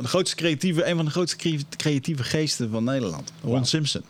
de grootste creatieve, een van de grootste cre- creatieve geesten van Nederland. Ron Simpson.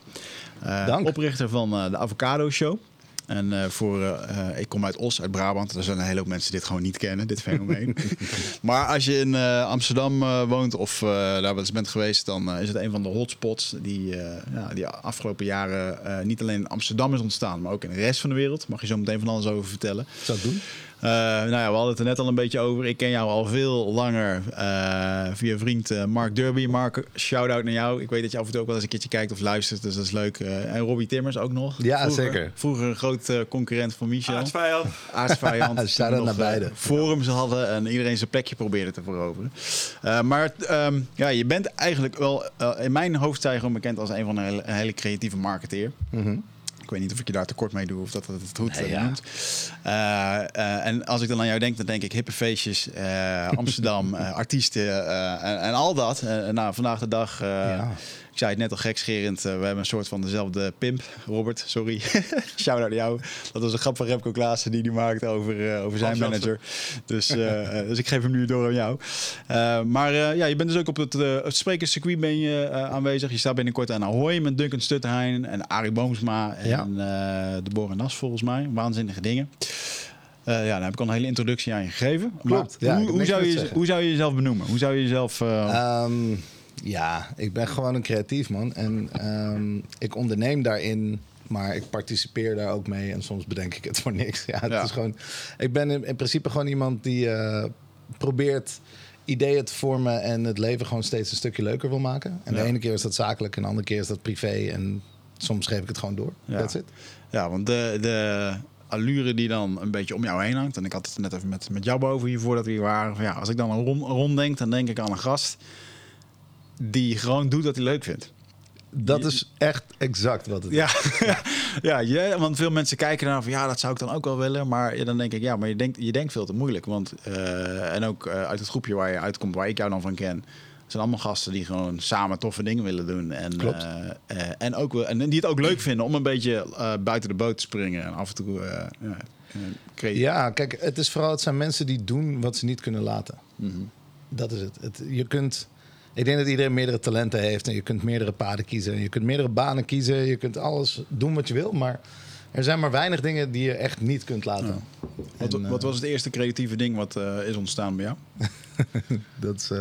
Eh, oprichter van eh, de Avocado Show. En eh, voor, ik kom uit Os, uit Brabant. Er zijn een hele hoop mensen die dit gewoon niet kennen, dit fenomeen. maar als je in Amsterdam woont of daar wel eens bent geweest, dan is het een van de hotspots die, ja, die afgelopen jaren niet alleen in Amsterdam is ontstaan, maar ook in de rest van de wereld. Mag je zo meteen van alles over vertellen. Zou doen? Eh, nou ja, we hadden het er net al een beetje over. Ik ken jou al veel langer eh, via vriend eh, Mark Derby. Mark, shout-out naar jou. Ik weet dat je af en toe ook wel eens een keertje kijkt of luistert, dus dat is leuk. Eh, en Robbie Timmers ook nog. Ja, Vroeger- zeker. Vroeger een groot eh, concurrent van Michel. Aardsvijand. Aardsvijand. Shout-out naar beide. Forums hadden en iedereen zijn plekje probeerde te veroveren. Eh, maar ehm, ja, je bent eigenlijk wel in mijn hoofd bekend als een van de hele, een hele creatieve marketeer. Ik weet niet of ik je daar tekort mee doe of dat het het goed Nee, eh, ja. noemt. Eh, en als ik dan aan jou denk, dan denk ik hippe feestjes, eh, Amsterdam, artiesten en, en al dat. Nou, vandaag de dag, Ja. Ik zei het net al gekscherend, eh, we hebben een soort van dezelfde pimp. Robert, sorry. Shout-out naar jou. Dat was een grap van Remco Klaassen die die maakte over, eh, over zijn manager. Dus, eh, dus ik geef hem nu door aan jou. Maar ja, je bent dus ook op het, het sprekerscircuit ben je, aanwezig. Je staat binnenkort aan Ahoy met Duncan Stutterheijn en Arie Boomsma en Ja. de Boren Nas volgens mij. Waanzinnige dingen. Ja, dan heb ik al een hele introductie aan je gegeven. Klopt. Maar Ja, hoe, zou je, hoe zou je jezelf benoemen? Hoe zou je jezelf... eh, Ehm, ja, ik ben gewoon een creatief man. En ehm, ik onderneem daarin, maar ik participeer daar ook mee. En soms bedenk ik het voor niks. Ja, het Ja. is gewoon, ik ben in, in principe gewoon iemand die eh, probeert ideeën te vormen en het leven gewoon steeds een stukje leuker wil maken. En Ja. de ene keer is dat zakelijk en de andere keer is dat privé. En soms geef ik het gewoon door. Ja. That's it. Ja, want de, de allure die dan een beetje om jou heen hangt. En ik had het net even met, met jou boven hier voordat we hier waren. Van Ja, als ik dan een rond, rond denk, dan denk ik aan een gast die gewoon doet wat hij leuk vindt. Dat is echt exact wat het is. Ja, ja want veel mensen kijken naar van ja, dat zou ik dan ook wel willen. Maar ja, dan denk ik, ja, maar je denkt, je denkt veel te moeilijk. Want, eh, en ook eh, uit het groepje waar je uitkomt, waar ik jou dan van ken, zijn allemaal gasten die gewoon samen toffe dingen willen doen. En, Klopt. eh, en, ook, en die het ook leuk vinden om een beetje buiten de boot te springen. En af en toe ja. Ja, kijk, het is vooral, het zijn mensen die doen wat ze niet kunnen laten. Mhm. Dat is het. het. Je kunt, ik denk dat iedereen meerdere talenten heeft en je kunt meerdere paden kiezen. en Je kunt meerdere banen kiezen, je kunt alles doen wat je wil, maar er zijn maar weinig dingen die je echt niet kunt laten. Wat, En, eh, wat was het eerste creatieve ding wat eh, is ontstaan bij jou? Dat is, eh,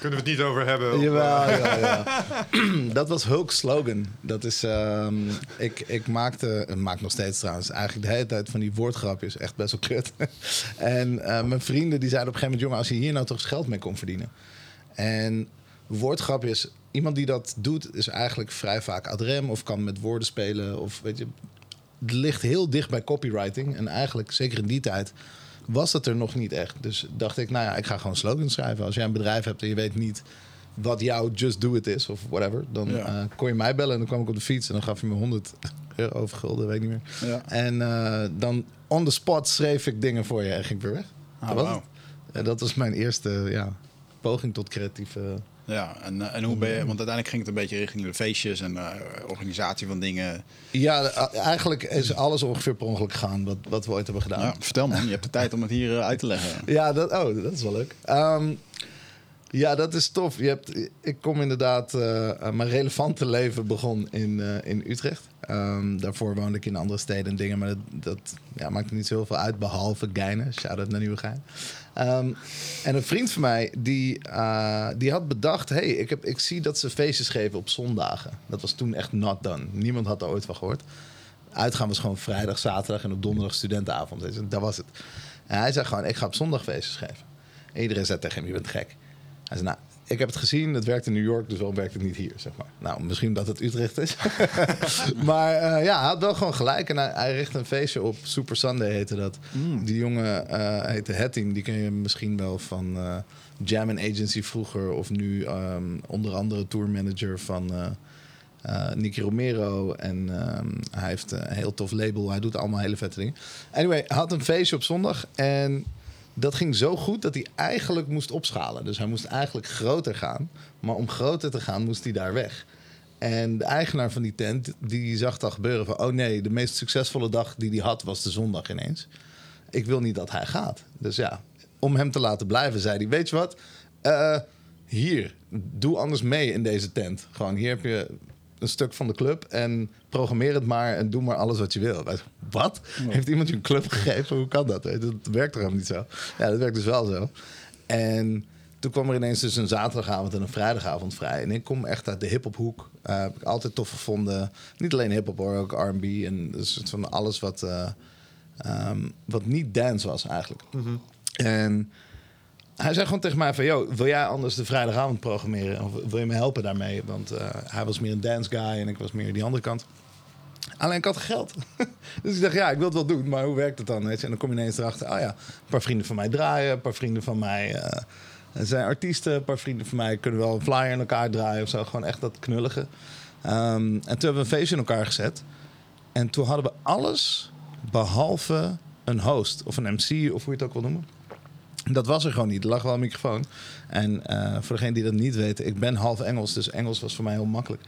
Kunnen we het niet over hebben? of, Jawel, ja, ja. dat was Hulk's slogan. Dat is, ehm, ik, ik maakte, en maak nog steeds trouwens, eigenlijk de hele tijd van die woordgrapjes. Echt best wel kut. en eh, mijn vrienden die zeiden op een gegeven moment, jongen, als je hier nou toch eens geld mee kon verdienen. En woordgrapjes, iemand die dat doet, is eigenlijk vrij vaak ad rem of kan met woorden spelen. Of weet je, het ligt heel dicht bij copywriting. En eigenlijk, zeker in die tijd, was dat er nog niet echt. Dus dacht ik, nou ja, ik ga gewoon slogans schrijven. Als jij een bedrijf hebt en je weet niet wat jouw Just Do It is of whatever, dan Ja. eh, kon je mij bellen en dan kwam ik op de fiets en dan gaf je me 100 euro of gulden, weet ik niet meer. Ja. En eh, dan on the spot schreef ik dingen voor je en ging ik weer weg. Ah, dat, was. En dat was mijn eerste ja, poging tot creatieve. Ja, en, eh, en hoe ben je, want uiteindelijk ging het een beetje richting de feestjes en eh, organisatie van dingen. Ja, eigenlijk is alles ongeveer per ongeluk gegaan wat, wat we ooit hebben gedaan. Vertel man, je hebt de tijd om het hier eh, uit te leggen. Ja, dat, oh, dat is wel leuk. Ehm, ja, dat is tof. Je hebt, ik kom inderdaad... eh, eh, mijn relevante leven begon in, eh, in Utrecht. Ehm, daarvoor woonde ik in andere steden en dingen. Maar dat, dat ja, maakte niet zo heel veel uit, behalve Geinen. Shout-out naar Nieuwegein. Ehm en een vriend van mij, die, die had bedacht... hey, ik, heb, ik zie dat ze feestjes geven op zondagen. Dat was toen echt not done. Niemand had er ooit van gehoord. Uitgaan was gewoon vrijdag, zaterdag en op donderdag studentenavond. Dat was het. En hij zei gewoon, ik ga op zondag feestjes geven. En iedereen zei tegen hem, je bent gek. Hij zei, nou, ik heb het gezien, het werkt in New York, dus waarom werkt het niet hier, zeg maar. Nou, misschien dat het Utrecht is. maar eh, ja, hij had wel gewoon gelijk. En hij, hij richtte een feestje op, Super Sunday heette dat. Die jongen eh heette Hetting, die ken je misschien wel van eh Jam Agency vroeger. Of nu ehm, onder andere tourmanager van... Nicky Romero. En ehm, hij heeft een heel tof label. Hij doet allemaal hele vette dingen. Anyway, hij had een feestje op zondag. En dat ging zo goed dat hij eigenlijk moest opschalen. Dus hij moest eigenlijk groter gaan. Maar om groter te gaan moest hij daar weg. En de eigenaar van die tent, die zag dat gebeuren van... oh nee, de meest succesvolle dag die hij had was de zondag ineens. Ik wil niet dat hij gaat. Dus ja, om hem te laten blijven zei hij... weet je wat, Eh, hier, doe anders mee in deze tent. Gewoon, hier heb je een stuk van de club en programmeer het maar en doe maar alles wat je wil. Wat? Heeft iemand je een club gegeven? Hoe kan dat? Dat werkt toch helemaal niet zo? Ja, dat werkt dus wel zo. En toen kwam er ineens dus een zaterdagavond en een vrijdagavond vrij. En ik kom echt uit de hip-hop hoek. Uh, heb ik altijd tof gevonden. Niet alleen hip-hop hoor, ook RB. En dus van alles wat, uh, um, wat niet dance was eigenlijk. Mm -hmm. En hij zei gewoon tegen mij van... Yo, wil jij anders de vrijdagavond programmeren? Of wil je me helpen daarmee? Want uh, hij was meer een dance guy en ik was meer die andere kant. Alleen ik had geld. dus ik dacht, ja, ik wil het wel doen, maar hoe werkt het dan? En dan kom je ineens erachter, oh ja, een paar vrienden van mij draaien, een paar vrienden van mij uh, zijn artiesten, een paar vrienden van mij kunnen wel een flyer in elkaar draaien of zo. Gewoon echt dat knullige. Um, en toen hebben we een feestje in elkaar gezet. En toen hadden we alles behalve een host of een MC of hoe je het ook wil noemen. Dat was er gewoon niet. Er lag wel een microfoon. En uh, voor degene die dat niet weten, ik ben half Engels, dus Engels was voor mij heel makkelijk.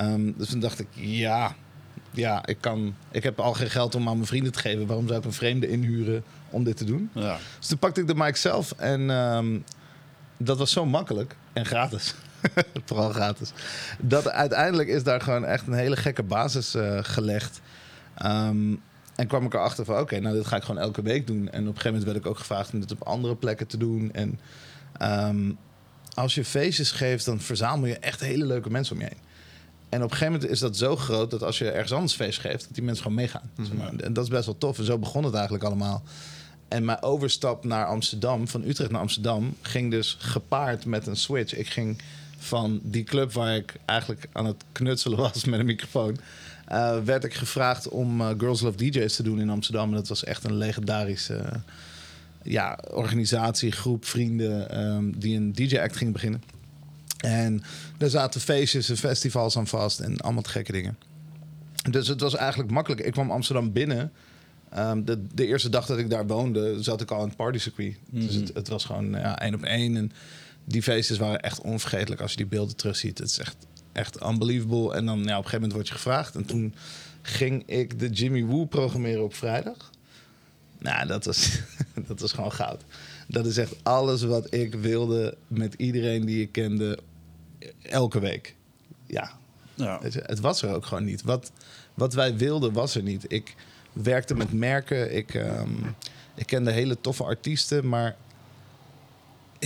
Um, dus toen dacht ik, ja, ja, ik, kan, ik heb al geen geld om aan mijn vrienden te geven. Waarom zou ik een vreemde inhuren om dit te doen? Ja. Dus toen pakte ik de mic zelf en um, dat was zo makkelijk en gratis. Vooral gratis. Dat uiteindelijk is daar gewoon echt een hele gekke basis uh, gelegd. Um, en kwam ik erachter van, oké, nou dit ga ik gewoon elke week doen. En op een gegeven moment werd ik ook gevraagd om dit op andere plekken te doen. En um, als je feestjes geeft, dan verzamel je echt hele leuke mensen om je heen. En op een gegeven moment is dat zo groot dat als je ergens anders feest geeft, dat die mensen gewoon meegaan. Mm -hmm. En dat is best wel tof. En zo begon het eigenlijk allemaal. En mijn overstap naar Amsterdam, van Utrecht naar Amsterdam, ging dus gepaard met een switch. Ik ging van die club waar ik eigenlijk aan het knutselen was met een microfoon, uh, werd ik gevraagd om uh, Girls Love DJ's te doen in Amsterdam. En dat was echt een legendarische uh, ja, organisatie, groep vrienden um, die een DJ-act ging beginnen. En daar zaten feestjes en festivals aan vast en allemaal gekke dingen. Dus het was eigenlijk makkelijk. Ik kwam Amsterdam binnen. Um, de, de, eerste dag dat ik daar woonde, zat ik al in het partycircuit. Mm -hmm. Dus het, het, was gewoon ja, één op één. En die feestjes waren echt onvergetelijk als je die beelden terugziet. Het is echt, echt unbelievable. En dan ja, op een gegeven moment word je gevraagd. En toen ging ik de Jimmy Woo programmeren op vrijdag. Nou, dat was, dat was gewoon goud. Dat is echt alles wat ik wilde met iedereen die ik kende elke week. Ja, ja. Het, het, was er ook gewoon niet. Wat, wat wij wilden was er niet. Ik werkte met merken. Ik, um, ik kende hele toffe artiesten. Maar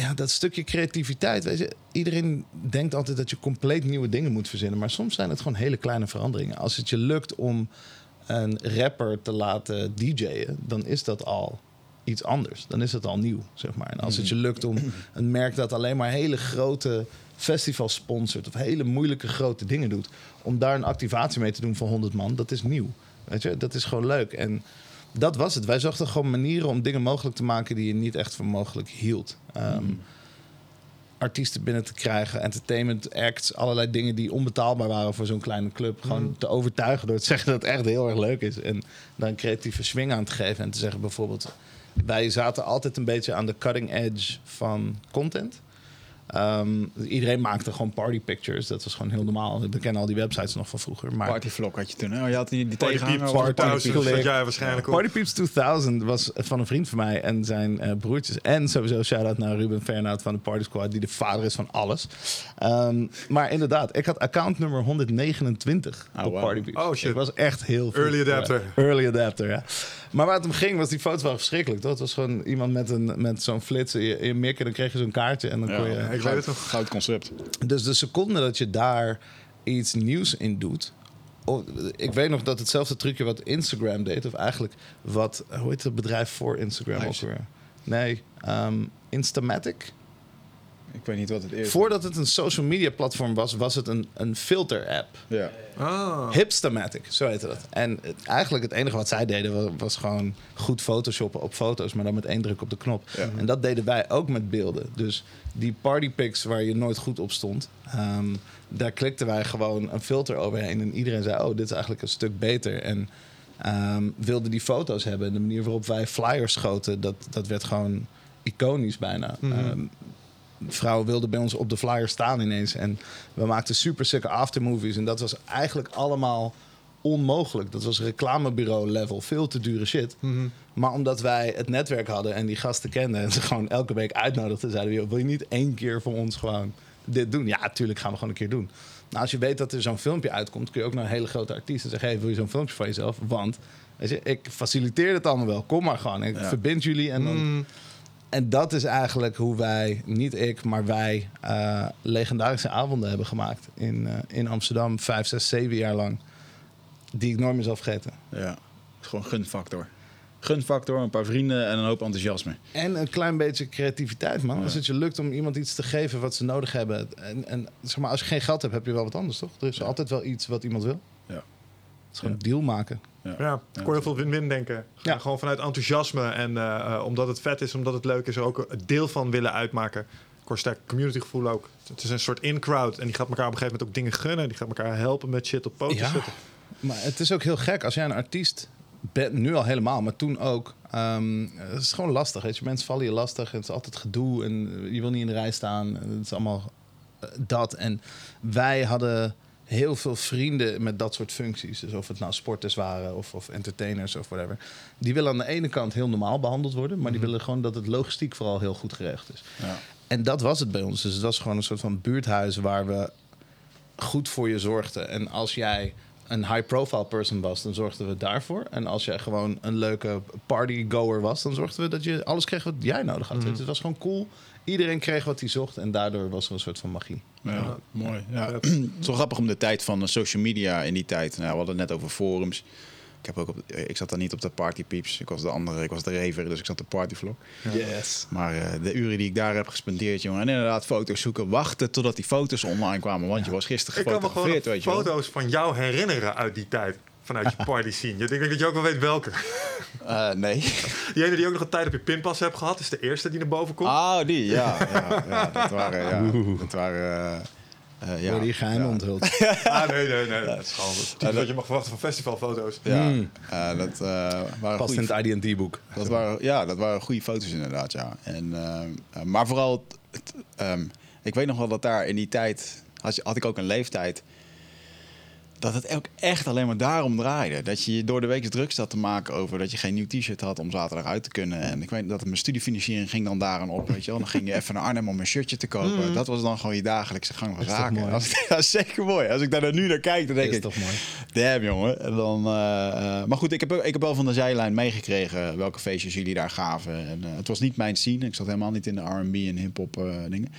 ja, dat stukje creativiteit. Weet je, iedereen denkt altijd dat je compleet nieuwe dingen moet verzinnen. Maar soms zijn het gewoon hele kleine veranderingen. Als het je lukt om een rapper te laten DJ'en, dan is dat al iets anders. Dan is het al nieuw, zeg maar. En als het je lukt om een merk dat alleen maar hele grote festivals sponsort... of hele moeilijke grote dingen doet... om daar een activatie mee te doen van 100 man, dat is nieuw. Weet je, dat is gewoon leuk. En dat was het. Wij zochten gewoon manieren om dingen mogelijk te maken... die je niet echt voor mogelijk hield. Um, mm. Artiesten binnen te krijgen, entertainment acts... allerlei dingen die onbetaalbaar waren voor zo'n kleine club... gewoon mm. te overtuigen door te zeggen dat het echt heel erg leuk is... en daar een creatieve swing aan te geven en te zeggen bijvoorbeeld wij zaten altijd een beetje aan de cutting edge van content. Um, iedereen maakte gewoon party pictures. Dat was gewoon heel normaal. We kennen al die websites nog van vroeger. Maar Partyvlog had je toen. Hè? Oh, je had die, die Party Peeps Party 2000. Party jij waarschijnlijk Party Peeps 2000 was van een vriend van mij en zijn uh, broertjes. En sowieso shout-out naar Ruben Fernhout van de Party Squad... die de vader is van alles. Um, maar inderdaad, ik had account nummer 129 oh, op wow. Party Peeps. Oh shit. Ik was echt heel... Early adapter. Early adapter, ja. Maar waar het om ging, was die foto's waren verschrikkelijk. Toch? Het was gewoon iemand met, een, met zo'n flits in je, in je mikken. Dan kreeg je zo'n kaartje en dan ja, kon je... Ik weet het nog. Goud concept. Dus de seconde dat je daar iets nieuws in doet... Oh, ik weet nog dat hetzelfde trucje wat Instagram deed... of eigenlijk wat... Hoe heet het bedrijf voor Instagram ook weer? Nee, um, Instamatic... Ik weet niet wat het is. Voordat het een social media platform was, was het een, een filter app. Ja. Oh. Hipstamatic, zo heette dat. En het, eigenlijk het enige wat zij deden was, was, gewoon goed photoshoppen op foto's, maar dan met één druk op de knop. Ja. En dat deden wij ook met beelden. Dus die partypics waar je nooit goed op stond, um, daar klikten wij gewoon een filter overheen. En iedereen zei, oh, dit is eigenlijk een stuk beter. En um, wilde die foto's hebben. En de manier waarop wij flyers schoten, dat, dat werd gewoon iconisch bijna. Mm -hmm. um, vrouwen wilden bij ons op de flyer staan ineens. En we maakten super sikke aftermovies. En dat was eigenlijk allemaal onmogelijk. Dat was reclamebureau level, veel te dure shit. Mhm. Maar omdat wij het netwerk hadden en die gasten kenden... en ze gewoon elke week uitnodigden... zeiden we, "Joh, wil je niet één keer voor ons gewoon dit doen? Ja, natuurlijk gaan we gewoon een keer doen. Nou, als je weet dat er zo'n filmpje uitkomt... kun je ook naar een hele grote artiest en zeggen... hey, wil je zo'n filmpje van jezelf? Want, weet je, ik faciliteer het allemaal wel. Kom maar gewoon. Ik Ja. verbind jullie en dan... Mm. En dat is eigenlijk hoe wij, niet ik, maar wij, eh, legendarische avonden hebben gemaakt in, eh, in Amsterdam. Vijf, zes, zeven jaar lang. Die ik nooit meer zal vergeten. Ja, gewoon gunfactor. Gunfactor, een paar vrienden en een hoop enthousiasme. En een klein beetje creativiteit, man. Als het je lukt om iemand iets te geven wat ze nodig hebben. En, en zeg maar, als je geen geld hebt, heb je wel wat anders, toch? Er is Ja. altijd wel iets wat iemand wil. Ja. Het is gewoon Ja. deal maken. Ja, ik kon heel veel win-win denken. Ja. Gewoon vanuit enthousiasme en eh, eh, omdat het vet is, omdat het leuk is, er ook een deel van willen uitmaken. Ik hoor sterk communitygevoel ook. Het is een soort in-crowd en die gaat elkaar op een gegeven moment ook dingen gunnen. Die gaat elkaar helpen met shit op poten Ja. zetten. Maar het is ook heel gek als jij een artiest bent, nu al helemaal, maar toen ook. ehm, het is gewoon lastig. Weet je. Mensen vallen je lastig. Het is altijd gedoe en je wil niet in de rij staan. Het is allemaal eh, dat. En wij hadden heel veel vrienden met dat soort functies. Dus of het nou sporters waren of, of entertainers of whatever. Die willen aan de ene kant heel normaal behandeld worden, maar die willen gewoon dat het logistiek vooral heel goed geregeld is. Ja. En dat was het bij ons. Dus het was gewoon een soort van buurthuis waar we goed voor je zorgden. En als jij een high-profile person was, dan zorgden we daarvoor. En als jij gewoon een leuke partygoer was, dan zorgden we dat je alles kreeg wat jij nodig had. Het was gewoon cool. Iedereen kreeg wat hij zocht en daardoor was er een soort van magie. Ja, mooi. Ja. Het is wel grappig om de tijd van eh, social media in die tijd. Nou, we hadden het net over forums. Ik, heb ook op, ik zat dan niet op de party peeps. Ik was de andere, ik was de raver, dus ik zat op partyvlog. Yes. Maar eh, de uren die ik daar heb gespendeerd, jongen. En inderdaad, foto's zoeken. Wachten totdat die foto's online kwamen. Want je was gisteren Ik kan me gewoon gefotografeerd, weet je wel. foto's van jou herinneren uit die tijd. Vanuit je party scene. Ik denk dat je ook wel weet welke. Eh, nee. Die ene die ook nog een tijd op je pinpas hebt gehad, is de eerste die naar boven komt. Oh, die, ja. ja, ja dat waren, ja. Dat waren, eh, eh, ja. Die geheimen ja. onthuld. Ah, nee, nee, nee. Dat is gewoon typisch wat je mag verwachten van festivalfoto's. Ja, Mm. eh, dat eh, waren Past in het IDT-boek. Dat waren, ja, dat waren goede foto's inderdaad, ja. En, maar vooral, het, ehm, ik weet nog wel dat daar in die tijd, had, je- had ik ook een leeftijd, dat het ook echt alleen maar daarom draaide. Dat je je door de week druk zat te maken over dat je geen nieuw t-shirt had om zaterdag uit te kunnen. En ik weet dat mijn studiefinanciering ging dan daar aan op, weet je wel. Dan ging je even naar Arnhem om een shirtje te kopen. Dat was dan gewoon je dagelijkse gang van zaken. dat is zeker mooi. Als ik daar nu naar kijk, dan denk is ik, toch mooi. Damn, jongen. En dan, eh, eh, maar goed, ik heb, ik heb wel van de zijlijn meegekregen welke feestjes jullie daar gaven. En, eh, het was niet mijn scene. Ik zat helemaal niet in de R&B en hip-hop dingen.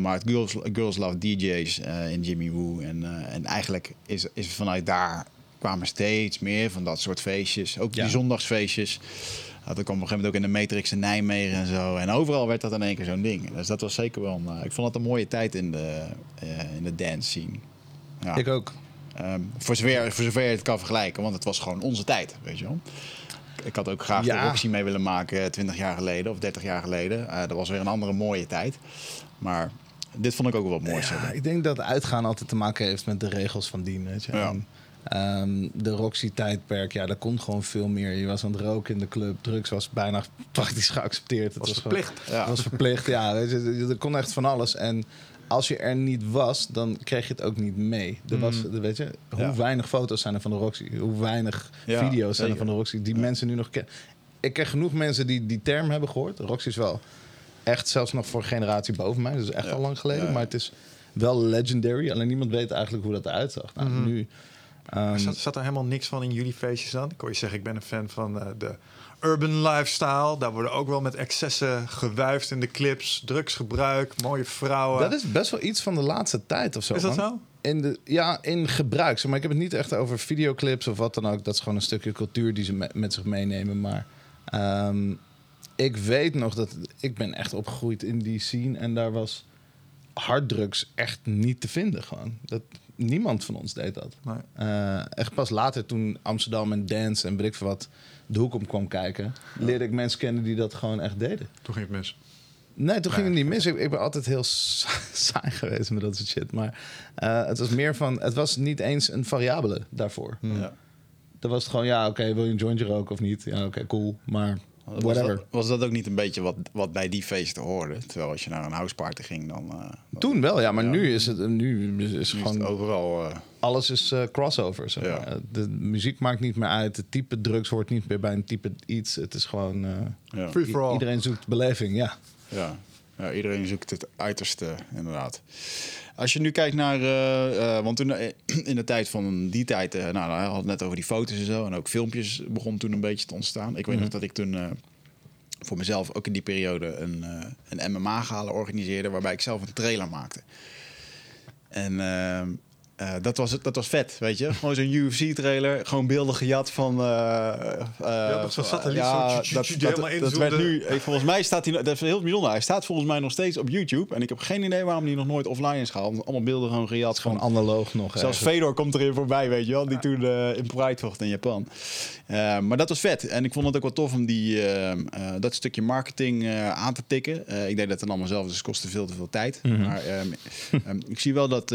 Maar het Girls, Girls Love DJ's in Jimmy Woo. En, en eigenlijk is, is vanuit daar kwamen steeds meer van dat soort feestjes. Ook die zondagsfeestjes. Dat kwam op een gegeven moment ook in de Matrix in Nijmegen en zo. En overal werd dat in één keer zo'n ding. Dus dat was zeker wel een... eh, ik vond dat een mooie tijd in de, eh, in de dance scene. Ja. Ik ook. Ehm, voor, zover, voor zover je het kan vergelijken, want het was gewoon onze tijd, weet je wel. Ik had ook graag Ja. de Roxy mee willen maken 20 jaar geleden of 30 jaar geleden. Eh, dat was weer een andere mooie tijd. Maar dit vond ik ook wel wat moois. Ja, ik denk dat uitgaan altijd te maken heeft met de regels van dien. Weet je? Ja. En, ehm, de Roxy-tijdperk, ja, daar kon gewoon veel meer. Je was aan het roken in de club, drugs was bijna praktisch geaccepteerd. Het Was verplicht. Ja. Het was verplicht, ja. Weet je, er kon echt van alles. En als je er niet was, dan kreeg je het ook niet mee. Er was, weet je, hoe Ja. weinig foto's zijn er van de Roxy? Hoe weinig Ja, video's zijn er van de Roxy die mensen nu nog kennen? Ik ken genoeg mensen die die term hebben gehoord. Roxy is wel echt zelfs nog voor een generatie boven mij. Dat is echt Ja. al lang geleden. Ja. Maar het is wel legendary. Alleen niemand weet eigenlijk hoe dat eruit zag. Nou, nu... ehm, Zat, zat er helemaal niks van in jullie feestjes dan? Ik hoor je zeggen, ik ben een fan van eh, de urban lifestyle. Daar worden ook wel met excessen gewuifd in de clips. Drugsgebruik, mooie vrouwen. dat is best wel iets van de laatste tijd of zo. Is dat man. zo? In de, ja, in gebruik. Maar ik heb het niet echt over videoclips of wat dan ook. Dat is gewoon een stukje cultuur die ze me- met zich meenemen. Maar ehm, ik weet nog dat ik ben echt opgegroeid in die scene. En daar was harddrugs echt niet te vinden gewoon. Dat, niemand van ons deed dat. Nee. Eh, echt pas later toen Amsterdam en dance en weet ik veel wat de hoek om kwam kijken... leerde ik mensen kennen die dat gewoon echt deden. Toen ging het mis. Nee, toen ging het niet mis. Ik, ik ben altijd heel sa- saai geweest met dat soort shit. Maar eh, het was meer van... Het was niet eens een variabele daarvoor. Ja. Dan was het gewoon, ja, oké, wil je een jointje roken of niet? Ja, oké, cool. Maar Was was dat ook niet een beetje wat, wat bij die feesten hoorde? Terwijl als je naar een houseparty ging, dan... eh, dan Toen wel, ja. Maar Ja. nu is het, nu is het nu is gewoon het overal... eh, alles is eh, crossover. Zeg Ja. maar. De muziek maakt niet meer uit. Het type drugs hoort niet meer bij een type iets. Het is gewoon... eh, Ja. Free for all. iedereen zoekt beleving, ja. Ja. Ja, iedereen zoekt het uiterste, inderdaad. Als je nu kijkt naar, eh, eh, want toen eh, in de tijd van die tijd, nou, nou, we hadden het net over die foto's en zo, en ook filmpjes begon toen een beetje te ontstaan. Ik weet nog dat ik toen voor mezelf ook in die periode een, een MMA-gala organiseerde, waarbij ik zelf een trailer maakte. En eh, dat, was, het- dat was vet, weet je. Gewoon zo'n UFC-trailer, gewoon beelden gejat van... dat zo'n satelliet, ja, zo dat, tju- dat, helemaal dat werd nu... Volgens mij staat hij... Dat is heel bijzonder. Hij staat volgens mij nog steeds op YouTube. En ik heb geen idee waarom hij nog nooit offline is gehaald. Allemaal beelden gewoon gejat. Gewoon Van, analoog nog. zelfs ergens. Fedor komt erin voorbij, weet je wel. Die toen in Pride vocht in Japan. Maar dat was vet. En ik vond het ook wel tof om die, dat stukje marketing aan te tikken. Ik deed dat dan allemaal zelf, dus het kostte veel te veel tijd. Maar ik zie wel dat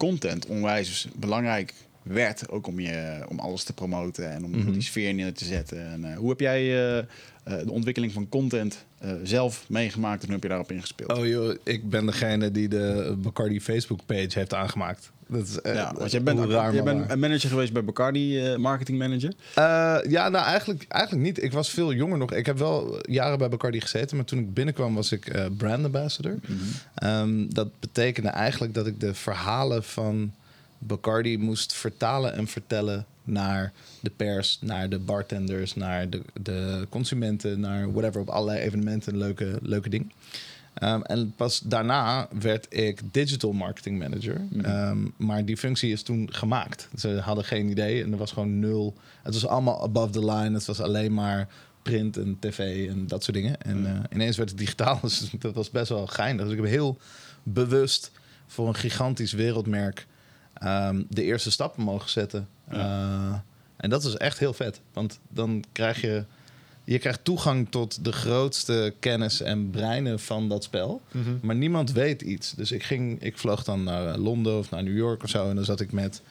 content onwijs belangrijk werd. Ook om, je, om alles te promoten en om die sfeer neer te zetten. En, eh, hoe heb jij eh, eh, de ontwikkeling van content zelf meegemaakt en hoe heb je daarop ingespeeld? Oh joh, ik ben degene die de Bacardi Facebook page heeft aangemaakt. Dat is eh, ja, want jij bent, raar, jij bent een manager geweest bij Bacardi, eh, marketing manager. Eh, ja, nou eigenlijk, eigenlijk niet. Ik was veel jonger nog. Ik heb wel jaren bij Bacardi gezeten, maar toen ik binnenkwam was ik eh, brand ambassador. Ehm, dat betekende eigenlijk dat ik de verhalen van Bacardi moest vertalen en vertellen naar de pers, naar de bartenders, naar de, de consumenten, naar whatever, op allerlei evenementen, leuke, leuke dingen. Ehm, en pas daarna werd ik digital marketing manager. Ehm, maar die functie is toen gemaakt. Ze hadden geen idee en er was gewoon nul. Het was allemaal above the line. Het was alleen maar print en tv en dat soort dingen. En eh, ineens werd het digitaal. Dus dat was best wel geinig. Dus ik heb heel bewust voor een gigantisch wereldmerk ehm, de eerste stappen mogen zetten. Eh, en dat is echt heel vet. Want dan krijg je je krijgt toegang tot de grootste kennis en breinen van dat spel. Mhm. Maar niemand weet iets. Dus ik, ging, ik vloog dan naar Londen of naar New York of zo. En dan zat ik met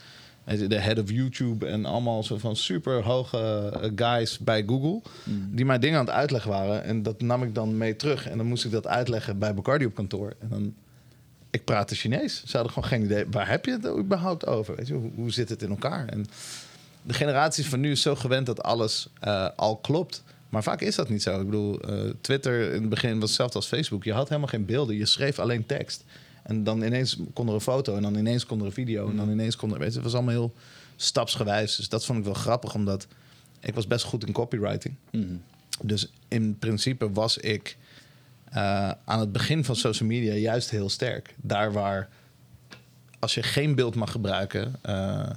de head of YouTube en allemaal zo van super hoge eh, guys bij Google. Die mij dingen aan het uitleggen waren. En dat nam ik dan mee terug. En dan moest ik dat uitleggen bij Bacardi op kantoor. En dan, ik praatte Chinees. Ze hadden gewoon geen idee. Waar heb je het überhaupt over? Weet je, hoe, hoe zit het in elkaar? En de generaties van nu is zo gewend dat alles eh, al klopt. Maar vaak is dat niet zo. Ik bedoel, eh, Twitter in het begin was hetzelfde als Facebook. Je had helemaal geen beelden. Je schreef alleen tekst. En dan ineens kon er een foto. En dan ineens kon er een video. En dan ineens kon er... Weet je, het was allemaal heel stapsgewijs. Dus dat vond ik wel grappig. Omdat ik was best goed in copywriting. Dus in principe was ik eh, aan het begin van social media juist heel sterk. Daar waar als je geen beeld mag gebruiken, eh,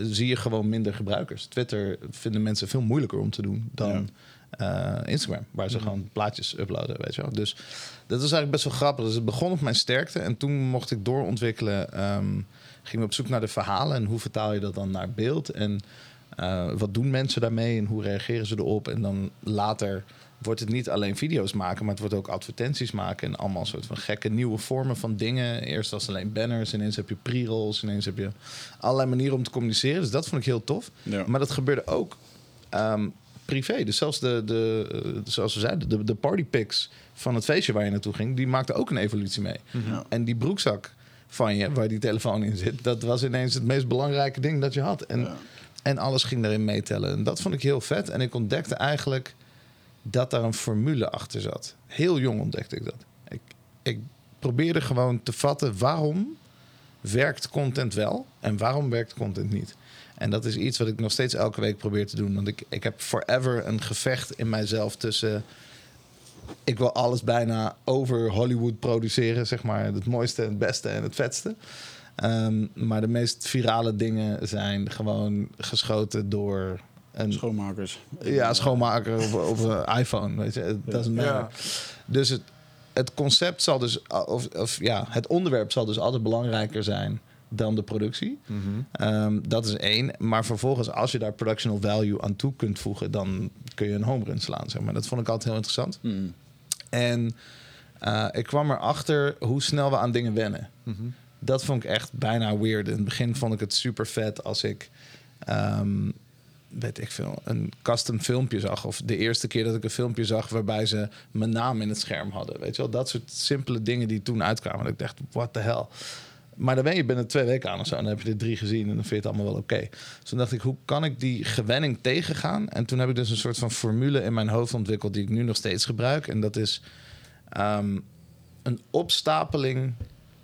zie je gewoon minder gebruikers. Twitter vinden mensen veel moeilijker om te doen dan eh, Instagram, waar ze gewoon plaatjes uploaden, weet je wel. Dus dat is eigenlijk best wel grappig. Dus het begon op mijn sterkte en toen mocht ik doorontwikkelen. ehm gingen we op zoek naar de verhalen en hoe vertaal je dat dan naar beeld en eh, wat doen mensen daarmee en hoe reageren ze erop? En dan later wordt het niet alleen video's maken, maar het wordt ook advertenties maken en allemaal soort van gekke nieuwe vormen van dingen. Eerst was het alleen banners, ineens heb je pre-rolls, ineens heb je allerlei manieren om te communiceren. Dus dat vond ik heel tof. Ja. Maar dat gebeurde ook ehm, privé. Dus zelfs de, de, eh, zoals we zeiden, de, de partypics van het feestje waar je naartoe ging, die maakte ook een evolutie mee. Ja. En die broekzak van je, waar die telefoon in zit, dat was ineens het meest belangrijke ding dat je had. En, Ja. en alles ging daarin meetellen. En dat vond ik heel vet. En ik ontdekte eigenlijk dat daar een formule achter zat. Heel jong ontdekte ik dat. Ik, ik probeerde gewoon te vatten waarom werkt content wel en waarom werkt content niet. En dat is iets wat ik nog steeds elke week probeer te doen. Want ik, ik heb forever een gevecht in mijzelf tussen ik wil alles bijna over Hollywood produceren, zeg maar. Het mooiste, het beste en het vetste. Ehm, maar de meest virale dingen zijn gewoon geschoten door een Schoonmakers. ja, schoonmaker of, of een iPhone. Weet je, het doesn't matter. Ja. Dus het, het concept zal dus, of, of ja, het onderwerp zal dus altijd belangrijker zijn dan de productie. Ehm, dat is één. Maar vervolgens, als je daar productional value aan toe kunt voegen, dan kun je een home run slaan. Zeg maar. Dat vond ik altijd heel interessant. Mm. En eh, ik kwam erachter hoe snel we aan dingen wennen. Dat vond ik echt bijna weird. In het begin vond ik het super vet als ik, ehm, weet ik veel, een custom filmpje zag. Of de eerste keer dat ik een filmpje zag waarbij ze mijn naam in het scherm hadden. Weet je wel, dat soort simpele dingen die toen uitkwamen. Dat ik dacht, what the hell. Maar dan ben je binnen twee weken aan of zo. En dan heb je er drie gezien en dan vind je het allemaal wel oké. Dus toen dacht ik, hoe kan ik die gewenning tegengaan? En toen heb ik dus een soort van formule in mijn hoofd ontwikkeld... die ik nu nog steeds gebruik. En dat is ehm, een opstapeling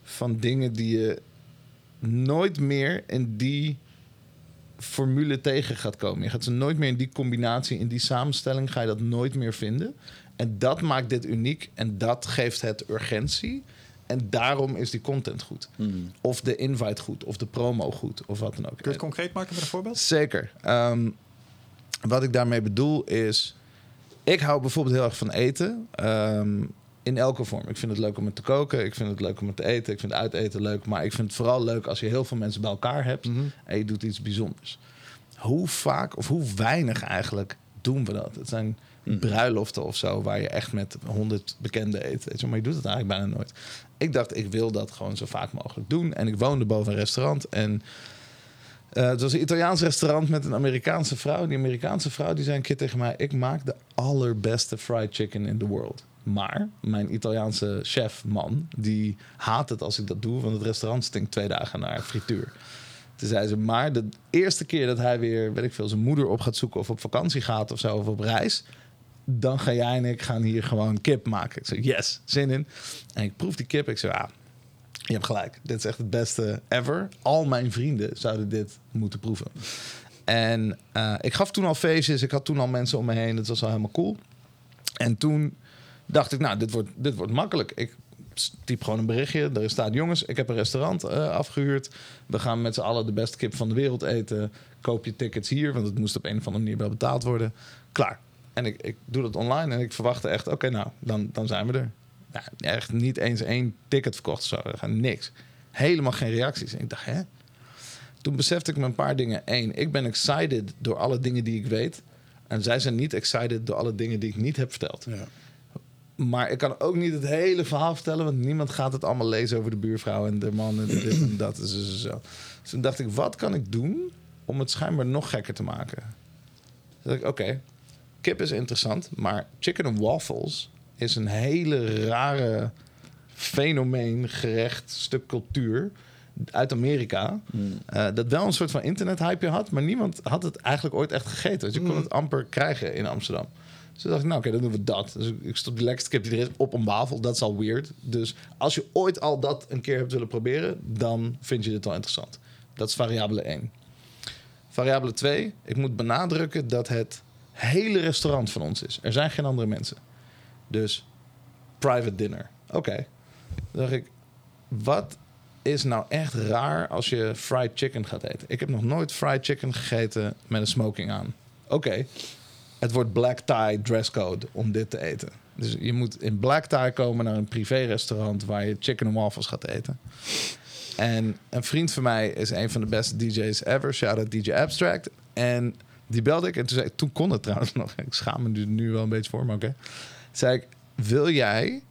van dingen die je nooit meer in die formule tegen gaat komen. Je gaat ze nooit meer in die combinatie, in die samenstelling... ga je dat nooit meer vinden. En dat maakt dit uniek en dat geeft het urgentie... En daarom is die content goed. Hmm. Of de invite goed, of de promo goed, of wat dan ook. Kun je het concreet maken met een voorbeeld? Zeker. Ehm, wat ik daarmee bedoel is... Ik hou bijvoorbeeld heel erg van eten. ehm, in elke vorm. Ik vind het leuk om het te koken. Ik vind het leuk om het te eten. Ik vind uiteten leuk. Maar ik vind het vooral leuk als je heel veel mensen bij elkaar hebt... Mhm. en je doet iets bijzonders. Hoe vaak, of hoe weinig eigenlijk, doen we dat? Het zijn bruiloften of zo... waar je echt met honderd bekenden eet. Weet je, maar je doet het eigenlijk bijna nooit. Ik dacht, ik wil dat gewoon zo vaak mogelijk doen. En ik woonde boven een restaurant. En eh, het was een Italiaans restaurant met een Amerikaanse vrouw. Die Amerikaanse vrouw die zei een keer tegen mij... ik maak de allerbeste fried chicken in the world. Maar mijn Italiaanse chef, man, die haat het als ik dat doe... want het restaurant stinkt twee dagen naar frituur. Toen zei ze, maar de eerste keer dat hij weer, weet ik veel... zijn moeder op gaat zoeken of op vakantie gaat of zo, of op reis... dan ga jij en ik gaan hier gewoon kip maken. Ik zei, yes, zin in. En ik proef die kip. Ik zei, ah, je hebt gelijk. Dit is echt het beste ever. Al mijn vrienden zouden dit moeten proeven. En eh, ik gaf toen al feestjes. Ik had toen al mensen om me heen. Dat was al helemaal cool. En toen dacht ik, nou, dit wordt, dit wordt makkelijk. Ik typ gewoon een berichtje. Er staat, jongens, ik heb een restaurant eh, afgehuurd. We gaan met z'n allen de beste kip van de wereld eten. Koop je tickets hier, want het moest op een of andere manier wel betaald worden. Klaar. En ik, ik doe dat online en ik verwachtte echt, oké, nou, dan, dan zijn we er. Ja, echt niet eens één ticket verkocht. Zo, niks. Helemaal geen reacties. Ik dacht, hè? Toen besefte ik me een paar dingen. Eén, ik ben excited door alle dingen die ik weet. En zij zijn niet excited door alle dingen die ik niet heb verteld. Ja. Maar ik kan ook niet het hele verhaal vertellen, want niemand gaat het allemaal lezen over de buurvrouw en de man en dit en dat. Dus, zo, dus toen dacht ik, wat kan ik doen om het schijnbaar nog gekker te maken? Toen dacht ik, oké, kip is interessant, maar chicken and waffles is een hele rare fenomeen, gerecht, stuk cultuur uit Amerika. eh, dat wel een soort van internethype had, maar niemand had het eigenlijk ooit echt gegeten. Dus je kon het amper krijgen in Amsterdam. Dus dacht ik, nou oké, dan doen we dat. Dus ik stop die lekkerste kip die er is op een wafel. Dat is al weird. Dus als je ooit al dat een keer hebt willen proberen, dan vind je dit wel interessant. Dat is variabele 1. Variabele 2, ik moet benadrukken dat het hele restaurant van ons is. Er zijn geen andere mensen. Dus private dinner. Oké. Dan dacht ik, wat is nou echt raar als je fried chicken gaat eten? Ik heb nog nooit fried chicken gegeten met een smoking aan. Oké. Het wordt black tie dresscode om dit te eten. Dus je moet in black tie komen naar een privé-restaurant waar je chicken en waffles gaat eten. En een vriend van mij is een van de beste DJ's ever. Shout-out DJ Abstract. En die belde ik en toen kon het trouwens nog. Ik schaam me er nu wel een beetje voor, maar oké. Zei ik, wil jij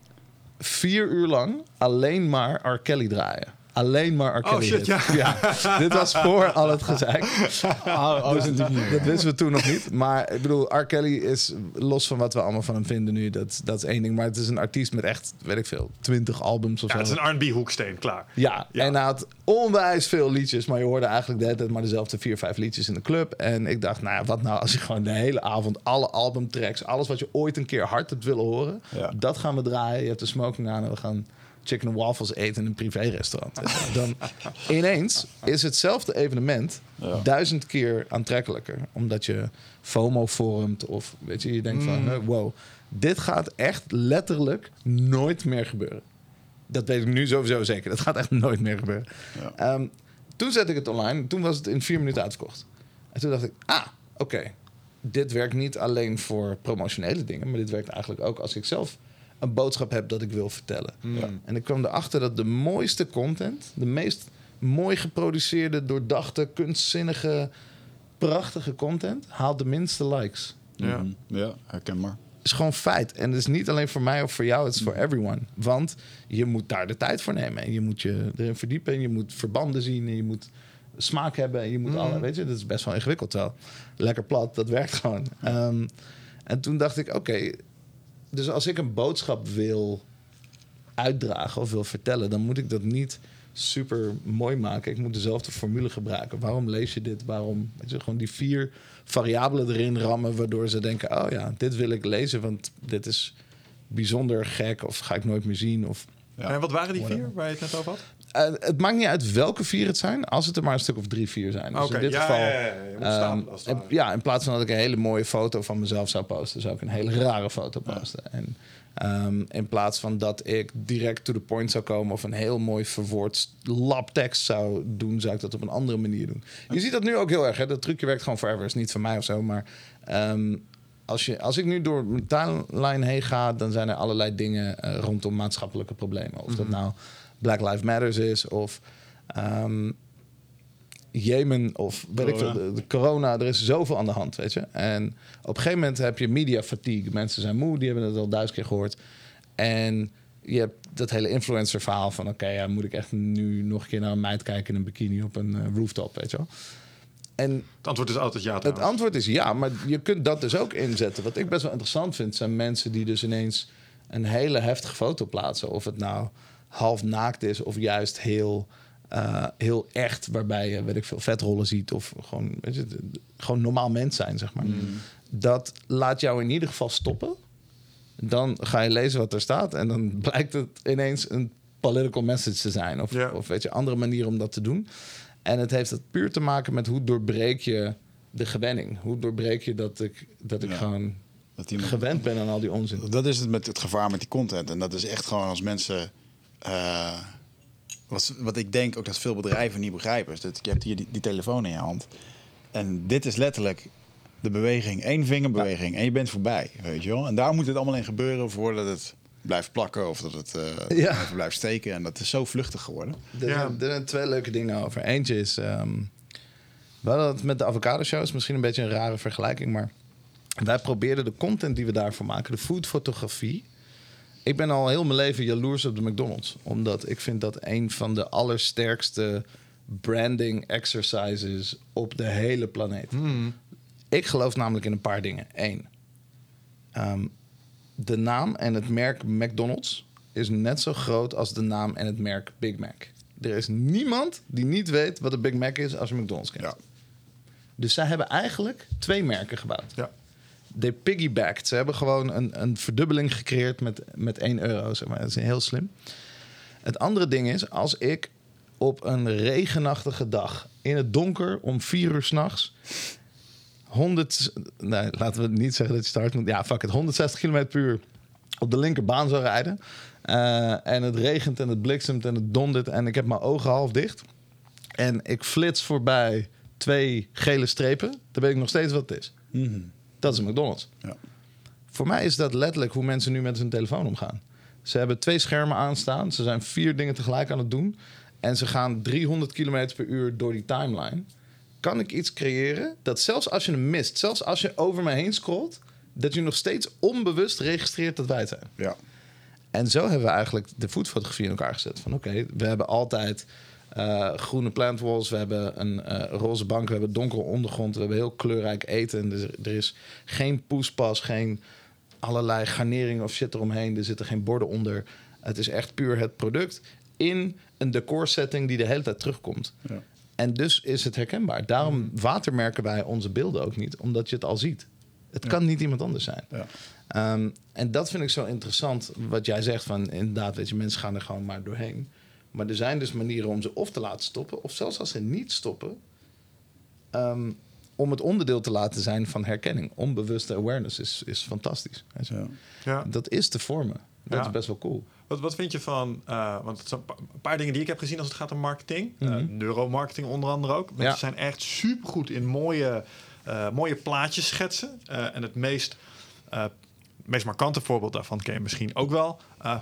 vier uur lang alleen maar R. Kelly draaien? Alleen maar R. Kelly shit, hits. ja. Dit was voor al het gezeik. Oh, Dus dat wisten we toen nog niet. Maar ik bedoel, R. Kelly is los van wat we allemaal van hem vinden nu. Dat, dat is één ding. Maar het is een artiest met echt, weet ik veel, twintig albums of Ja, het zo. is een R&B hoeksteen, klaar. Ja, Ja. en hij had onwijs veel liedjes. Maar je hoorde eigenlijk de hele tijd maar dezelfde vier, vijf liedjes in de club. En ik dacht, nou ja, wat nou als je gewoon de hele avond alle albumtracks, alles wat je ooit een keer hard hebt willen horen, dat gaan we draaien. Je hebt de smoking aan en we gaan chicken and waffles eten in een privé-restaurant. Dan ineens is hetzelfde evenement Ja. duizend keer aantrekkelijker. Omdat je FOMO vormt of weet je, je denkt van, Mm. huh, wow, dit gaat echt letterlijk nooit meer gebeuren. Dat weet ik nu sowieso zeker. Dat gaat echt nooit meer gebeuren. Ja. Ehm, toen zette ik het online. Toen was het in vier minuten uitverkocht. En toen dacht ik, ah, oké. Dit werkt niet alleen voor promotionele dingen... maar dit werkt eigenlijk ook als ik zelf een boodschap heb dat ik wil vertellen. Mm. En ik kwam erachter dat de mooiste content... de meest mooi geproduceerde, doordachte, kunstzinnige... prachtige content... haalt de minste likes. Ja. Mhm. ja, herkenbaar. is gewoon feit. En het is niet alleen voor mij of voor jou, het is voor everyone. Want je moet daar de tijd voor nemen. En je moet je erin verdiepen. En je moet verbanden zien. En je moet smaak hebben. En je moet Mhm. alle, weet je, dat is best wel ingewikkeld wel. Lekker plat, dat werkt gewoon. Ehm, en toen dacht ik, oké, dus als ik een boodschap wil uitdragen of wil vertellen, dan moet ik dat niet super mooi maken. Ik moet dezelfde formule gebruiken. Waarom lees je dit? Waarom? Weet je, gewoon die vier variabelen erin rammen, waardoor ze denken: oh ja, dit wil ik lezen, want dit is bijzonder gek of ga ik nooit meer zien. Of, Ja. En wat waren die vier waar je het net over had? Eh, het maakt niet uit welke vier het zijn, als het er maar een stuk of drie, vier zijn. Dus in dit ja, geval, ja, ja, ehm, in, ja, in plaats van dat ik een hele mooie foto van mezelf zou posten, zou ik een hele rare foto posten. En ehm, in plaats van dat ik direct to the point zou komen of een heel mooi verwoord labtekst zou doen, zou ik dat op een andere manier doen. Je ziet dat nu ook heel erg. Hè? Dat trucje werkt gewoon forever. Is niet van mij of zo, maar ehm, als, je, als ik nu door mijn timeline heen ga, dan zijn er allerlei dingen eh, rondom maatschappelijke problemen. Of dat nou Black Lives Matters is of ehm, Jemen of weet ik Corona. veel, de, de corona. Er is zoveel aan de hand, weet je. En op een gegeven moment heb je media fatigue. Mensen zijn moe, die hebben het al duizend keer gehoord. En je hebt dat hele influencer verhaal van... oké, ja, moet ik echt nu nog een keer naar een meid kijken in een bikini op een eh, rooftop, weet je wel. En Het antwoord is altijd ja. het antwoord is ja, maar je kunt dat dus ook inzetten. Wat ik best wel interessant vind, zijn mensen die dus ineens een hele heftige foto plaatsen. Of het nou half naakt is of juist heel, eh, heel echt, waarbij je weet ik veel vetrollen ziet. Of gewoon, weet je, gewoon normaal mens zijn, zeg maar. Dat laat jou in ieder geval stoppen. Dan ga je lezen wat er staat en dan blijkt het ineens een political message te zijn. Of, of weet je, andere manieren om dat te doen. En het heeft het puur te maken met hoe doorbreek je de gewenning. Hoe doorbreek je dat ik, dat ik Ja. gewoon Dat iemand- gewend ben aan al die onzin. Dat is het met het gevaar met die content. En dat is echt gewoon als mensen. Eh, wat, wat ik denk ook dat veel bedrijven niet begrijpen. Is dat je hebt hier die, die telefoon in je hand. En dit is letterlijk de beweging. één vingerbeweging. En je bent voorbij. Weet je wel? En daar moet het allemaal in gebeuren voordat het blijft plakken. Of dat het eh, Ja. blijft steken. En dat is zo vluchtig geworden. Er, Ja. zijn, er zijn twee leuke dingen over. Eentje is... ehm we hadden het met de avocado show. is misschien een beetje een rare vergelijking, maar... Wij probeerden de content die we daarvoor maken, de foodfotografie... Ik ben al heel mijn leven jaloers op de McDonald's. Omdat ik vind dat een van de allersterkste branding exercises op de hele planeet. Ik geloof namelijk in een paar dingen. Eén, ehm, de naam en het merk McDonald's is net zo groot als de naam en het merk Big Mac. Er is niemand die niet weet wat een Big Mac is als je McDonald's kent. Ja. Dus zij hebben eigenlijk twee merken gebouwd. Ja. They piggybacked. Ze hebben gewoon een, een verdubbeling gecreëerd met, met 1 euro. Zeg maar. Dat is heel slim. Het andere ding is, als ik op een regenachtige dag in het donker om 4 uur s'nachts 100, nee, laten we niet zeggen dat je start moet. Ja, fuck het, 160 km per uur op de linkerbaan zou rijden. Eh, en het regent en het bliksemt en het dondert en ik heb mijn ogen half dicht. En ik flits voorbij twee gele strepen. Dan weet ik nog steeds wat het is. Dat is een McDonald's. Ja. Voor mij is dat letterlijk hoe mensen nu met hun telefoon omgaan. Ze hebben twee schermen aanstaan. Ze zijn vier dingen tegelijk aan het doen. En ze gaan 300 km per uur door die timeline. Kan ik iets creëren dat zelfs als je hem mist, zelfs als je over me heen scrolt, dat je nog steeds onbewust registreert dat wij het zijn. Ja. En zo hebben we eigenlijk de foodfotografie in elkaar gezet. Van oké, we hebben altijd eh, groene plant walls, we hebben een eh, roze bank, we hebben donkere ondergrond, we hebben heel kleurrijk eten. Dus er is geen poespas, geen allerlei garnering of shit eromheen. Er zitten geen borden onder. Het is echt puur het product in een decorsetting die de hele tijd terugkomt. Ja. En dus is het herkenbaar. Daarom watermerken wij onze beelden ook niet, omdat je het al ziet. Het kan niet iemand anders zijn. Ja. Ehm, en dat vind ik zo interessant, wat jij zegt van inderdaad, weet je, mensen gaan er gewoon maar doorheen. Maar er zijn dus manieren om ze of te laten stoppen, of zelfs als ze niet stoppen, ehm, om het onderdeel te laten zijn van herkenning. Onbewuste awareness is, is fantastisch. Ja. Ja. Dat is te vormen. Dat Ja. is best wel cool. Wat, wat vind je van, eh, want het zijn een pa- een paar dingen die ik heb gezien als het gaat om marketing. Eh, Mhm. neuromarketing onder andere ook. Mensen Ja. zijn echt supergoed in mooie, eh, mooie plaatjes schetsen. En het meest, meest markante voorbeeld daarvan ken je misschien ook wel. eh,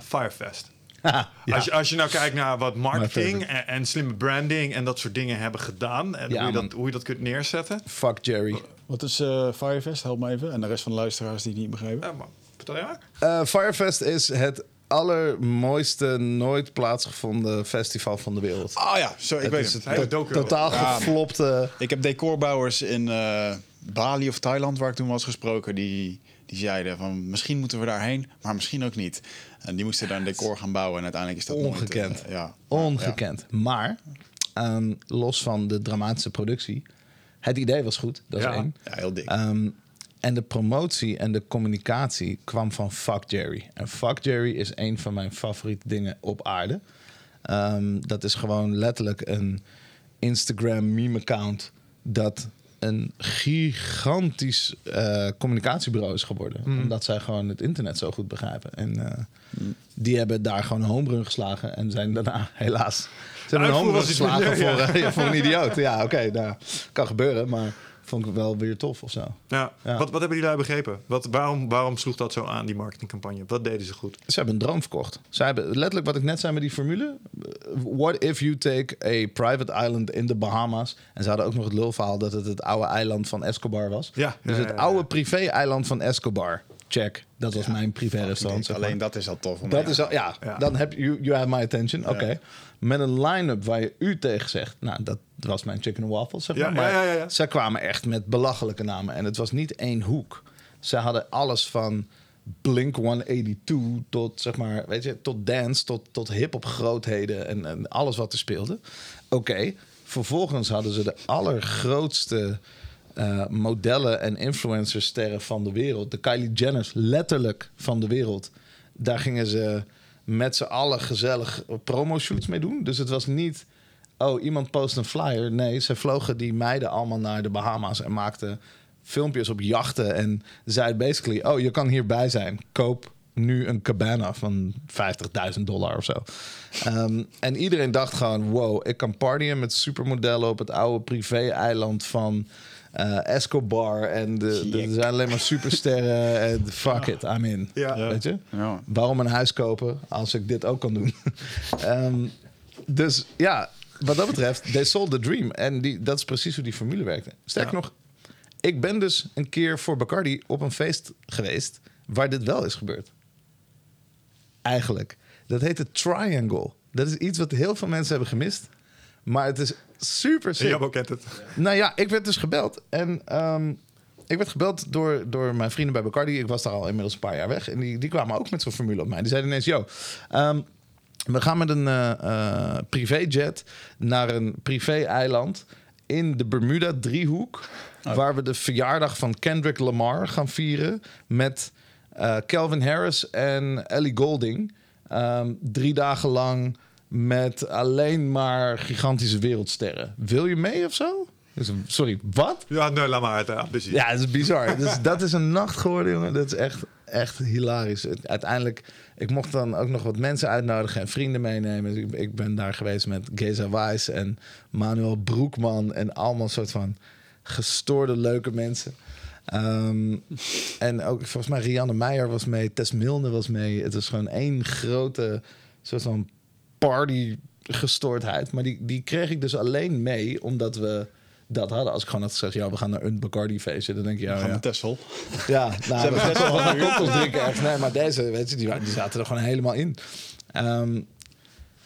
Als, je, als je nou kijkt naar wat marketing en, en slimme branding en dat soort dingen hebben gedaan. En Ja, hoe, je dat, hoe je dat kunt neerzetten. Fuck Jerry. Wat is eh, Firefest? Help me even. En de rest van de luisteraars die het niet begrijpen. Eh, maar, vertel je maar. Eh, Firefest is het allermooiste, nooit plaatsgevonden festival van de wereld. Ah ja, zo, ik het weet is het. het to- totaal Ja. geflopte... Ik heb decorbouwers in eh, Bali of Thailand, waar ik toen was gesproken, die, Die zeiden van misschien moeten we daarheen, maar misschien ook niet. En die moesten daar een decor gaan bouwen en uiteindelijk is dat nooit, Ongekend. eh, ja. Ongekend. Maar, ehm, los van de dramatische productie, het idee was goed. Dat is Ja. één. Ja, heel dik. Ehm, en de promotie en de communicatie kwam van Fuck Jerry. En Fuck Jerry is een van mijn favoriete dingen op aarde. Ehm, dat is gewoon letterlijk een Instagram meme-account dat een gigantisch eh, communicatiebureau is geworden. Omdat zij gewoon het internet zo goed begrijpen. En eh, die hebben daar gewoon een homerun geslagen en zijn daarna helaas... Ze hebben een iets geslagen voor, eh, voor een idioot. Ja, oké, nou, kan gebeuren, maar vond ik wel weer tof of zo. Ja. Ja. Wat, wat hebben die lui begrepen? Wat, waarom, waarom sloeg dat zo aan, die marketingcampagne? Wat deden ze goed? Ze hebben een droom verkocht. Ze hebben letterlijk wat ik net zei met die formule. What if you take a private island in de Bahamas? En ze hadden ook nog het lulverhaal dat het het oude eiland van Escobar was. Ja, Dus ja, het ja, ja. oude privé-eiland van Escobar. Check. Dat was mijn privé-restaurant. zeg maar. Alleen dat is al tof. Dat ja. is al, ja, Ja. dan heb je, you, you have my attention. Oké. Met een line-up waar je u tegen zegt. Nou, dat was mijn chicken and waffles, zeg maar. maar ja, ja, ja. Zij kwamen echt met belachelijke namen. En het was niet één hoek. Ze hadden alles van Blink 182 tot, zeg maar, weet je, tot dance, tot, tot hip-hop grootheden en, en alles wat er speelde. Oké. Vervolgens hadden ze de allergrootste eh, modellen en influencersterren van de wereld. De Kylie Jenners, letterlijk van de wereld. Daar gingen ze met z'n allen gezellig promo-shoots mee doen. Dus het was niet, oh, iemand post een flyer. Nee, ze vlogen die meiden allemaal naar de Bahama's en maakten filmpjes op jachten. En zeiden basically, oh, je kan hierbij zijn. Koop nu een cabana van 50.000 dollar of zo. Ehm, en iedereen dacht gewoon, wow, ik kan partyen met supermodellen op het oude privé-eiland van eh, Escobar. En de, de- er zijn alleen maar supersterren. en fuck it, I'm in. Ja. Weet je? Ja. Waarom een huis kopen als ik dit ook kan doen? Ehm, dus ja, wat dat betreft, they sold the dream. En die, dat is precies hoe die formule werkte. Sterker Ja. nog, ik ben dus een keer voor Bacardi op een feest geweest waar dit wel is gebeurd. Eigenlijk. Dat heet de Triangle. Dat is iets wat heel veel mensen hebben gemist. Maar het is super sick. Jabbo kent het. Nou ja, ik werd dus gebeld. En ehm, ik werd gebeld door, door mijn vrienden bij Bacardi. Ik was daar al inmiddels een paar jaar weg. En die, die kwamen ook met zo'n formule op mij. Die zeiden ineens, yo, ehm, we gaan met een eh, eh, privéjet naar een privé-eiland in de Bermuda-driehoek. Waar we de verjaardag van Kendrick Lamar gaan vieren met eh, Calvin Harris en Ellie Golding. Ehm, drie dagen lang met alleen maar gigantische wereldsterren. Wil je mee of zo? Dus, Sorry, wat? Ja, nee, laat maar uit. Ja, precies. Ja, dat is bizar. dus dat is een nacht geworden, jongen. Dat is echt, echt hilarisch. Uiteindelijk, ik mocht dan ook nog wat mensen uitnodigen en vrienden meenemen. Dus ik, ik ben daar geweest met Geza Weiss en Manuel Broekman en allemaal soort van gestoorde leuke mensen. Ehm, en ook volgens mij Rianne Meijer was mee, Tess Milne was mee. Het was gewoon één grote soort van party gestoordheid. Maar die, die kreeg ik dus alleen mee omdat we dat hadden. Als ik gewoon had gezegd, ja, we gaan naar een Bacardi feestje. Dan denk je, ja, Gaan ja. Tessel. Ja, nou, we gaan toch wel gaan cocktails drinken ergens. Nee, maar deze, weet je, die, die zaten er gewoon helemaal in. Ehm,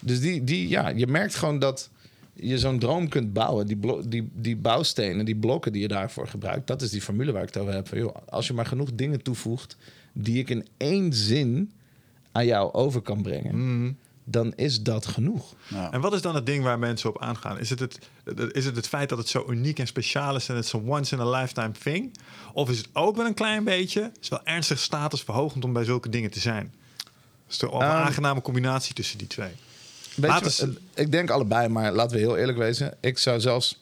dus die, die, ja, je merkt gewoon dat je zo'n droom kunt bouwen. Die, blo- die, die bouwstenen, die blokken die je daarvoor gebruikt. Dat is die formule waar ik het over heb. Van, joh, als je maar genoeg dingen toevoegt die ik in één zin aan jou over kan brengen, dan is dat genoeg. Nou, En wat is dan het ding waar mensen op aangaan? Is het het, is het het feit dat het zo uniek en speciaal is en het zo'n once in a lifetime thing? Of is het ook wel een klein beetje, is wel ernstig statusverhogend om bij zulke dingen te zijn? Is er een Ehm, aangename combinatie tussen die twee? Laten we- eh, ik denk allebei, maar laten we heel eerlijk wezen. Ik zou zelfs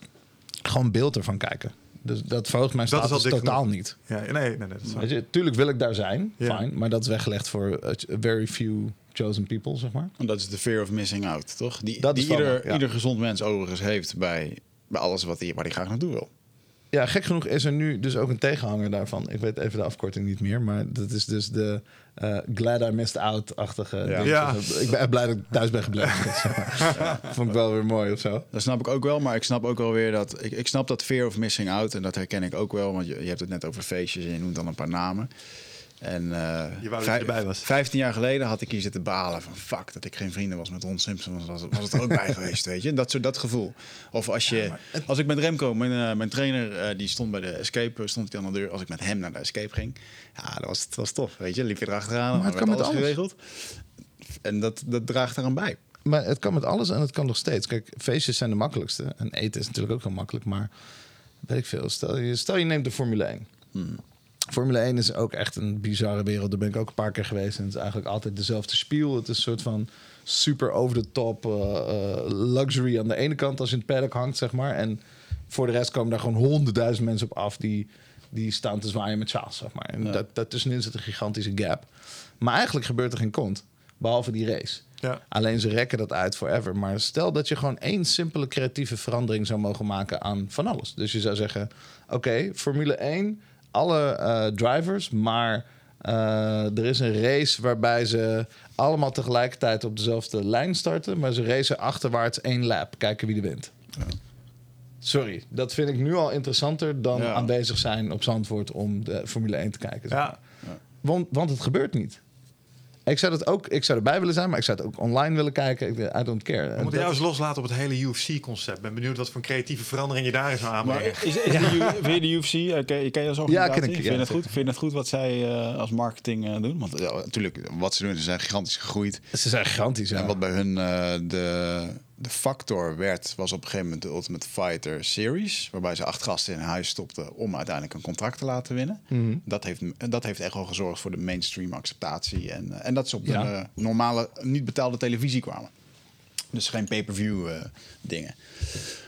gewoon beeld ervan kijken. Dus dat verhoogt mijn Dat is status totaal genoeg. niet. Ja, nee, nee, nee. Dat is waar. Weet je, tuurlijk wil ik daar zijn, Ja. fine. Maar dat is weggelegd voor a very few chosen people, zeg maar. en dat is de fear of missing out, toch? Die, Dat die ieder, ja. ieder gezond mens overigens heeft bij, bij alles wat hij, waar hij graag naartoe wil. Ja, gek genoeg is er nu dus ook een tegenhanger daarvan. Ik weet even de afkorting niet meer, maar dat is dus de eh, glad I missed out-achtige. Ja. Ja. Ik ben blij dat ik thuis ben gebleven. Vond ik wel weer mooi of zo. Dat snap ik ook wel, maar ik snap ook wel weer dat... Ik, ik snap dat fear of missing out en dat herken ik ook wel. Want je, je hebt het net over feestjes en je noemt dan een paar namen. En uh, je wou dat je erbij was. 15 jaar geleden had ik hier zitten balen van fuck dat ik geen vrienden was met Ron Simpson. Was, was het er ook bij geweest, weet je? Dat, soort, dat gevoel. Of als, je, als ik met Remco, mijn, uh, mijn trainer, uh, die stond bij de escape, stond hij aan de deur. Als ik met hem naar de escape ging, ja, dat was, dat was tof, weet je? Liep je erachteraan, maar het kan met alles geregeld. En dat, dat draagt eraan bij. Maar het kan met alles en het kan nog steeds. Kijk, feestjes zijn de makkelijkste. En eten is natuurlijk ook heel makkelijk. Maar weet ik veel. Stel je, stel je neemt de Formule 1. Hmm. Formule 1 is ook echt een bizarre wereld. Daar ben ik ook een paar keer geweest. En het is eigenlijk altijd dezelfde spiel. Het is een soort van super over the top uh, uh, luxury aan de ene kant als je in het paddock hangt, zeg maar. En voor de rest komen daar gewoon honderdduizend mensen op af die, die staan te zwaaien met sjaals, zeg maar. En ja. dat, daartussenin zit een gigantische gap. Maar eigenlijk gebeurt er geen kont, behalve die race. Ja. Alleen ze rekken dat uit forever. Maar stel dat je gewoon één simpele creatieve verandering zou mogen maken aan van alles. Dus je zou zeggen: Oké, Formule 1, alle uh, drivers, maar uh, er is een race waarbij ze allemaal tegelijkertijd op dezelfde lijn starten. Maar ze racen achterwaarts één lap. Kijken wie er wint. Ja. Sorry, dat vind ik nu al interessanter dan ja. aanwezig zijn op Zandvoort om de Formule 1 te kijken. Ja. Want, want het gebeurt niet. Ik zou, dat ook, ik zou erbij willen zijn, maar ik zou het ook online willen kijken. I don't care. We moeten jou eens loslaten op het hele UFC-concept. Ben benieuwd wat voor een creatieve verandering je daar is aan aanbrengen. Is, is ja. de, vind je de UFC, uh, ken, je, ken je als Ja, ken ik. Vind je, het goed? vind je het goed wat zij uh, als marketing uh, doen? Want ja, natuurlijk, wat ze doen, ze zijn gigantisch gegroeid. Ze zijn gigantisch, ja. En wat bij hun de, de factor werd, was op een gegeven moment de Ultimate Fighter Series. Waarbij ze acht gasten in huis stopten om uiteindelijk een contract te laten winnen. Mm -hmm. dat, heeft, dat heeft echt wel gezorgd voor de mainstream acceptatie. En, en dat ze op de ja. normale, niet betaalde televisie kwamen. Dus geen pay-per-view uh, dingen.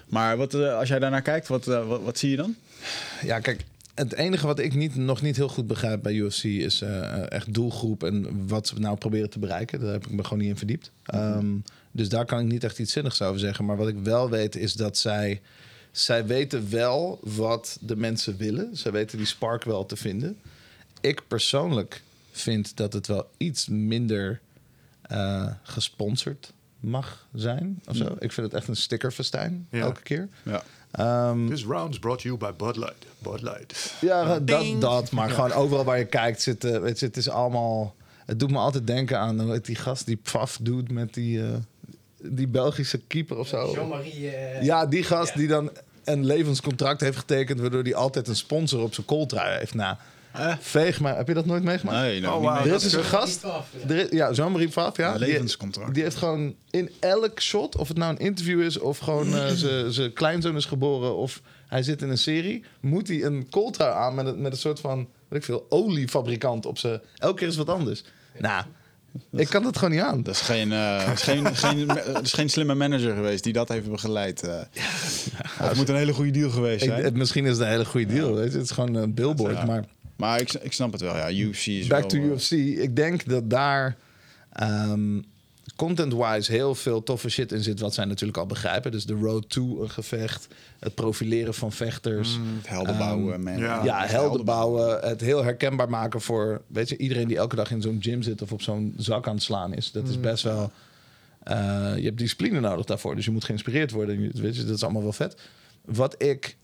Maar wat, uh, als jij daarnaar kijkt, wat, wat, wat, zie je dan? Ja, kijk, het enige wat ik niet, nog niet heel goed begrijp bij UFC is echt doelgroep en wat ze nou proberen te bereiken. Daar heb ik me gewoon niet in verdiept. Mm -hmm. um, dus daar kan ik niet echt iets zinnigs over zeggen. Maar wat ik wel weet is dat zij. Zij weten wel wat de mensen willen. Zij weten die spark wel te vinden. Ik persoonlijk vind dat het wel iets minder uh, gesponsord mag zijn. Of zo. Ik vind het echt een stickerfestijn ja. elke keer. Ja. Um, This round is brought to you by Bud Light. Bud Light. Ja, dat, dat. Maar ja. gewoon overal waar je kijkt zit, uh, je, het is allemaal... Het doet me altijd denken aan hoe heet die gast die paf doet met die... Uh, die Belgische keeper of zo. Jean-Marie. Uh, ja, die gast ja. die dan een levenscontract heeft getekend... waardoor hij altijd een sponsor op zijn kooltrui heeft. Nou, uh. veeg maar. Heb je dat nooit meegemaakt? Nee, nou, oh, wow. Er is dus een gast... Is, ja, Jean-Marie Pfaff, ja. Een levenscontract. Die, die, heeft gewoon in elk shot... of het nou een interview is... of gewoon uh, zijn kleinzoon is geboren... of hij zit in een serie... moet hij een kooltrui aan met, met een soort van... weet ik veel, oliefabrikant op zijn... Elke keer is wat anders. Nou... Ik kan dat gewoon niet aan. Dat is geen, uh, is geen, geen, dat is geen slimme manager geweest die dat heeft begeleid. Uh, ja, het moet een hele goede deal geweest zijn. Ik, het, misschien is het een hele goede deal. Ja. Weet je? Het is gewoon een billboard. Ja. Maar, maar ik, ik snap het wel. Ja, UFC is Back wel, to UFC. Ik denk dat daar um, content-wise heel veel toffe shit in zit. Wat zij natuurlijk al begrijpen. Dus de road to een gevecht. Het profileren van vechters. Mm, het helden bouwen. Um, ja, ja helden bouwen. Het heel herkenbaar maken voor... Weet je, iedereen die elke dag in zo'n gym zit... of op zo'n zak aan het slaan is. Dat is best wel... Uh, je hebt discipline nodig daarvoor. Dus je moet geïnspireerd worden. Weet je, dat is allemaal wel vet. Wat ik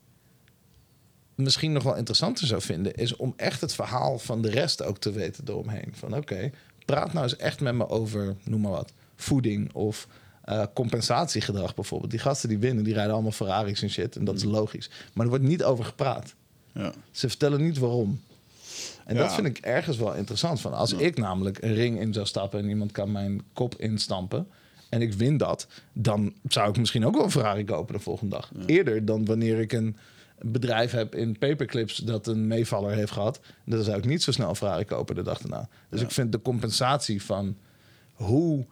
misschien nog wel interessanter zou vinden... is om echt het verhaal van de rest ook te weten eromheen. Van oké, okay, praat nou eens echt met me over... noem maar wat voeding of uh, compensatiegedrag bijvoorbeeld. Die gasten die winnen, die rijden allemaal Ferraris en shit. En dat is logisch. Maar er wordt niet over gepraat. Ja. Ze vertellen niet waarom. En ja. dat vind ik ergens wel interessant. Van als ja. ik namelijk een ring in zou stappen en iemand kan mijn kop instampen en ik win dat, dan zou ik misschien ook wel een Ferrari kopen de volgende dag. Eerder dan wanneer ik een bedrijf heb in paperclips dat een meevaller heeft gehad, dan zou ik niet zo snel een Ferrari kopen de dag daarna. Dus ik vind de compensatie van hoe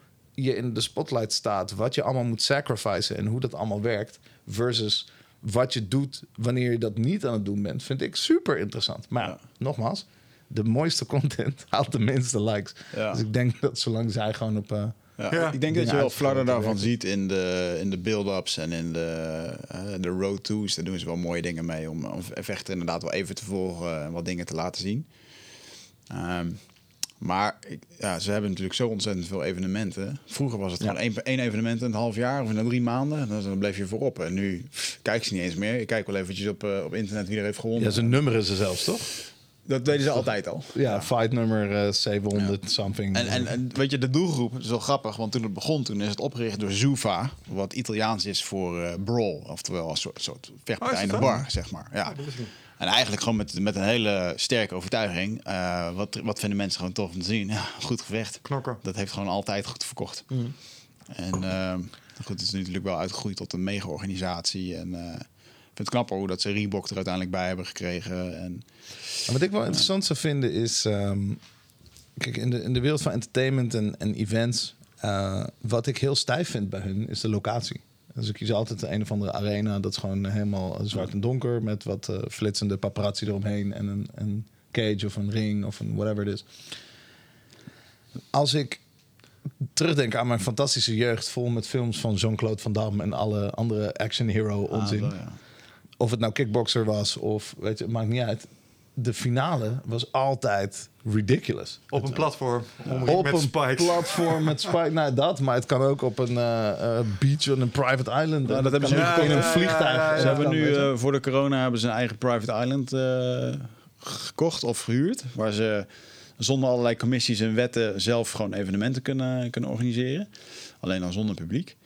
je in de spotlight staat, wat je allemaal moet sacrificen en hoe dat allemaal werkt, versus wat je doet wanneer je dat niet aan het doen bent, vind ik super interessant. Maar ja. nogmaals, de mooiste content haalt de minste likes. Ja. Dus ik denk dat zolang zij gewoon op. Uh, ja, ja, ik denk dat je wel flarden daarvan ziet in de, in de build-ups en in de, uh, de road to's. Daar doen ze wel mooie dingen mee om, om vechten inderdaad wel even te volgen en wat dingen te laten zien. Um, maar ik, ja, ze hebben natuurlijk zo ontzettend veel evenementen. Vroeger was het ja. gewoon één, één evenement in een half jaar of in drie maanden. Dan, dan bleef je voorop. En nu kijk ze niet eens meer. Ik kijk wel eventjes op, uh, op internet wie er heeft gewonnen. Ja, zijn nummer is er zelfs, toch? Dat deden ze altijd al. Ja, fight nummer eh, 700 something. En, en, en weet je, de doelgroep is wel grappig, want toen het begon, toen is het opgericht door Zuva, wat Italiaans is voor eh, brawl, oftewel een soort, soort vechtpartij Oh, is in de bar, zeg maar. Ja. niet. En eigenlijk gewoon met, met een hele sterke overtuiging. eh, wat, wat vinden mensen gewoon tof om te zien? Ja, goed gevecht. Knokken. Dat heeft gewoon altijd goed verkocht. En ehm, goed, het is natuurlijk wel uitgegroeid tot een mega-organisatie. En eh, ik vind het knapper hoe dat ze Reebok er uiteindelijk bij hebben gekregen. En wat ik wel interessant zou vinden is... ehm, kijk, in de, in de wereld van entertainment en, en events... eh, wat ik heel stijf vind bij hun is de locatie. Dus ik kies altijd een of andere arena. Dat is gewoon helemaal zwart en donker... met wat eh, flitsende paparazzi eromheen... en een, een cage of een ring of een whatever het is. Als ik terugdenk aan mijn fantastische jeugd... vol met films van Jean-Claude Van Damme... en alle andere action hero onzin Ah, ja. of het nou kickboxer was of weet je, het maakt niet uit. De finale was altijd ridiculous. Op een platform. Op met een spikes. platform met spikes. Nou, dat, maar het kan ook op een eh, eh, beach on een private island. Nou, dat hebben ze nu in een vliegtuig. Ze hebben nu eh, voor de corona hebben ze een eigen private island eh, gekocht of gehuurd. Waar ze zonder allerlei commissies en wetten zelf gewoon evenementen kunnen, kunnen organiseren. Alleen dan zonder publiek.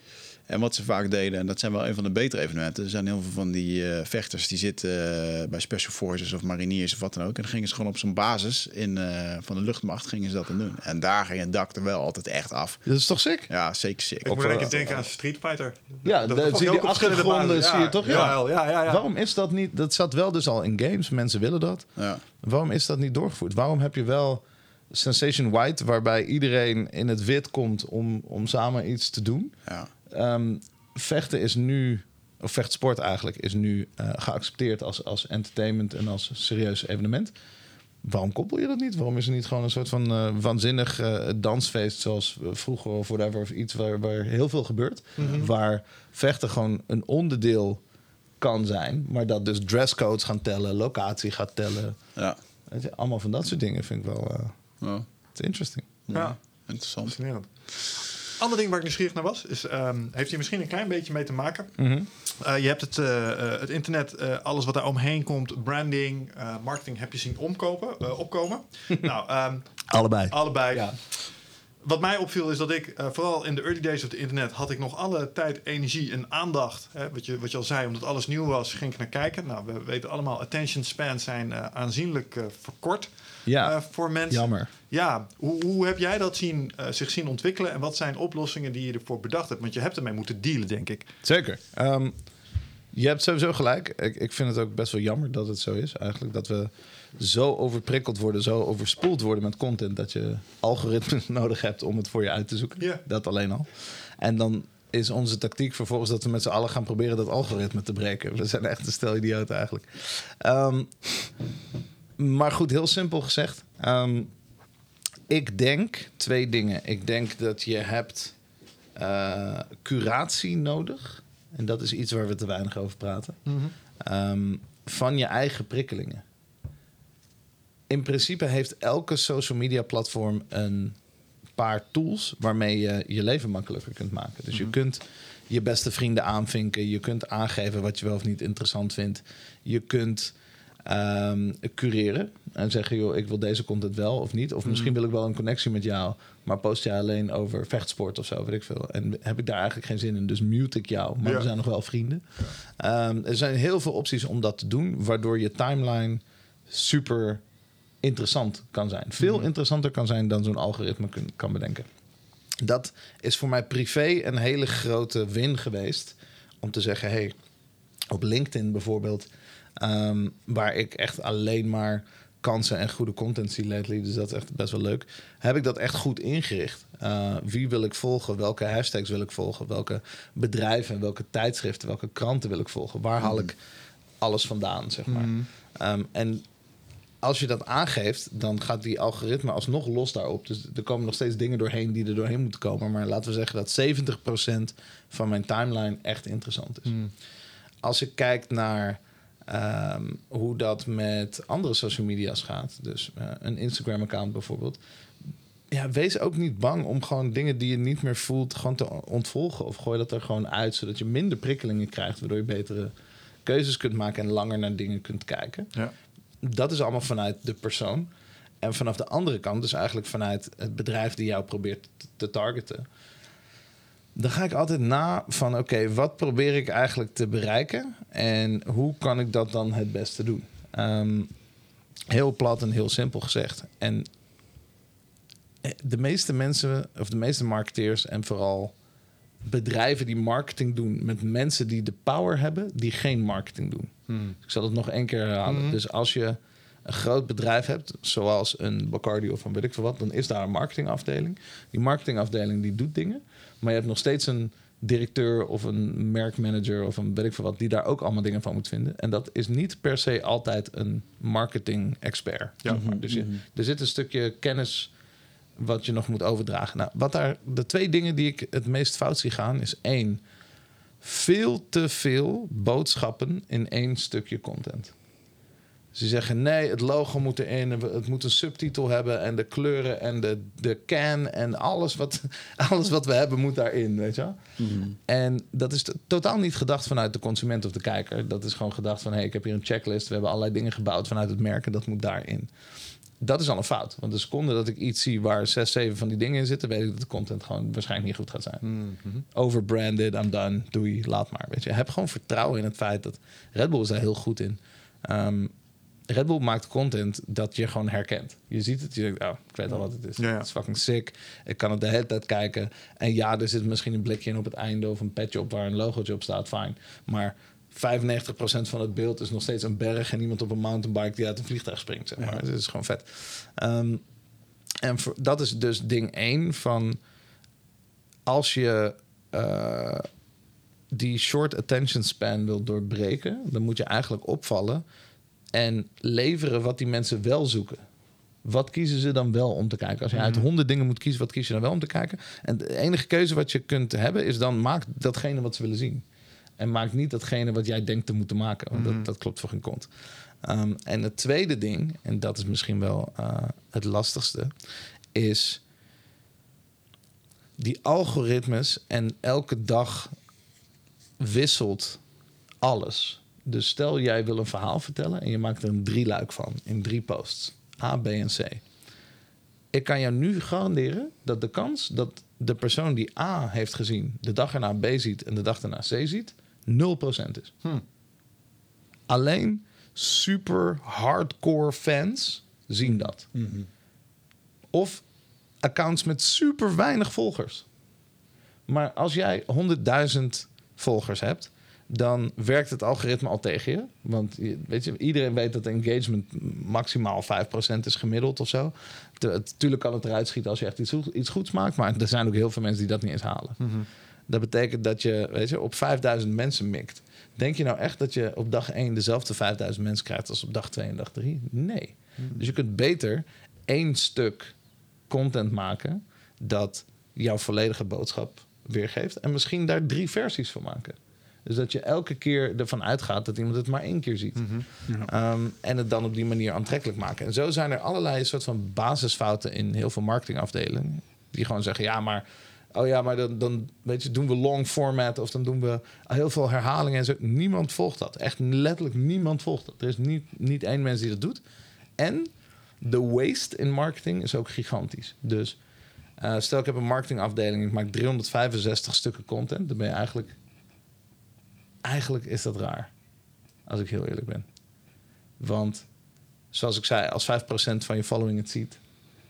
En wat ze vaak deden, en dat zijn wel een van de betere evenementen. Er zijn heel veel van die eh, vechters die zitten eh, bij Special Forces of Mariniers of wat dan ook. En dan gingen ze gewoon op zo'n basis in, eh, van de luchtmacht gingen ze dat dan doen. En daar ging het dak er wel altijd echt af. Dat is toch sick? Ja, zeker sick. Ik moet Of, denk ik denken aan Street Fighter. Ja, Dat zie je ook die achtergronden, zie je toch? Ja, ja, ja. ja. Waarom is dat niet? Dat zat wel dus al in games. Mensen willen dat. Ja. Waarom is dat niet doorgevoerd? Waarom heb je wel Sensation White, waarbij iedereen in het wit komt om, om samen iets te doen? Ja. Ehm, vechten is nu, of vechtsport eigenlijk, is nu eh, geaccepteerd als, als entertainment en als serieus evenement. Waarom koppel je dat niet? Waarom is er niet gewoon een soort van eh, waanzinnig eh, dansfeest zoals vroeger of whatever, of iets waar, waar heel veel gebeurt, waar vechten gewoon een onderdeel kan zijn, maar dat dus dresscodes gaan tellen, locatie gaat tellen, Ja. Weet je, allemaal van dat soort dingen vind ik wel eh Ja. is interesting. Ja. Interessant. Fascinerend. Ander ding waar ik nieuwsgierig naar was, is, ehm, heeft hier misschien een klein beetje mee te maken. Mhm. Eh, je hebt het, eh, eh, het internet, alles wat daar omheen komt, branding, marketing, heb je zien omkopen, opkomen. nou, ehm, Allebei. allebei. Ja. Wat mij opviel is dat ik, vooral in de early days of het internet, had ik nog alle tijd, energie en aandacht. Hè, wat, je, wat je al zei, omdat alles nieuw was, ging ik naar kijken. Nou, we weten allemaal, attention spans zijn aanzienlijk verkort Ja, eh, voor mensen. jammer. Ja, hoe, hoe heb jij dat zien, eh, zich zien ontwikkelen en wat zijn oplossingen die je ervoor bedacht hebt? Want je hebt ermee moeten dealen, denk ik. Zeker. Ehm, je hebt sowieso gelijk. Ik, ik vind het ook best wel jammer dat het zo is. Eigenlijk dat we zo overprikkeld worden, zo overspoeld worden met content... dat je algoritmes nodig hebt om het voor je uit te zoeken. Dat alleen al. En dan is onze tactiek vervolgens dat we met z'n allen gaan proberen dat algoritme te breken. We zijn echt een stel idioten eigenlijk. Ehm, maar goed, heel simpel gezegd. Ehm, ik denk twee dingen. Ik denk dat je hebt eh, curatie nodig. En dat is iets waar we te weinig over praten. Ehm, van je eigen prikkelingen. In principe heeft elke social media platform een paar tools waarmee je je leven makkelijker kunt maken. Dus je kunt je beste vrienden aanvinken. Je kunt aangeven wat je wel of niet interessant vindt. Je kunt ehm, cureren en zeggen: joh, ik wil deze content wel of niet. Of misschien wil ik wel een connectie met jou, maar post jij alleen over vechtsport of zo, weet ik veel. En heb ik daar eigenlijk geen zin in, dus mute ik jou. Maar Ja. we zijn nog wel vrienden. Ehm, er zijn heel veel opties om dat te doen, waardoor je timeline super interessant kan zijn. Veel interessanter kan zijn dan zo'n algoritme kun- kan bedenken. Dat is voor mij privé een hele grote win geweest. Om te zeggen, hey, op LinkedIn bijvoorbeeld, ehm, waar ik echt alleen maar kansen en goede content zie lately, dus dat is echt best wel leuk, heb ik dat echt goed ingericht. Uh, wie wil ik volgen? Welke hashtags wil ik volgen? Welke bedrijven, welke tijdschriften, welke kranten wil ik volgen? Waar haal ik alles vandaan, zeg maar. Ehm, en als je dat aangeeft, dan gaat die algoritme alsnog los daarop. Dus er komen nog steeds dingen doorheen die er doorheen moeten komen. Maar laten we zeggen dat 70% van mijn timeline echt interessant is. Als ik kijk naar ehm, hoe dat met andere social media's gaat, dus eh, een Instagram-account bijvoorbeeld. Ja, wees ook niet bang om gewoon dingen die je niet meer voelt, gewoon te ontvolgen. Of gooi dat er gewoon uit, zodat je minder prikkelingen krijgt, waardoor je betere keuzes kunt maken en langer naar dingen kunt kijken Ja. dat is allemaal vanuit de persoon. En vanaf de andere kant, dus eigenlijk vanuit het bedrijf die jou probeert te- te targeten. Dan ga ik altijd na van oké, wat probeer ik eigenlijk te bereiken? En hoe kan ik dat dan het beste doen? Ehm, heel plat en heel simpel gezegd. En eh, de meeste mensen, of de meeste marketeers en vooral bedrijven die marketing doen met mensen die de power hebben, die geen marketing doen. Ik zal het nog één keer herhalen. Dus als je een groot bedrijf hebt, zoals een Bacardi of een weet ik veel wat, dan is daar een marketingafdeling. Die marketingafdeling die doet dingen, maar je hebt nog steeds een directeur of een merkmanager of een weet ik veel wat, die daar ook allemaal dingen van moet vinden. En dat is niet per se altijd een marketing expert. Ja. zeg maar. Dus je, er zit een stukje kennis wat je nog moet overdragen. Nou, wat daar, de twee dingen die ik het meest fout zie gaan, is één, veel te veel boodschappen in één stukje content. Ze zeggen nee, het logo moet erin, het moet een subtitel hebben en de kleuren en de, de can en alles wat, alles wat we hebben moet daarin, weet je wel? En dat is totaal niet gedacht vanuit de consument of de kijker. Dat is gewoon gedacht van, hé, hey, ik heb hier een checklist, we hebben allerlei dingen gebouwd vanuit het merk en dat moet daarin. Dat is al een fout. Want de seconde dat ik iets zie waar zes, zeven van die dingen in zitten, weet ik dat de content gewoon waarschijnlijk niet goed gaat zijn. Overbranded, I'm done, doei, laat maar. Weet je, heb gewoon vertrouwen in het feit dat Red Bull is daar heel goed in. Ehm, Red Bull maakt content dat je gewoon herkent. Je ziet het, je denkt, oh, ik weet al wat het is. Ja, ja. Het is fucking sick. Ik kan het de hele tijd kijken. En ja, er zit misschien een blikje in op het einde of een petje op waar een logootje op staat, fijn. Maar 95% van het beeld is nog steeds een berg en iemand op een mountainbike die uit een vliegtuig springt. Zeg maar. Het is gewoon vet. Ehm, en voor, dat is dus ding één van als je eh, die short attention span wil doorbreken, dan moet je eigenlijk opvallen en leveren wat die mensen wel zoeken. Wat kiezen ze dan wel om te kijken? Als je uit honderd dingen moet kiezen, wat kies je dan wel om te kijken? En de enige keuze wat je kunt hebben is dan maak datgene wat ze willen zien. En maak niet datgene wat jij denkt te moeten maken. Want dat, dat klopt voor geen kont. Ehm, en het tweede ding, en dat is misschien wel eh, het lastigste, is die algoritmes en elke dag wisselt alles. Dus stel jij wil een verhaal vertellen en je maakt er een drieluik van in drie posts. A, B en C. Ik kan jou nu garanderen dat de kans dat de persoon die A heeft gezien de dag erna B ziet en de dag erna C ziet, 0% is. Alleen super hardcore fans zien dat. Of accounts met super weinig volgers. Maar als jij 100.000 volgers hebt, dan werkt het algoritme al tegen je. Want weet je, iedereen weet dat engagement maximaal 5% is gemiddeld of zo. Natuurlijk kan het eruit schieten als je echt iets, iets goeds maakt. Maar er zijn ook heel veel mensen die dat niet eens halen. Dat betekent dat je, weet je op 5000 mensen mikt. Denk je nou echt dat je op dag 1 dezelfde 5000 mensen krijgt als op dag 2 en dag 3? Nee. Dus je kunt beter één stuk content maken dat jouw volledige boodschap weergeeft. En misschien daar drie versies van maken. Dus dat je elke keer ervan uitgaat dat iemand het maar één keer ziet. Ehm, en het dan op die manier aantrekkelijk maken. En zo zijn er allerlei soort van basisfouten in heel veel marketingafdelingen. Die gewoon zeggen, ja, maar... Oh ja, maar dan, dan weet je, doen we long format of dan doen we heel veel herhalingen en zo. Niemand volgt dat. Echt letterlijk niemand volgt dat. Er is niet, niet één mens die dat doet. En de waste in marketing is ook gigantisch. Dus eh, stel ik heb een marketingafdeling, ik maak 365 stukken content. Dan ben je eigenlijk... Eigenlijk is dat raar. Als ik heel eerlijk ben. Want zoals ik zei, als 5% van je following het ziet...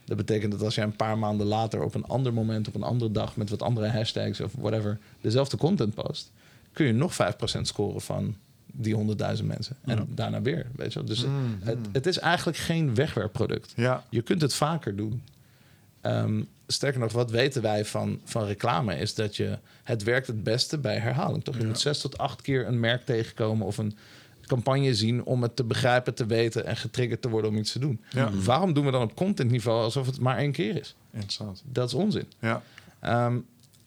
Dat betekent dat als je een paar maanden later op een ander moment, op een andere dag met wat andere hashtags of whatever, dezelfde content post, kun je nog 5% scoren van die 100.000 mensen. En daarna weer, weet je wel. Dus het, het is eigenlijk geen wegwerpproduct. Ja. Je kunt het vaker doen. Ehm, sterker nog, wat weten wij van, van reclame is dat je het werkt het beste bij herhaling. Toch? Je moet zes tot acht keer een merk tegenkomen of een campagne zien om het te begrijpen, te weten en getriggerd te worden om iets te doen. Ja. Waarom doen we dan op contentniveau alsof het maar één keer is? Interessant. Dat is onzin. Ja. Ehm,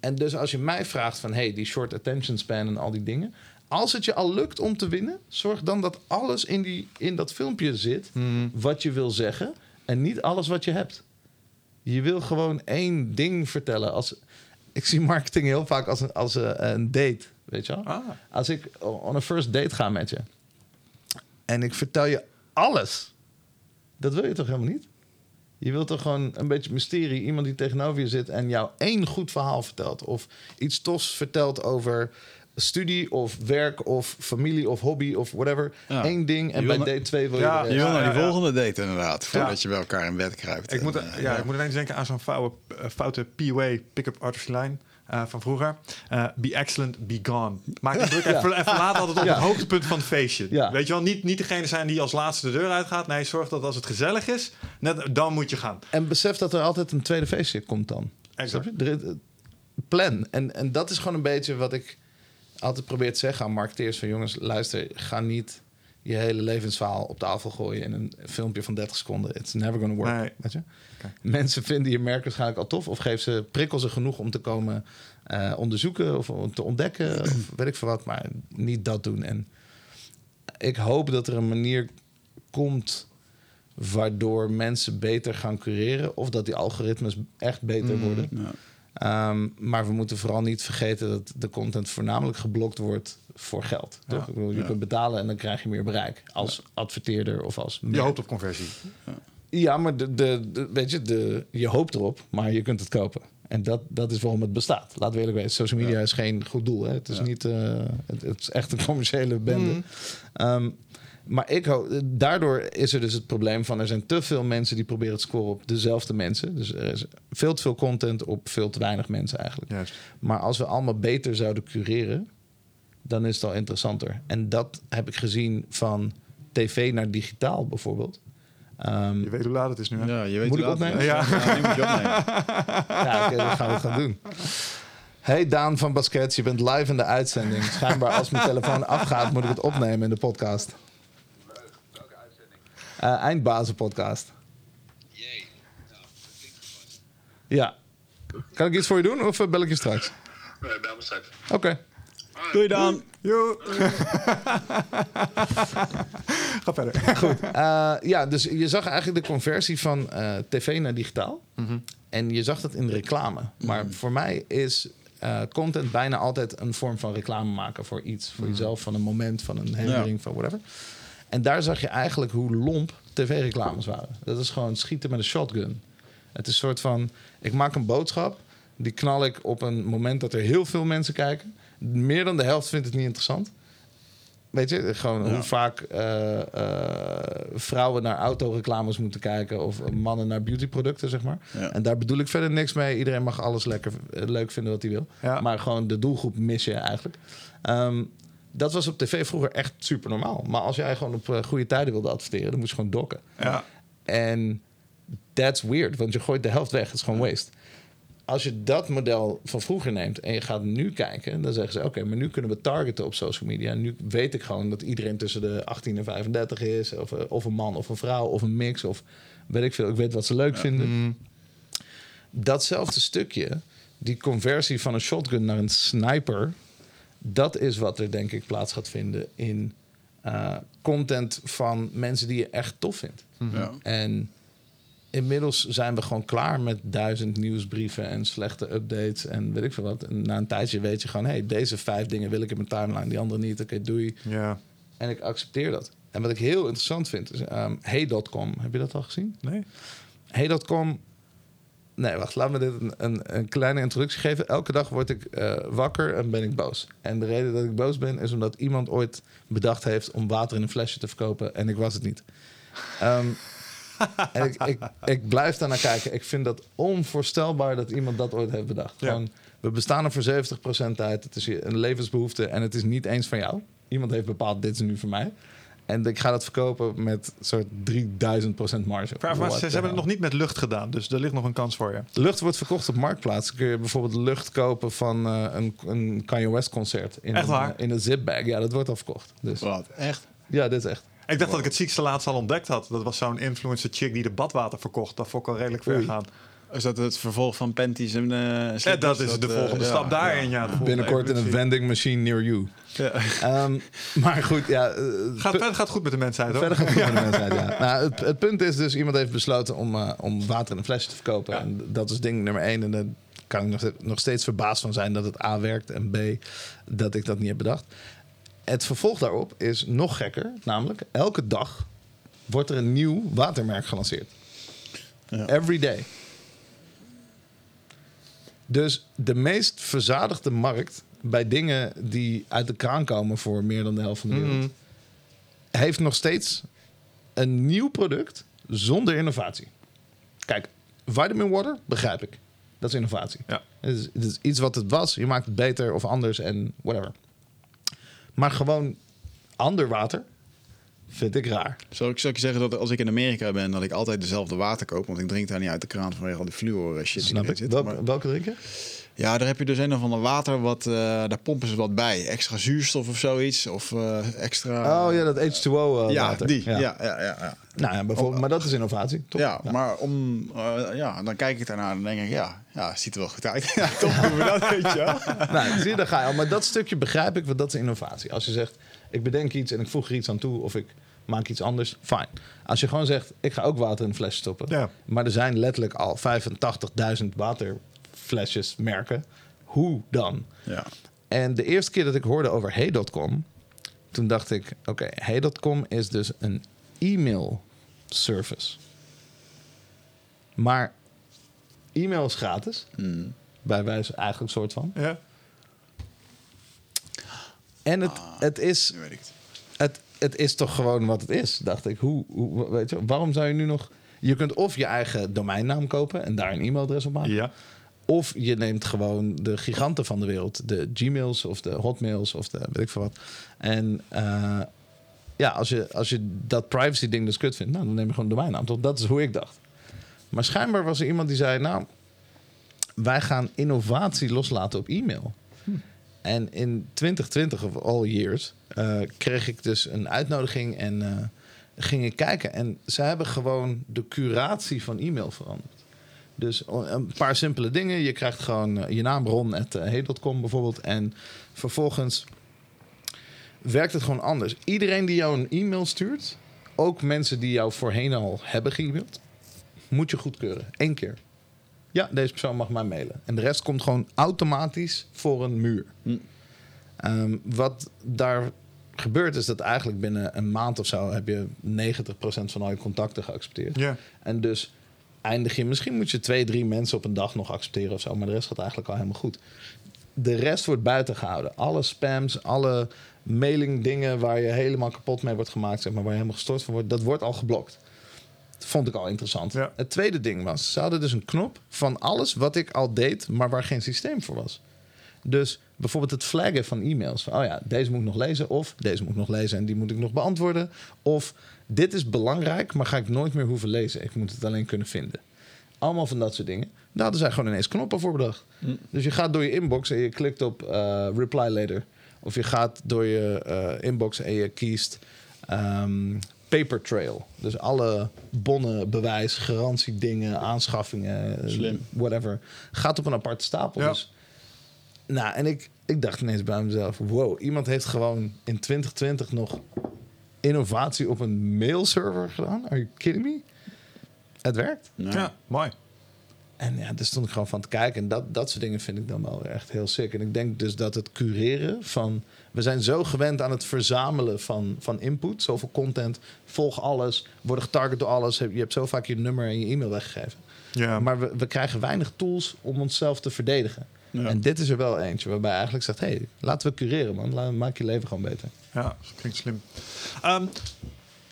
en dus als je mij vraagt van hey, die short attention span en al die dingen. Als het je al lukt om te winnen, zorg dan dat alles in, die, in dat filmpje zit wat je wil zeggen en niet alles wat je hebt. Je wil gewoon één ding vertellen. Als, ik zie marketing heel vaak als een, als een, een date, weet je wel? Ah. Als ik on een first date ga met je en ik vertel je alles Dat wil je toch helemaal niet? Je wilt toch gewoon een beetje mysterie. Iemand die tegenover je zit en jou één goed verhaal vertelt. Of iets tofs vertelt over studie of werk of familie of hobby of whatever. Ja. Eén ding en bij date 2 wil je Ja, de Je rest. wil naar die ja, ja. volgende date inderdaad. Voordat je bij elkaar in bed kruipt. Ik moet, eh, ja, ik moet ineens denken aan zo'n foute, eh, foute PUA pick-up artistry line eh, van vroeger. Eh, be excellent, be gone. Maak een druk en, Ja. ver- en verlaat altijd op Ja. het hoogtepunt van het feestje. Ja. Weet je wel, niet, niet degene zijn die als laatste de deur uitgaat. Nee, zorg dat als het gezellig is, net, dan moet je gaan. En besef dat er altijd een tweede feestje komt dan. Exact. Plan. En, en dat is gewoon een beetje wat ik altijd probeer te zeggen aan marketeers. Van jongens, luister, ga niet je hele levensverhaal op tafel gooien in een filmpje van 30 seconden. It's never gonna work. Nee. Weet je? Mensen vinden je merk waarschijnlijk al tof. Of geef ze prikkels ze genoeg om te komen eh, onderzoeken of om te ontdekken. of weet ik veel wat. Maar niet dat doen. En ik hoop dat er een manier komt waardoor mensen beter gaan cureren. Of dat die algoritmes echt beter worden. ja. Ehm, maar we moeten vooral niet vergeten dat de content voornamelijk geblokt wordt voor geld. Toch? Ja. Ik bedoel, je Ja. kunt betalen en dan krijg je meer bereik. Als adverteerder of als... Je hoopt op conversie. Ja, maar de, de, de- weet je, de, je hoopt erop, maar je kunt het kopen. En dat, dat is waarom het bestaat. Laten we eerlijk weten. Social media is geen goed doel. Hè? Het, is Ja. niet, eh, het, het is echt een commerciële bende. Mm. Ehm, maar ik hoop, daardoor is er dus het probleem van... er zijn te veel mensen die proberen te scoren op dezelfde mensen. Dus er is veel te veel content op veel te weinig mensen eigenlijk. Juist. Maar als we allemaal beter zouden cureren, dan is het al interessanter. En dat heb ik gezien van tv naar digitaal bijvoorbeeld. Ehm, Je weet hoe laat het is nu. Hè? Ja, je weet Moet hoe ik laat het opnemen? Ja, nu moet je opnemen. ja, oké, dat gaan we gaan doen. Hey Daan van Baskets, je bent live in de uitzending. Schijnbaar als mijn telefoon afgaat, moet ik het opnemen in de podcast. Uitzending? Eh Eindbazen podcast. Jee. Nou, dat klinkt goed. Ja. Kan ik iets voor je doen of eh, bel ik je straks? Nee, bel me straks. Oké. Doei dan. Joe. Ga verder. Eh, ja, dus je zag eigenlijk de conversie van eh, tv naar digitaal. En je zag dat in de reclame. Maar voor mij is eh, content bijna altijd een vorm van reclame maken voor iets. Voor jezelf, van een moment, van een herinnering, van whatever. En daar zag je eigenlijk hoe lomp tv-reclames waren. Dat is gewoon schieten met een shotgun. Het is een soort van, ik maak een boodschap... die knal ik op een moment dat er heel veel mensen kijken. Meer dan de helft vindt het niet interessant. Weet je, gewoon Ja. hoe vaak eh, eh, vrouwen naar autoreclames moeten kijken... of mannen naar beautyproducten, zeg maar. Ja. En daar bedoel ik verder niks mee. Iedereen mag alles lekker eh, leuk vinden wat hij wil. Ja. Maar gewoon de doelgroep mis je eigenlijk. Ehm, dat was op tv vroeger echt super normaal. Maar als jij gewoon op eh, goede tijden wilde adverteren... dan moest je gewoon dokken. Ja. En that's weird, want je gooit de helft weg. Het is gewoon waste. Als je dat model van vroeger neemt en je gaat nu kijken, dan zeggen ze: Oké, maar nu kunnen we targeten op social media. Nu weet ik gewoon dat iedereen tussen de 18 en 35 is, of, eh, of een man of een vrouw of een mix, of weet ik veel. Ik weet wat ze leuk vinden. Mm. Datzelfde stukje, die conversie van een shotgun naar een sniper, dat is wat er denk ik plaats gaat vinden in eh, content van mensen die je echt tof vindt. Ja. En inmiddels zijn we gewoon klaar met duizend nieuwsbrieven en slechte updates en weet ik veel wat. En na een tijdje weet je gewoon, hey, deze vijf dingen wil ik in mijn timeline, die andere niet. Oké, doei. Ja. En ik accepteer dat. En wat ik heel interessant vind, is um, hey.com. Heb je dat al gezien? Nee? Hey.com. Nee, wacht, laat me dit een, een, een kleine introductie geven. Elke dag word ik eh, wakker en ben ik boos. En de reden dat ik boos ben, is omdat iemand ooit bedacht heeft om water in een flesje te verkopen. En ik was het niet. Ehm, en ik, ik, ik blijf daar naar kijken. Ik vind dat onvoorstelbaar dat iemand dat ooit heeft bedacht. Ja. Gewoon, we bestaan er voor 70% uit. Het is een levensbehoefte en het is niet eens van jou. Iemand heeft bepaald, dit is nu voor mij. En ik ga dat verkopen met een soort 3000% marge. Vraag maar, ze, hebben het nog niet met lucht gedaan, dus er ligt nog een kans voor je. De lucht wordt verkocht op Marktplaats. Kun je bijvoorbeeld lucht kopen van eh, een, een Kanye West concert. In Echt een, waar? eh, in een zipbag. Ja, dat wordt al verkocht. Dus Wat? Echt? ja, dit is echt. Ik dacht dat ik het ziekste laatst al ontdekt had. Dat was zo'n influencer chick die de badwater verkocht. Dat vond ik al redelijk ver Oei. gaan. Is dat het vervolg van panties en eh Ja, dat is de eh, volgende ja, stap daarin. Ja, Binnenkort in een vending machine near you. Ja. Ehm, maar goed, ja. eh, Gaat, verder gaat goed met de mensheid, hoor. Verder gaat het goed met de mensheid, ja. Nou, het, het punt is dus, iemand heeft besloten om, eh, om water in een flesje te verkopen. Ja. En dat is ding nummer één. En daar kan ik nog, steeds- nog steeds verbaasd van zijn dat het A werkt en B, dat ik dat niet heb bedacht. Het vervolg daarop is nog gekker, namelijk elke dag wordt er een nieuw watermerk gelanceerd. Ja. Every day. Dus de meest verzadigde markt bij dingen die uit de kraan komen voor meer dan de helft van de wereld, Mhm. heeft nog steeds een nieuw product zonder innovatie. Kijk, vitamin water begrijp ik. Dat is innovatie. Ja. Het is, het is iets wat het was. Je maakt het beter of anders en whatever. Maar gewoon ander water vind ik raar. Zou ik, zou ik je zeggen dat als ik in Amerika ben, dat ik altijd dezelfde water koop? Want ik drink daar niet uit de kraan vanwege al die fluor eh, shit Snap ik. zit. Welk- Maar- welke drink je? ja, daar heb je dus een of ander water, wat, eh, daar pompen ze wat bij. Extra zuurstof of zoiets. Of eh, extra... Oh ja, dat H2O eh, ja, water. die. Ja, ja, ja. ja. Nou ja, bijvoorbeeld, maar dat is innovatie, toch? Ja, maar om, ja, dan kijk ik daarnaar en denk ik, ja, ja, ziet er wel goed uit. ja, toch doen we dat, weet je. Nou, zie je, daar ga je al. Maar dat stukje begrijp ik, want dat is innovatie. Als je zegt, ik bedenk iets en ik voeg er iets aan toe... of ik maak iets anders, fijn. Als je gewoon zegt, ik ga ook water in een flesje stoppen... Ja. maar er zijn letterlijk al 85.000 waterflesjes merken... hoe dan? Ja. En de eerste keer dat ik hoorde over Hey.com... toen dacht ik, oké, Hey.com is dus een e-mail service. Maar e-mail is gratis... Mm. bij wijze eigenlijk soort van... Ja. En het, het, is, Nu weet ik het. het, het is toch gewoon wat het is, dacht ik. Hoe, hoe, weet je, waarom zou je nu nog... Je kunt of je eigen domeinnaam kopen en daar een e-mailadres op maken. Ja. Of je neemt gewoon de giganten van de wereld. De Gmails of de Hotmails of de weet ik veel wat. En eh, ja, als je, als je dat privacy ding dus kut vindt... Nou, dan neem je gewoon een domeinnaam. Toch? Dat is hoe ik dacht. Maar schijnbaar was er iemand die zei... Nou, wij gaan innovatie loslaten op e-mail. En in 2020 of all years eh, kreeg ik dus een uitnodiging en eh, ging ik kijken. En ze hebben gewoon de curatie van e-mail veranderd. Dus een paar simpele dingen. Je krijgt gewoon eh, je naam ron.hey.com bijvoorbeeld. En vervolgens werkt het gewoon anders. Iedereen die jou een e-mail stuurt, ook mensen die jou voorheen al hebben ge-mailed, moet je goedkeuren. Eén keer. Ja, deze persoon mag mij mailen. En de rest komt gewoon automatisch voor een muur. Hm. Ehm, wat daar gebeurt is dat eigenlijk binnen een maand of zo heb je 90% van al je contacten geaccepteerd. Ja. En dus eindig je, misschien moet je twee, drie mensen op een dag nog accepteren of zo, maar de rest gaat eigenlijk al helemaal goed. De rest wordt buiten gehouden. Alle spams, alle mailing dingen waar je helemaal kapot mee wordt gemaakt, zeg maar, waar je helemaal gestort van wordt, dat wordt al geblokt. Vond ik al interessant. Ja. Het tweede ding was, ze hadden dus een knop van alles wat ik al deed, maar waar geen systeem voor was. Dus bijvoorbeeld het flaggen van e-mails. Van, oh ja, deze moet ik nog lezen. Of deze moet ik nog lezen en die moet ik nog beantwoorden. Of dit is belangrijk, maar ga ik nooit meer hoeven lezen. Ik moet het alleen kunnen vinden. Allemaal van dat soort dingen. Daar hadden zij gewoon ineens knoppen voor bedacht. Dus je gaat door je inbox en je klikt op eh, reply later. Of je gaat door je eh, inbox en je kiest ehm, paper trail. Dus alle bonnen, bewijs, garantiedingen, aanschaffingen, Slim. whatever. Gaat op een aparte stapel. Ja. Dus nou, en ik, ik dacht ineens bij mezelf: wow, iemand heeft gewoon in 2020 nog innovatie op een mailserver gedaan. Are you kidding me? Het werkt. Ja. Ja, mooi. En ja, daar stond ik gewoon van te kijken. En dat, dat soort dingen vind ik dan wel echt heel sick. En ik denk dus dat het cureren van... We zijn zo gewend aan het verzamelen van, van input. Zoveel content. Volg alles. Worden getarget door alles. Je hebt zo vaak je nummer en je e-mail weggegeven. Ja. Maar we, we krijgen weinig tools om onszelf te verdedigen. Ja. En dit is er wel eentje waarbij je eigenlijk zegt... hey, laten we cureren, man. Laat, maak je leven gewoon beter. Ja, dat klinkt slim. Ehm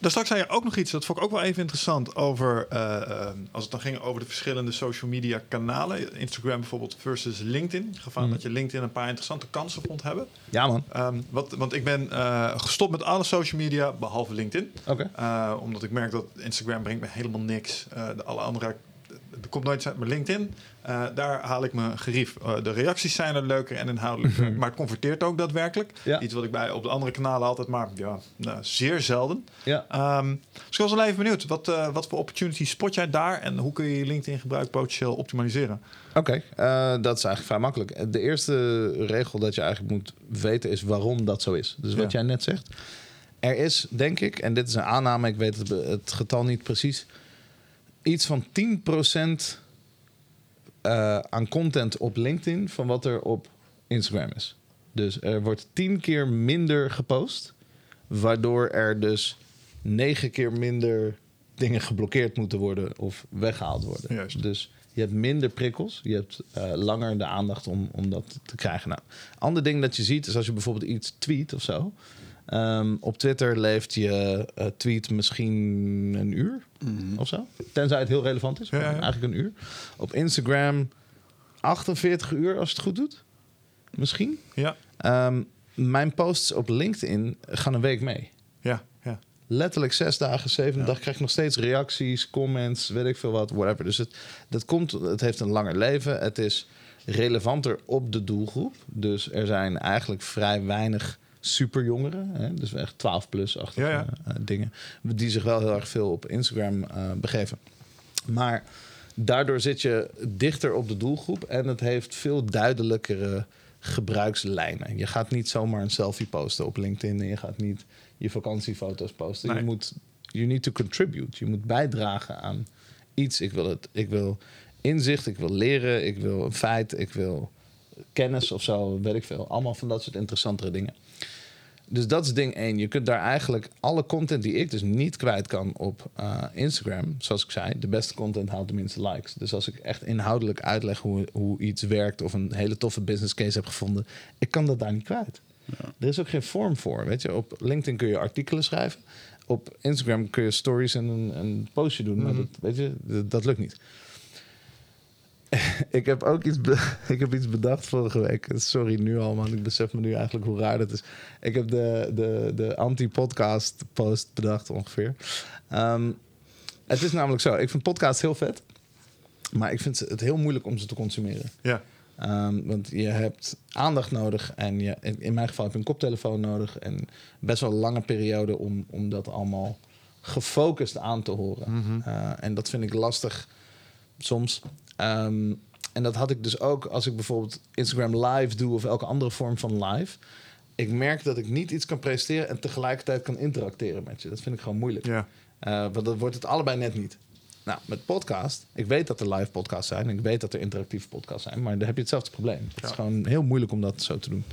daar straks zei je ook nog iets, dat vond ik ook wel even interessant, over eh, ehm, als het dan ging over de verschillende social media kanalen. Instagram bijvoorbeeld versus LinkedIn. In geval Mm. dat je LinkedIn een paar interessante kansen vond hebben. Ja, man. Ehm, wat, want ik ben eh, gestopt met alle social media, behalve LinkedIn. Oké. Eh, omdat ik merk dat Instagram brengt me helemaal niks. Eh de alle andere, er komt nooit iets uit. Maar LinkedIn, eh, daar haal ik me gerief. Eh, de reacties zijn er leuker en inhoudelijker. maar het converteert ook daadwerkelijk. Ja. Iets wat ik bij op de andere kanalen altijd maar ja, nou, zeer zelden. Ja. Ehm, dus ik was wel even benieuwd. Wat, eh, wat voor opportunities spot jij daar? En hoe kun je je LinkedIn gebruik potentieel optimaliseren? Oké, dat is eigenlijk vrij makkelijk. De eerste regel dat je eigenlijk moet weten is waarom dat zo is. Dus wat Ja. jij net zegt. Er is, denk ik, en dit is een aanname, ik weet het, het getal niet precies, iets van 10% eh aan content op LinkedIn van wat er op Instagram is. Dus er wordt 10 keer minder gepost, waardoor er dus negen keer minder dingen geblokkeerd moeten worden of weggehaald worden. Juist. Dus je hebt minder prikkels. Je hebt eh, langer de aandacht om, om dat te krijgen. Nou, ander ding dat je ziet is als je bijvoorbeeld iets tweet of zo. Ehm, op Twitter leeft je eh, tweet misschien een uur of zo. Tenzij het heel relevant is. Ja, maar ja. Eigenlijk een uur. Op Instagram 48 uur als het goed doet. Misschien. Ja, Ehm, mijn posts op LinkedIn gaan een week mee. ja, ja. Letterlijk zes dagen, zeven dagen krijg ik nog steeds reacties, comments, weet ik veel wat, whatever. Dus het, dat komt, het heeft een langer leven. Het is relevanter op de doelgroep. Dus er zijn eigenlijk vrij weinig superjongeren, hè, dus echt 12 plus achtige Ja, ja. eh, dingen, die zich wel heel erg veel op Instagram eh, begeven. Maar daardoor zit je dichter op de doelgroep en het heeft veel duidelijkere gebruikslijnen. Je gaat niet zomaar een selfie posten op LinkedIn en je gaat niet je vakantiefoto's posten. Nee. Je moet, you need to contribute. Je moet bijdragen aan iets. Ik wil, het, ik wil inzicht, ik wil leren, ik wil een feit, ik wil kennis of zo, weet ik veel. Allemaal van dat soort interessantere dingen. Dus dat is ding één. Je kunt daar eigenlijk alle content die ik dus niet kwijt kan op eh, Instagram, zoals ik zei, de beste content haalt de minste likes. Dus als ik echt inhoudelijk uitleg hoe, hoe iets werkt of een hele toffe business case heb gevonden, ik kan dat daar niet kwijt. Er is ook geen vorm voor. Weet je, op LinkedIn kun je artikelen schrijven. Op Instagram kun je stories en een, een postje doen. Maar dat, weet je, dat, dat lukt niet. ik heb ook iets, ik heb iets bedacht vorige week. Sorry nu al, man. Ik besef me nu eigenlijk hoe raar dat is. Ik heb de, de, de anti-podcast post bedacht ongeveer. Ehm, het is namelijk zo. Ik vind podcasts heel vet. Maar ik vind het heel moeilijk om ze te consumeren. Ja, Ehm, want je hebt aandacht nodig en je, in mijn geval heb je een koptelefoon nodig en best wel een lange periode om, om dat allemaal gefocust aan te horen. Eh, en dat vind ik lastig soms. Ehm, en dat had ik dus ook als ik bijvoorbeeld Instagram live doe of elke andere vorm van live. Ik merk dat ik niet iets kan presteren en tegelijkertijd kan interacteren met je. Dat vind ik gewoon moeilijk. ja. Eh, want dan wordt het allebei net niet. Nou, met podcast, ik weet dat er live podcasts zijn. Ik weet dat er interactieve podcasts zijn. Maar dan heb je hetzelfde probleem. Het is gewoon heel moeilijk om dat zo te doen.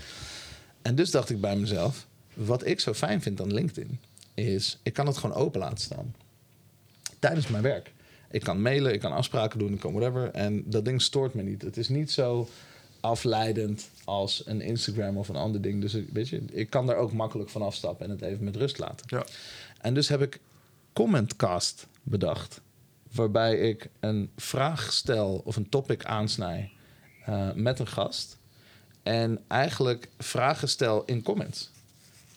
En dus dacht ik bij mezelf... wat ik zo fijn vind aan LinkedIn... is, ik kan het gewoon open laten staan. Tijdens mijn werk. Ik kan mailen, ik kan afspraken doen, ik kan whatever. En dat ding stoort me niet. Het is niet zo afleidend als een Instagram of een ander ding. Dus ik- weet je, ik kan daar ook makkelijk van afstappen... en het even met rust laten. ja. En dus heb ik Commentcast bedacht. Waarbij ik een vraag stel of een topic aansnij eh, met een gast. En eigenlijk vragen stel in comments.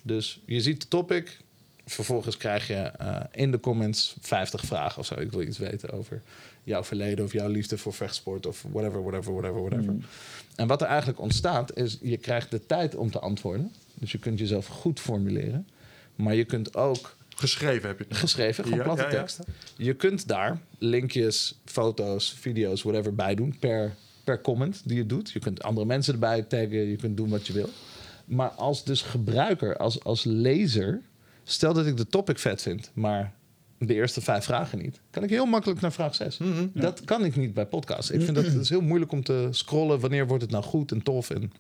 Dus je ziet de topic. Vervolgens krijg je eh, in de comments 50 vragen of zo. Ik wil iets weten over jouw verleden of jouw liefde voor vechtsport of whatever, whatever, whatever, whatever. En wat er eigenlijk ontstaat is, je krijgt de tijd om te antwoorden. Dus je kunt jezelf goed formuleren. Maar je kunt ook Geschreven heb je het geschreven, gewoon Ja, platte ja, ja. teksten. Je kunt daar linkjes, foto's, video's, whatever bij doen per, per comment die je doet. Je kunt andere mensen erbij taggen, je kunt doen wat je wil. Maar als dus gebruiker, als, als lezer, stel dat ik de topic vet vind, maar de eerste vijf vragen niet, kan ik heel makkelijk naar vraag 6. Mhm. Dat kan ik niet bij podcasts. Ik vind dat het is heel moeilijk om te scrollen. Wanneer wordt het nou goed en tof? En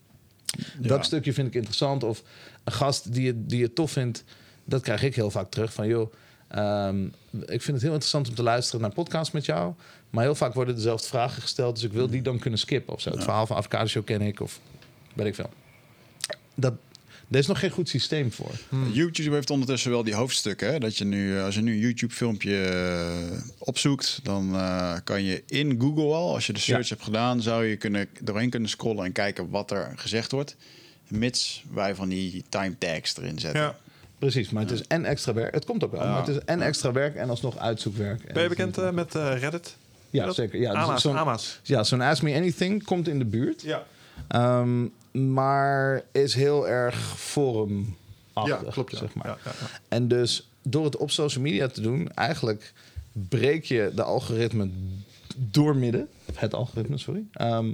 dat stukje vind ik interessant. Of een gast die je, die je tof vindt, dat krijg ik heel vaak terug. Van joh, ehm, ik vind het heel interessant om te luisteren naar podcasts met jou. Maar heel vaak worden dezelfde vragen gesteld. Dus ik wil die dan kunnen skippen of zo. Het verhaal van Avocado Show ken ik of weet ik veel. Dat, er is nog geen goed systeem voor. YouTube heeft ondertussen wel die hoofdstukken. Hè? Dat je nu, als je nu een YouTube-filmpje eh, opzoekt, dan eh, kan je in Google al, als je de search hebt gedaan, zou je kunnen, doorheen kunnen scrollen en kijken wat er gezegd wordt. Mits wij van die time tags erin zetten. Ja. Precies, maar het is en extra werk. Het komt ook wel, Ja. maar het is en extra werk en alsnog uitzoekwerk. Ben je bekend eh, met eh, Reddit? Ja, zeker. Ja, dus zo'n- Ama's. Ja, zo'n Ask Me Anything komt in de buurt. Ja. Ehm, maar is heel erg forumachtig, ja, klopt. Ja. zeg maar. Ja, ja, ja. En dus door het op social media te doen, eigenlijk breek je de algoritme doormidden. Het algoritme, sorry. Ehm,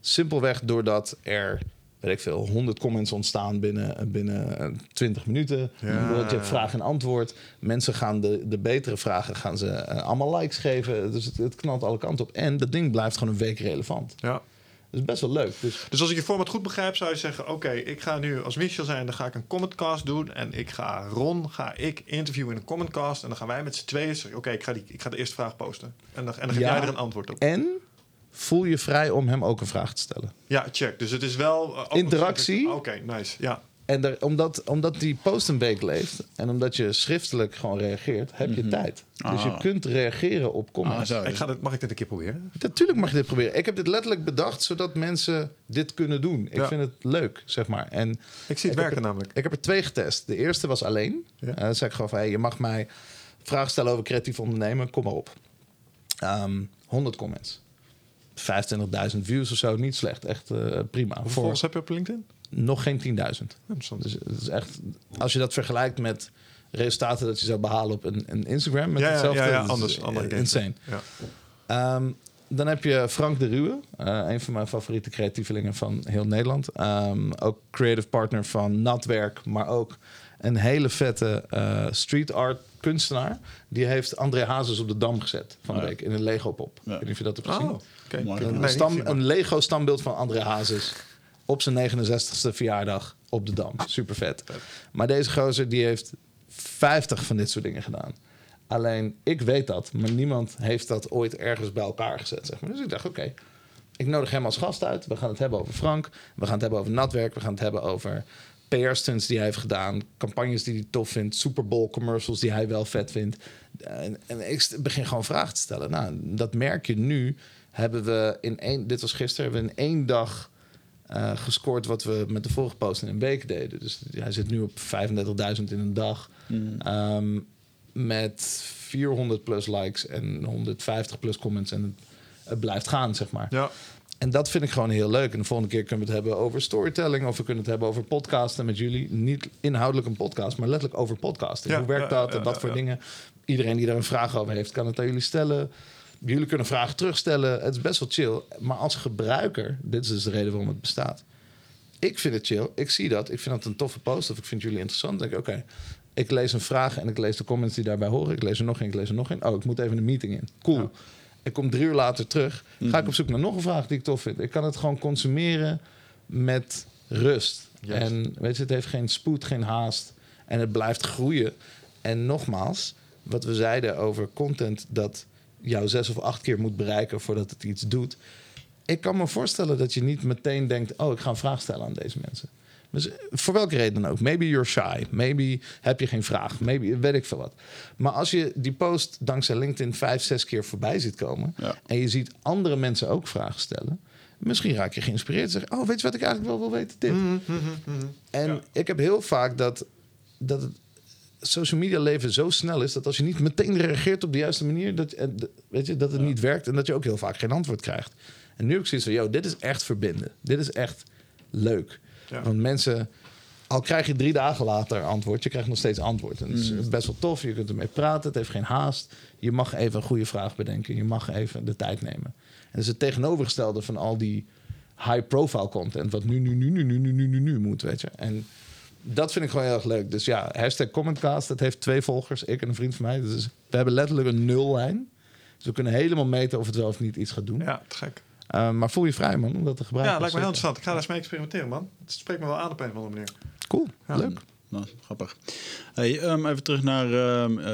simpelweg doordat er, weet ik veel, 100 comments ontstaan binnen, binnen eh, 20 minuten. Ja. Je hebt vraag en antwoord. Mensen gaan de, de betere vragen gaan ze eh, allemaal likes geven. Dus het, het knalt alle kanten op. En dat ding blijft gewoon een week relevant. Ja. Dus best wel leuk. Dus Dus als ik je format goed begrijp, zou je zeggen: Oké, ik ga nu als Michel zijn, dan ga ik een commentcast doen. En ik ga Ron, ga ik interviewen in een commentcast. En dan gaan wij met z'n tweeën zeggen: Oké, ik, ga ik ga de eerste vraag posten. En dan, en dan geef Ja. jij er een antwoord op. En voel je vrij om hem ook een vraag te stellen. Ja, check. Dus het is wel. eh, Interactie. Oké, nice. Ja. En er, omdat, omdat die post een week leeft en omdat je schriftelijk gewoon reageert, heb je tijd. Dus je Ah. kunt reageren op Ah, comments. zo. Ik ga dit, mag ik dit een keer proberen? Natuurlijk mag je dit proberen. Ik heb dit letterlijk bedacht zodat mensen dit kunnen doen. Ik Ja. vind het leuk, zeg maar. En Ik zie het werken er- namelijk. Ik heb er twee getest. De eerste was alleen. Ja. Dan zei ik gewoon van, hey, je mag mij vragen stellen over creatief ondernemen. Kom maar op. Ehm 100 comments. 25.000 views of zo. Niet slecht. Echt eh, prima. Hoeveel Voor volgers heb je op LinkedIn? Nog geen 10.000. Interessant. Dus het is echt, als je dat vergelijkt met resultaten dat je zou behalen op een, een Instagram met Ja, ja, hetzelfde, ja, ja, dat is, anders- eh, andere game. insane. Ja. Ehm, dan heb je Frank de Ruwe, eh, een van mijn favoriete creatievelingen van heel Nederland. Ehm, ook creative partner van Natwerk, maar ook een hele vette eh, street art kunstenaar. Die heeft André Hazes op de Dam gezet van de ja. week in een Lego pop. Ik weet niet of je dat hebt gezien. Oh, Een, stam, gezien, maar- een Lego standbeeld van André Hazes op zijn 69ste verjaardag op de Dam. Super vet. Maar deze gozer die heeft 50 van dit soort dingen gedaan. Alleen ik weet dat, maar niemand heeft dat ooit ergens bij elkaar gezet. Zeg maar. Dus ik dacht, oké, ik nodig hem als gast uit. We gaan het hebben over Frank. We gaan het hebben over natwerk. We gaan het hebben over PR-stunts die hij heeft gedaan. Campagnes die hij tof vindt. Super Bowl commercials die hij wel vet vindt. En, en ik begin gewoon vragen te stellen. Nou, dat merk je nu. Hebben we in één, dit was gisteren, hebben we in één dag eh, gescoord wat we met de vorige post in een week deden. Dus hij zit nu op 35.000 in een dag. Ehm, met 400 plus likes en 150 plus comments. En het, het blijft gaan, zeg maar. Ja. En dat vind ik gewoon heel leuk. En de volgende keer kunnen we het hebben over storytelling. Of we kunnen het hebben over podcasten met jullie. Niet inhoudelijk een podcast, maar letterlijk over podcasten. Ja, Hoe werkt ja, dat ja, en wat ja, voor ja. dingen? Iedereen die daar een vraag over heeft, kan het aan jullie stellen. Jullie kunnen vragen terugstellen. Het is best wel chill. Maar als gebruiker, dit is dus de reden waarom het bestaat. Ik vind het chill. Ik zie dat. Ik vind dat een toffe post. Of ik vind jullie interessant. Dan denk ik, oké. ik lees een vraag en ik lees de comments die daarbij horen. Ik lees er nog een, ik lees er nog een. Oh, ik moet even een meeting in. Cool. Ik kom drie uur later terug. Ga ik op zoek naar nog een vraag die ik tof vind. Ik kan het gewoon consumeren met rust. En weet je, het heeft geen spoed, geen haast. En het blijft groeien. En nogmaals, wat we zeiden over content dat jou zes of acht keer moet bereiken voordat het iets doet. Ik kan me voorstellen dat je niet meteen denkt: oh, ik ga een vraag stellen aan deze mensen. Dus eh, voor welke reden dan ook. Maybe you're shy. Maybe heb je geen vraag. Maybe weet ik veel wat. Maar als je die post dankzij LinkedIn vijf, zes keer voorbij ziet komen. Ja. en je ziet andere mensen ook vragen stellen. Misschien raak je geïnspireerd en zeg: oh, weet je wat ik eigenlijk wel wil weten? Dit. En Ja. ik heb heel vaak dat, dat het social media leven zo snel is dat als je niet meteen reageert op de juiste manier, dat, de- weet je, dat het niet werkt en dat je ook heel vaak geen antwoord krijgt. En nu heb ik zoiets van, yo, dit is echt verbinden. Dit is echt leuk. Ja. Want mensen, al krijg je drie dagen later antwoord, je krijgt nog steeds antwoord. En het is best wel tof, je kunt ermee praten, het heeft geen haast. Je mag even een goede vraag bedenken, je mag even de tijd nemen. En dat is het tegenovergestelde van al die high-profile content, wat nu, nu, nu, nu, nu, nu, nu, nu, nu moet, weet je. En dat vind ik gewoon heel erg leuk. Dus ja, hashtag Commentcast, dat heeft twee volgers, ik en een vriend van mij. Dus we hebben letterlijk een nullijn. Dus we kunnen helemaal meten of het wel of niet iets gaat doen. Ja, te gek. Uh, maar voel je vrij, man, om dat te gebruiken. Ja, lijkt me heel Zeker. interessant. Ik ga daar eens mee experimenteren, man. Het spreekt me wel aan op een of andere manier. Cool, Ja. leuk. Nou, grappig. Hey, ehm, even terug naar ehm, eh,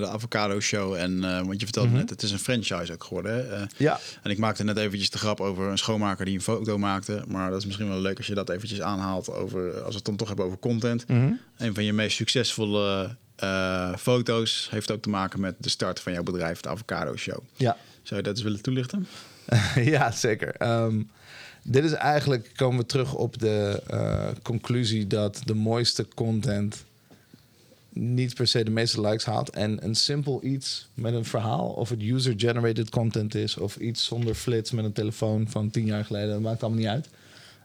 de Avocado Show. En, eh, want je vertelde Mhm. net, het is een franchise ook geworden. Hè? Eh, Ja, en ik maakte net eventjes de grap over een schoonmaker die een foto maakte. Maar dat is misschien wel leuk als je dat eventjes aanhaalt. Over, als we het dan toch hebben over content. Mhm. Een van je meest succesvolle foto's heeft ook te maken met de start van jouw bedrijf, de Avocado Show. ja. Zou je dat eens willen toelichten? ja, zeker. Ehm, dit is eigenlijk, komen we terug op de eh, conclusie dat de mooiste content niet per se de meeste likes haalt. En een simpel iets met een verhaal, of het user-generated content is, of iets zonder flits met een telefoon van tien jaar geleden, dat maakt allemaal niet uit.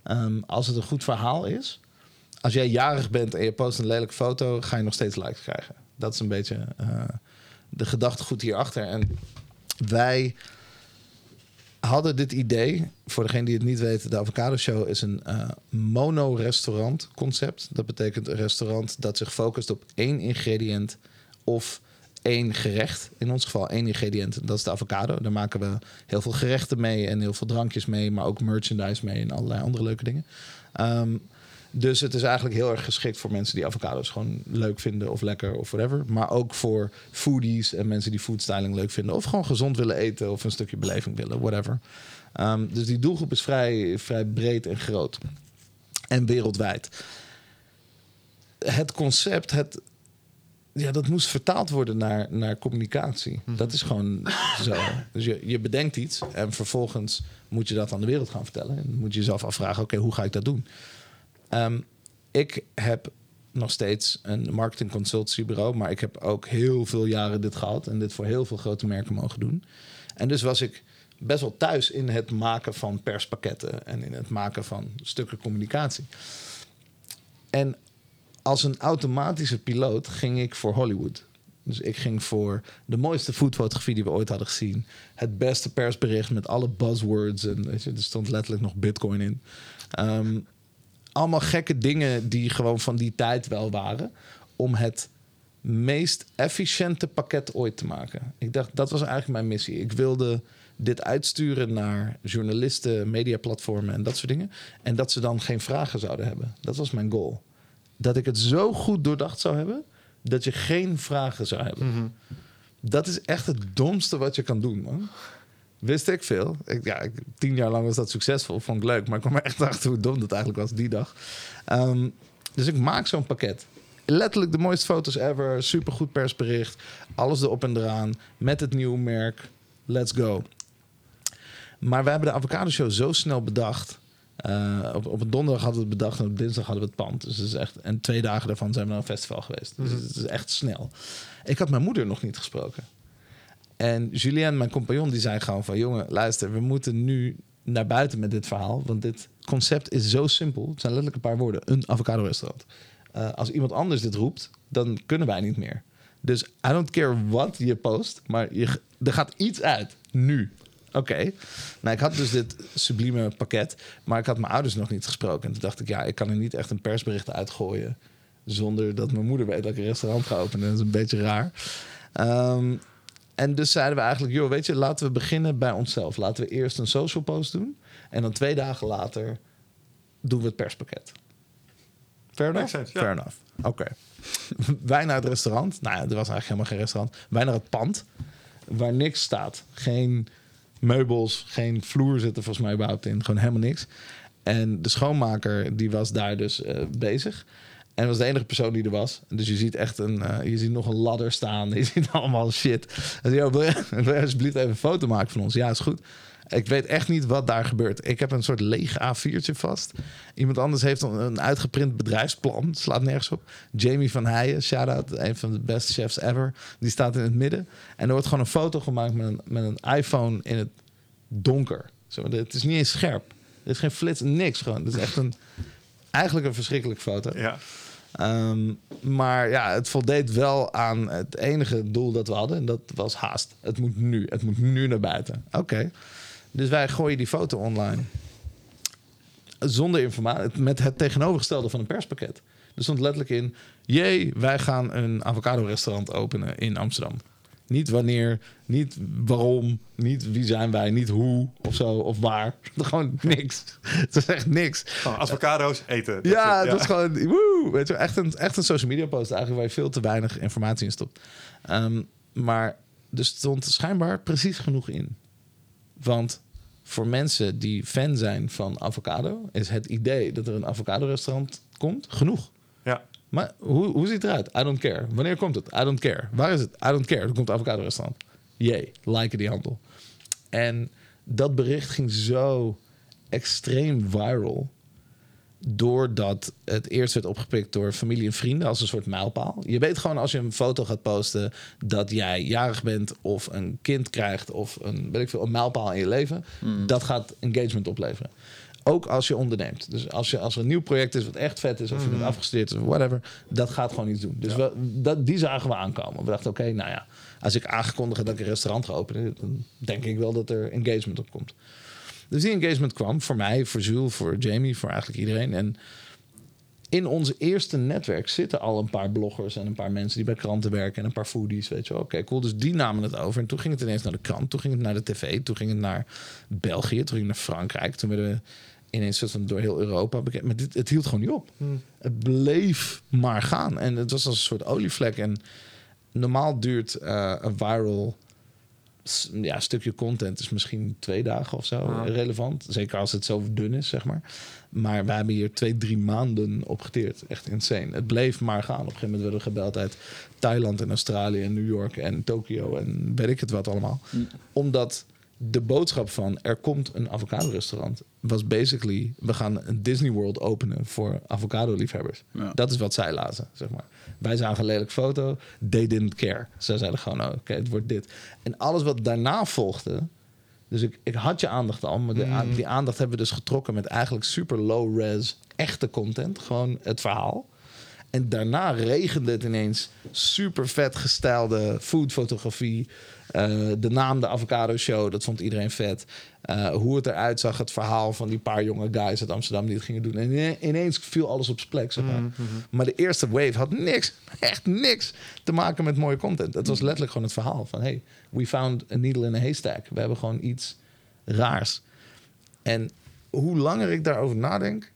Ehm, als het een goed verhaal is, als jij jarig bent en je post een lelijke foto, ga je nog steeds likes krijgen. Dat is een beetje eh, de gedachtegoed hierachter. En wij hadden dit idee. Voor degene die het niet weet, de Avocado Show is een eh, mono-restaurant concept. Dat betekent een restaurant dat zich focust op één ingrediënt of één gerecht. In ons geval één ingrediënt. Dat is de avocado. Daar maken we heel veel gerechten mee en heel veel drankjes mee. Maar ook merchandise mee en allerlei andere leuke dingen. Ehm, dus het is eigenlijk heel erg geschikt voor mensen die avocados gewoon leuk vinden of lekker of whatever. Maar ook voor foodies en mensen die foodstyling leuk vinden. Of gewoon gezond willen eten of een stukje beleving willen, whatever. Ehm, dus die doelgroep is vrij, vrij breed en groot. En wereldwijd. Het concept, het, ja, dat moest vertaald worden naar, naar communicatie. Dat is gewoon zo. Dus je, je bedenkt iets en vervolgens moet je dat aan de wereld gaan vertellen. En moet je jezelf afvragen, oké, hoe ga ik dat doen? Ehm, ik heb nog steeds een marketing consultancybureau, maar ik heb ook heel veel jaren dit gehad en dit voor heel veel grote merken mogen doen. En dus was ik best wel thuis in het maken van perspakketten en in het maken van stukken communicatie. En als een automatische piloot ging ik voor Hollywood. Dus ik ging voor de mooiste foodfotografie die we ooit hadden gezien. Het beste persbericht met alle buzzwords. En er stond letterlijk nog bitcoin in. Ehm, allemaal gekke dingen die gewoon van die tijd wel waren. Om het meest efficiënte pakket ooit te maken. Ik dacht, dat was eigenlijk mijn missie. Ik wilde dit uitsturen naar journalisten, mediaplatformen en dat soort dingen. En dat ze dan geen vragen zouden hebben. Dat was mijn goal. Dat ik het zo goed doordacht zou hebben dat je geen vragen zou hebben. Dat is echt het domste wat je kan doen, man. Wist ik veel. Ik, ja, ik, tien jaar lang was dat succesvol. Vond ik leuk. Maar ik kwam er echt achter hoe dom dat eigenlijk was die dag. Ehm, dus ik maak zo'n pakket. Letterlijk de mooiste foto's ever. Supergoed persbericht. Alles erop en eraan. Met het nieuwe merk. Let's go. Maar we hebben de avocado show zo snel bedacht. Eh, op, op een donderdag hadden we het bedacht en op dinsdag hadden we het pand. Dus het is echt, en twee dagen daarvan zijn we naar een festival geweest. Dus het is echt snel. Ik had mijn moeder nog niet gesproken. En Julien, mijn compagnon, die zei gewoon van... jongen, luister, we moeten nu naar buiten met dit verhaal. Want dit concept is zo simpel. Het zijn letterlijk een paar woorden. Een avocado restaurant. Eh, als iemand anders dit roept, dan kunnen wij niet meer. Dus I don't care wat je post, maar je, er gaat iets uit. Nu. Oké. Nou, ik had dus dit sublieme pakket, maar ik had mijn ouders nog niet gesproken. En toen dacht ik, ja, ik kan er niet echt een persbericht uitgooien zonder dat mijn moeder weet dat ik een restaurant ga openen. Dat is een beetje raar. Ehm, en dus zeiden we eigenlijk, joh, weet je, laten we beginnen bij onszelf. Laten we eerst een social post doen. En dan twee dagen later doen we het perspakket. Fair enough? Ja. Fair enough. Oké. Wij naar het restaurant. Nou ja, er was eigenlijk helemaal geen restaurant. Wij naar het pand. Waar niks staat. Geen meubels, geen vloer zit er volgens mij überhaupt in. Gewoon helemaal niks. En de schoonmaker die was daar dus eh, bezig. En was de enige persoon die er was. Dus je ziet echt een, eh, je ziet nog een ladder staan. Je ziet allemaal shit. En zei, "Yo, wil, je, je alsjeblieft even een foto maken van ons? Ja, is goed. Ik weet echt niet wat daar gebeurt. Ik heb een soort leeg A4'tje vast. Iemand anders heeft een, uitgeprint bedrijfsplan. Slaat nergens op. Jamie van Heijen, shout-out. Een van de best chefs ever. Die staat in het midden. En er wordt gewoon een foto gemaakt met een, met een iPhone in het donker. Zo, het is niet eens scherp. Er is geen flits, niks gewoon. Het is echt een... Eigenlijk een verschrikkelijke foto. Ja. Ehm, maar ja, het voldeed wel aan het enige doel dat we hadden. En dat was haast. Het moet nu. Het moet nu naar buiten. Oké. Dus wij gooien die foto online. Zonder informatie. Met het tegenovergestelde van een perspakket. Er stond letterlijk in... Jee, wij gaan een avocado-restaurant openen in Amsterdam. Niet wanneer, niet waarom, niet wie zijn wij, niet hoe of zo of waar. Gewoon niks. Het is echt niks. Gewoon avocado's eten. Ja, dat is gewoon woe, weet je, echt een, echt een social media post eigenlijk waar je veel te weinig informatie in stopt. Ehm, maar er stond schijnbaar precies genoeg in. Want voor mensen die fan zijn van avocado, is het idee dat er een avocado-restaurant komt genoeg. Maar hoe, hoe ziet het eruit? I don't care. Wanneer komt het? I don't care. Waar is het? I don't care. Er komt een avocado-restaurant. Jee, liken die handel. En dat bericht ging zo extreem viral. Doordat het eerst werd opgepikt door familie en vrienden als een soort mijlpaal. Je weet gewoon als je een foto gaat posten dat jij jarig bent of een kind krijgt of een, weet ik veel, een mijlpaal in je leven. Dat gaat engagement opleveren. Ook als je onderneemt. Dus als, je, als er een nieuw project is wat echt vet is, of je bent afgestudeerd of whatever, dat gaat gewoon iets doen. Dus we, dat, die zagen we aankomen. We dachten, oké, nou ja, als ik aangekondigd dat ik een restaurant ga openen, dan denk ik wel dat er engagement op komt. Dus die engagement kwam voor mij, voor Jules, voor Jamie, voor eigenlijk iedereen. En in ons eerste netwerk zitten al een paar bloggers en een paar mensen die bij kranten werken en een paar foodies, weet je wel. Oké, cool. Dus die namen het over. En toen ging het ineens naar de krant, toen ging het naar de tv, toen ging het naar België, toen ging het naar Frankrijk. Toen werden we ineens soort van door heel Europa bekend. Maar dit, het hield gewoon niet op. Het bleef maar gaan. En het was als een soort olievlek. En normaal duurt eh, een viral ja, stukje content is misschien twee dagen of zo relevant. Zeker als het zo dun is, zeg maar. Maar we hebben hier twee, drie maanden op geteerd. Echt insane. Het bleef maar gaan. Op een gegeven moment werden we gebeld uit Thailand en Australië en New York en Tokio en weet ik het wat allemaal. Omdat de boodschap van er komt een avocado restaurant was basically we gaan een Disney World openen voor avocado liefhebbers. Ja. Dat is wat zij lazen, zeg maar. Wij zagen een lelijk foto, they didn't care. Zij zeiden gewoon, oh, oké, het wordt dit. En alles wat daarna volgde, dus ik, ik had je aandacht al, maar de, a- die aandacht hebben we dus getrokken met eigenlijk super low res echte content, gewoon het verhaal. En daarna regende het ineens super vet gestylede foodfotografie. Eh, de naam de Avocado Show, dat vond iedereen vet. Eh, hoe het eruit zag, het verhaal van die paar jonge guys uit Amsterdam die het gingen doen. En ine- ineens viel alles op zijn plek. Zeg maar. maar de eerste wave had niks, echt niks te maken met mooie content. Het was letterlijk gewoon het verhaal van: hey, we found a needle in a haystack. We hebben gewoon iets raars. En hoe langer ik daarover nadenk,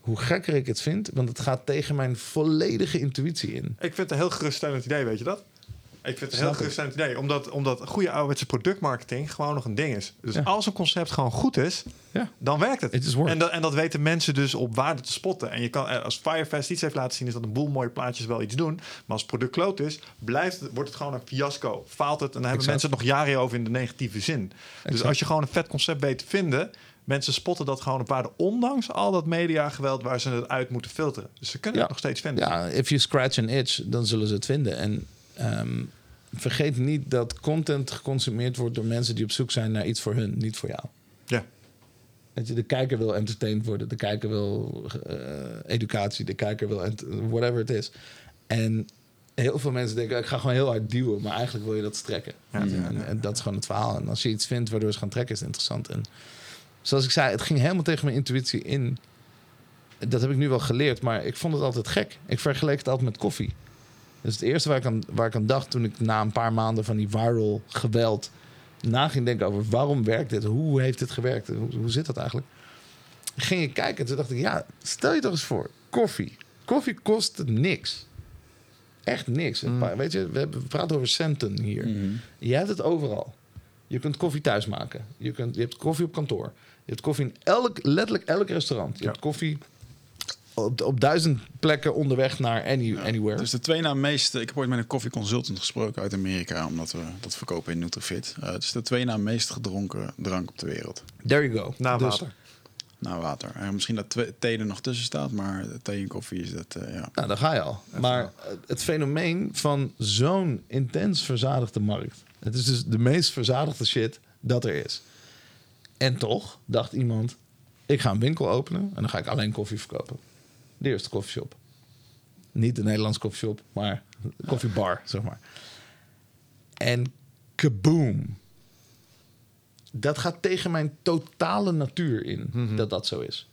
hoe gekker ik het vind. Want het gaat tegen mijn volledige intuïtie in. Ik vind het een heel geruststellend idee, weet je dat? Ik vind het een heel geruststellend idee. Omdat, omdat goede ouderwetse productmarketing gewoon nog een ding is. Dus Ja. als een concept gewoon goed is, Ja. dan werkt het. En dat, en dat weten mensen dus op waarde te spotten. En je kan, eh, als Firefest iets heeft laten zien, is dat een boel mooie plaatjes wel iets doen. Maar als het product kloot is, blijft, wordt het gewoon een fiasco. Faalt het en dan hebben Exact. mensen het nog jaren over in de negatieve zin. Dus als je gewoon een vet concept weet te vinden, mensen spotten dat gewoon op waarde. Ondanks al dat mediageweld waar ze het uit moeten filteren. Dus ze kunnen Ja. het nog steeds vinden. Ja, if you scratch an itch, dan zullen ze het vinden. En ehm, vergeet niet dat content geconsumeerd wordt door mensen die op zoek zijn naar iets voor hun, niet voor jou. Ja. Je, de kijker wil entertained worden, de kijker wil eh, educatie, de kijker wil whatever het is. En heel veel mensen denken, ik ga gewoon heel hard duwen, maar eigenlijk wil je dat strekken. Ja, en, en dat is gewoon het verhaal. En als je iets vindt waardoor ze gaan trekken, is het interessant. En zoals ik zei, het ging helemaal tegen mijn intuïtie in. Dat heb ik nu wel geleerd, maar ik vond het altijd gek. Ik vergeleek het altijd met koffie. Dus het eerste waar ik aan, waar ik aan dacht toen ik na een paar maanden van die viral geweld na ging denken over waarom werkt dit? Hoe heeft dit gewerkt? Hoe, hoe zit dat eigenlijk? Ging ik kijken en toen dacht ik, ja, stel je toch eens voor, koffie. Koffie kost niks. Echt niks. Paar- weet je, we, hebben, we praten over centen hier. Je hebt het overal. Je kunt koffie thuis maken. Je, kunt, je hebt koffie op kantoor. Je hebt koffie in elk, letterlijk elk restaurant. Je Ja. hebt koffie op, op duizend plekken onderweg naar any, anywhere. Dus de twee na meest... Ik heb ooit met een koffieconsultant gesproken uit Amerika... omdat we dat verkopen in Nutrifit. Eh het is de twee na meest gedronken drank op de wereld. There you go. Na Dus- water. Na water. En misschien dat twee- thee er nog tussen staat... maar thee en koffie is dat, eh, ja. Nou, daar ga je al. Maar het fenomeen van zo'n intens verzadigde markt. Het is dus de meest verzadigde shit dat er is. En toch dacht iemand: ik ga een winkel openen en dan ga ik alleen koffie verkopen. De eerste koffieshop. Niet de Nederlandse koffieshop, maar koffiebar, zeg maar. En kaboom. Dat gaat tegen mijn totale natuur in dat dat zo is.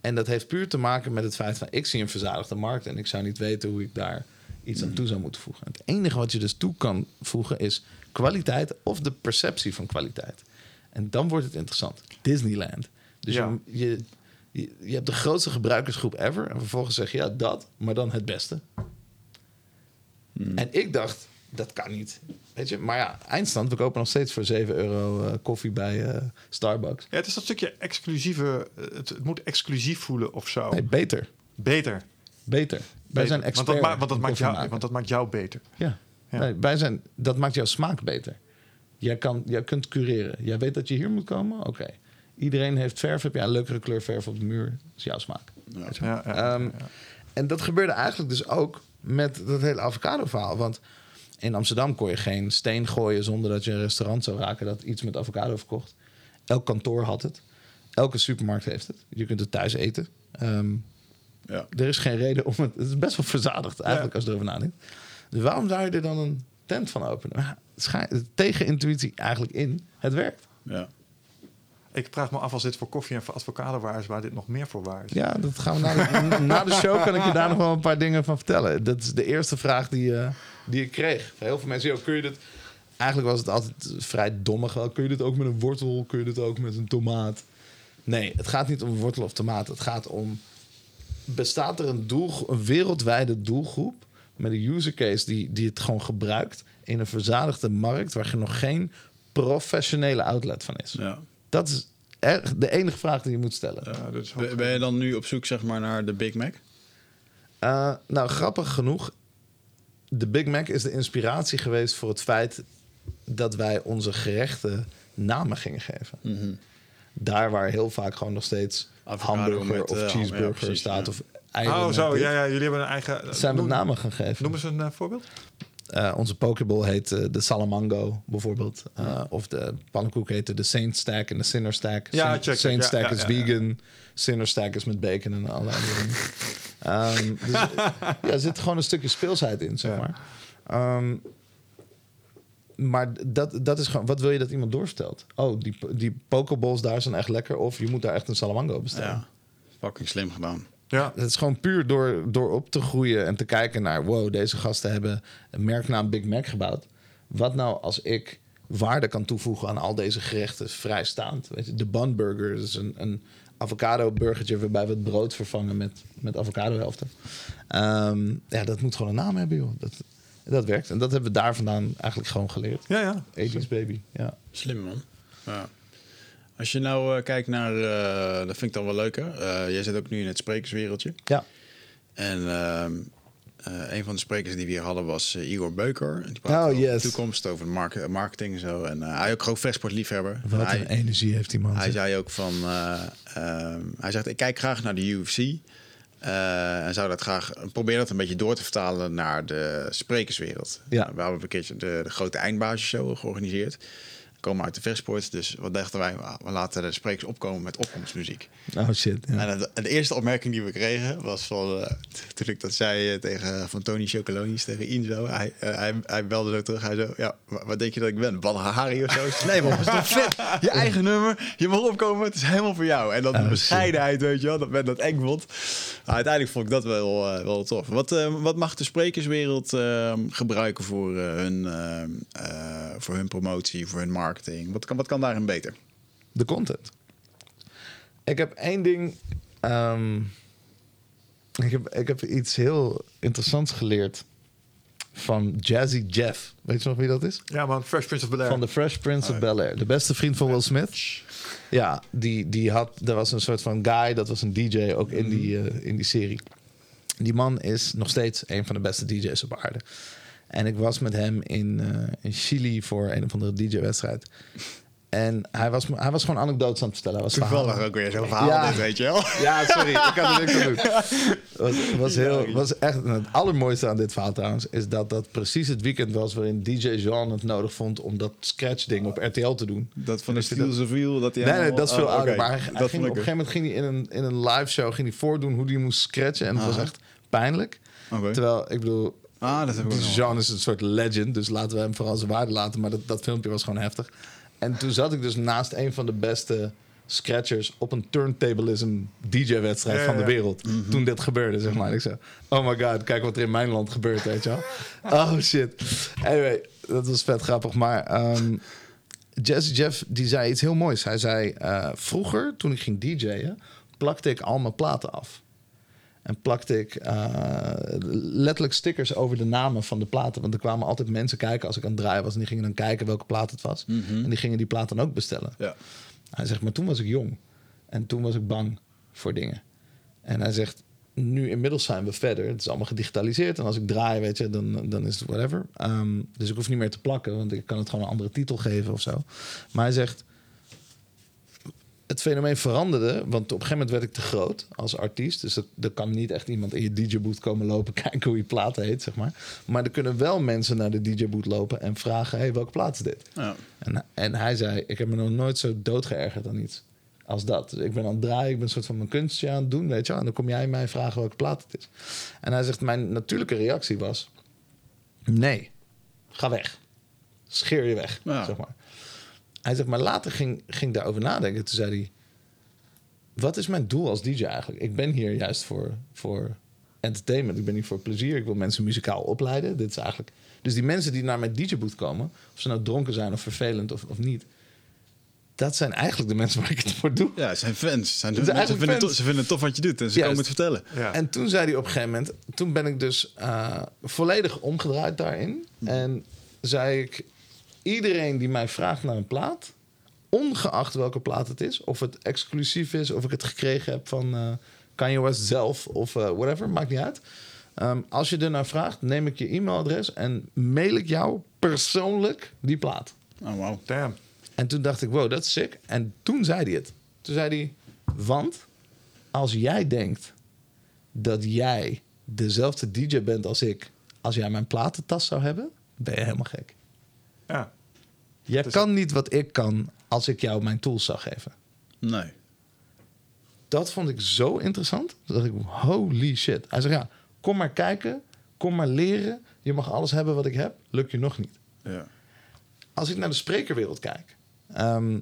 En dat heeft puur te maken met het feit van... ik zie een verzadigde markt en ik zou niet weten hoe ik daar iets aan toe zou moeten voegen. Het enige wat je dus toe kan voegen is kwaliteit of de perceptie van kwaliteit. En dan wordt het interessant. Disneyland. Dus Ja. je, je, je, je hebt de grootste gebruikersgroep ever en vervolgens zeg je ja, dat, maar dan het beste. En ik dacht, dat kan niet. Weet je, maar ja, eindstand, we kopen nog steeds voor 7 euro eh, koffie bij eh, Starbucks. Ja, het is dat stukje exclusieve. eh, Het, het moet exclusief voelen of zo. Nee, beter. Beter. Beter. Wij zijn expert. Want dat, ma- want, dat maakt jou, maken. want dat maakt jou beter. Ja. Ja. Nee, wij zijn, dat maakt jouw smaak beter. Jij, kan, jij kunt cureren. Jij weet dat je hier moet komen? Oké. Iedereen heeft verf. Heb jij een leukere kleur verf op de muur? Dat is jouw smaak. Je? Ja, ja, Ehm. En dat gebeurde eigenlijk dus ook met dat hele avocado-verhaal. Want in Amsterdam kon je geen steen gooien zonder dat je een restaurant zou raken dat iets met avocado verkocht. Elk kantoor had het. Elke supermarkt heeft het. Je kunt het thuis eten. Ehm, ja. er is geen reden om het. Het is best wel verzadigd eigenlijk Ja. als je erover nadenkt. Dus waarom zou je er dan een tent van openen? Ja, het schijnt- tegen intuïtie eigenlijk in. Het werkt. ja. Ik vraag me af als dit voor koffie en voor avocado waar is, waar dit nog meer voor waar is. Ja, dat gaan we na de, na de show kan ik je daar nog wel een paar dingen van vertellen. Dat is de eerste vraag die, eh, die ik kreeg. Van heel veel mensen, joh, kun je dit... Eigenlijk was het altijd vrij dommig. wel, Kun je dit ook met een wortel? Kun je dit ook met een tomaat? Nee, het gaat niet om wortel of tomaat. Het gaat om... Bestaat er een, doel, een wereldwijde doelgroep... met een user case die, die het gewoon gebruikt... in een verzadigde markt... waar er nog geen professionele outlet van is? Ja. Dat is echt de enige vraag die je moet stellen. Ja, dat is Ben ben je dan nu op zoek zeg maar, naar de Big Mac? Uh, nou, grappig genoeg. De Big Mac is de inspiratie geweest voor het feit dat wij onze gerechten namen gingen geven. Daar waar heel vaak gewoon nog steeds Avocado hamburger met, of eh, ham, cheeseburger ja, precies, staat. ja. Of eieren Oh, zo. Ja, ja, jullie hebben een eigen... Zijn met noem, namen gaan geven. Noem eens een eh, voorbeeld. Uh, onze pokeball heet eh, de Salamango bijvoorbeeld. Uh, of de pannenkoek heette de Saint Stack en de Sinner Stack. Ja, Saint, check. Saint Stack ja, is vegan. Sinner Stack is met bacon en allerlei dingen. Ehm, dus, ja, er zit gewoon een stukje speelsheid in, zeg maar. Ehm, maar dat, dat is gewoon... Wat wil je dat iemand doorvertelt? Oh, die, die pokeballs daar zijn echt lekker. Of je moet daar echt een Salamango bestellen. Ja. Fucking slim gedaan. Ja. Het is gewoon puur door, door op te groeien en te kijken naar... wow, deze gasten hebben een merknaam Big Mac gebouwd. Wat nou als ik waarde kan toevoegen aan al deze gerechten vrijstaand? Weet je, de bun burger is een, een avocado burgertje... waarbij we het brood vervangen met, met avocado helften. Ehm, ja, dat moet gewoon een naam hebben, joh. Dat, dat werkt. En dat hebben we daar vandaan eigenlijk gewoon geleerd. Ja, ja. 80s baby, ja. Slim man. Ja. Als je nou eh, kijkt naar, eh, dat vind ik dan wel leuker. Eh, jij zit ook nu in het sprekerswereldje. Ja, En ehm, eh, een van de sprekers die we hier hadden was Igor Beuker. En die praatte Oh, over yes. de toekomst, over mark- marketing en zo. En hij is ook gewoon vechtsportliefhebber. wat En hij, een energie heeft die man. hij zei ook van, eh, ehm, hij zegt, ik kijk graag naar de UFC. en zou dat graag, probeer dat een beetje door te vertalen naar de sprekerswereld. Ja. We hebben een keertje de, de grote eindbasisshow georganiseerd. Komen uit de vechtsport, dus wat dachten wij? We laten de sprekers opkomen met opkomstmuziek. Oh shit, ja. En de, de eerste opmerking die we kregen was van... eh, toen ik dat zei eh, tegen van Tony Chocolonis, tegen Inzo. Hij, eh, hij, hij belde zo terug. Hij zo, ja, wa- wat denk je dat ik ben? Badahari of zo? Nee man, dat is toch vet? Je eigen nummer, je mag opkomen, het is helemaal voor jou. En dan de Oh, bescheidenheid, weet je wel, dat men dat eng vond. Nou, uiteindelijk vond ik dat wel, wel tof. Wat, wat mag de sprekerswereld eh, gebruiken voor, hun, eh, eh, voor hun promotie, voor hun marketing? Wat kan, wat kan daarin beter? de content. Ik heb één ding. ehm, ik, heb, ik heb iets heel interessants geleerd van Jazzy Jeff. Weet je nog wie dat is? Ja, man. Fresh Prince of Bel-Air. Van The Fresh Prince of Bel Air. De beste vriend van Will Smith. Ja, die, die had. Er was een soort van guy, dat was een DJ ook in die, eh, in die serie. Die man is nog steeds een van de beste DJ's op aarde. En ik was met hem in, eh, in Chili voor een of andere DJ-wedstrijd. En hij was, hij was gewoon anekdotes aan het vertellen. Was Toevallig verhalen. ook weer zo'n verhaal, Ja. dit, weet je wel. Ja, sorry, ik kan er niks aan doen. Was, was, heel, was echt, het allermooiste aan dit verhaal trouwens... is dat dat precies het weekend was... waarin DJ Jean het nodig vond om dat scratch-ding op RTL te doen. Dat van de Wist je dat? Steel Seville, dat hij Nee, nee, dat is veel oh, ouder. Maar hij, hij dat ging, vond op een gegeven moment ging hij in een, in een live show ging hij voordoen hoe hij moest scratchen. En het was echt pijnlijk. Terwijl, ik bedoel, Ah, dat heb ik. Jean is een soort legend. Dus laten we hem vooral zijn waarde laten. Maar dat, dat filmpje was gewoon heftig. En toen zat ik dus naast een van de beste scratchers op een turntablism DJ-wedstrijd Ja, van de ja. wereld. Toen dit gebeurde, zeg maar. En ik zei, oh my god, kijk wat er in mijn land gebeurt, weet je wel. Oh shit. Anyway, dat was vet grappig. Maar Jazzy Jeff, die zei iets heel moois. Hij zei, eh, vroeger, toen ik ging DJ'en, plakte ik al mijn platen af. En plakte ik eh, letterlijk stickers over de namen van de platen. Want er kwamen altijd mensen kijken als ik aan het draaien was. En die gingen dan kijken welke plaat het was. En die gingen die plaat dan ook bestellen. Ja. Hij zegt, maar toen was ik jong. En toen was ik bang voor dingen. En hij zegt, nu inmiddels zijn we verder. Het is allemaal gedigitaliseerd. En als ik draai, weet je, dan, dan is het whatever. Ehm, dus ik hoef niet meer te plakken, want ik kan het gewoon een andere titel geven of zo. Maar hij zegt, het fenomeen veranderde, want op een gegeven moment werd ik te groot als artiest. Dus er, kan niet echt iemand in je DJ-boot komen lopen kijken hoe je plaat heet, zeg maar. Maar er kunnen wel mensen naar de DJ-boot lopen en vragen, hey, welke plaat is dit? Ja. En, en hij zei, ik heb me nog nooit zo doodgeërgerd aan iets als dat. Dus ik ben aan het draaien, ik ben een soort van mijn kunstje aan het doen, weet je wel. En dan kom jij mij vragen welke plaat het is. En hij zegt, mijn natuurlijke reactie was... Nee, ga weg. Scheer je weg, Ja. zeg maar. Hij zegt, maar later ging, ging ik daarover nadenken. Toen zei hij, wat is mijn doel als DJ eigenlijk? Ik ben hier juist voor, voor entertainment. Ik ben hier voor plezier. Ik wil mensen muzikaal opleiden. Dit is eigenlijk... Dus die mensen die naar mijn DJ-boot komen... of ze nou dronken zijn of vervelend of, of niet... dat zijn eigenlijk de mensen waar ik het voor doe. Ja, zijn fans. Zijn vinden het fans. tof, ze vinden het tof wat je doet en ze Juist. komen het vertellen. Ja. En toen zei hij op een gegeven moment... toen ben ik dus eh, volledig omgedraaid daarin. En zei ik... iedereen die mij vraagt naar een plaat... ongeacht welke plaat het is... of het exclusief is, of ik het gekregen heb van eh Kanye West zelf... of eh, whatever, maakt niet uit. Ehm, als je er naar vraagt, neem ik je e-mailadres... en mail ik jou persoonlijk die plaat. Oh, wow. Damn. En toen dacht ik, wow, dat is sick. En toen zei hij het. Toen zei hij, want als jij denkt dat jij dezelfde DJ bent als ik... als jij mijn platentas zou hebben, ben je helemaal gek. Ja. Jij Dus- kan niet wat ik kan als ik jou mijn tools zou geven. Nee. Dat vond ik zo interessant. Dat ik, holy shit. Hij zegt, ja, kom maar kijken, kom maar leren. Je mag alles hebben wat ik heb, lukt je nog niet. Ja. als ik naar de sprekerwereld kijk. ehm,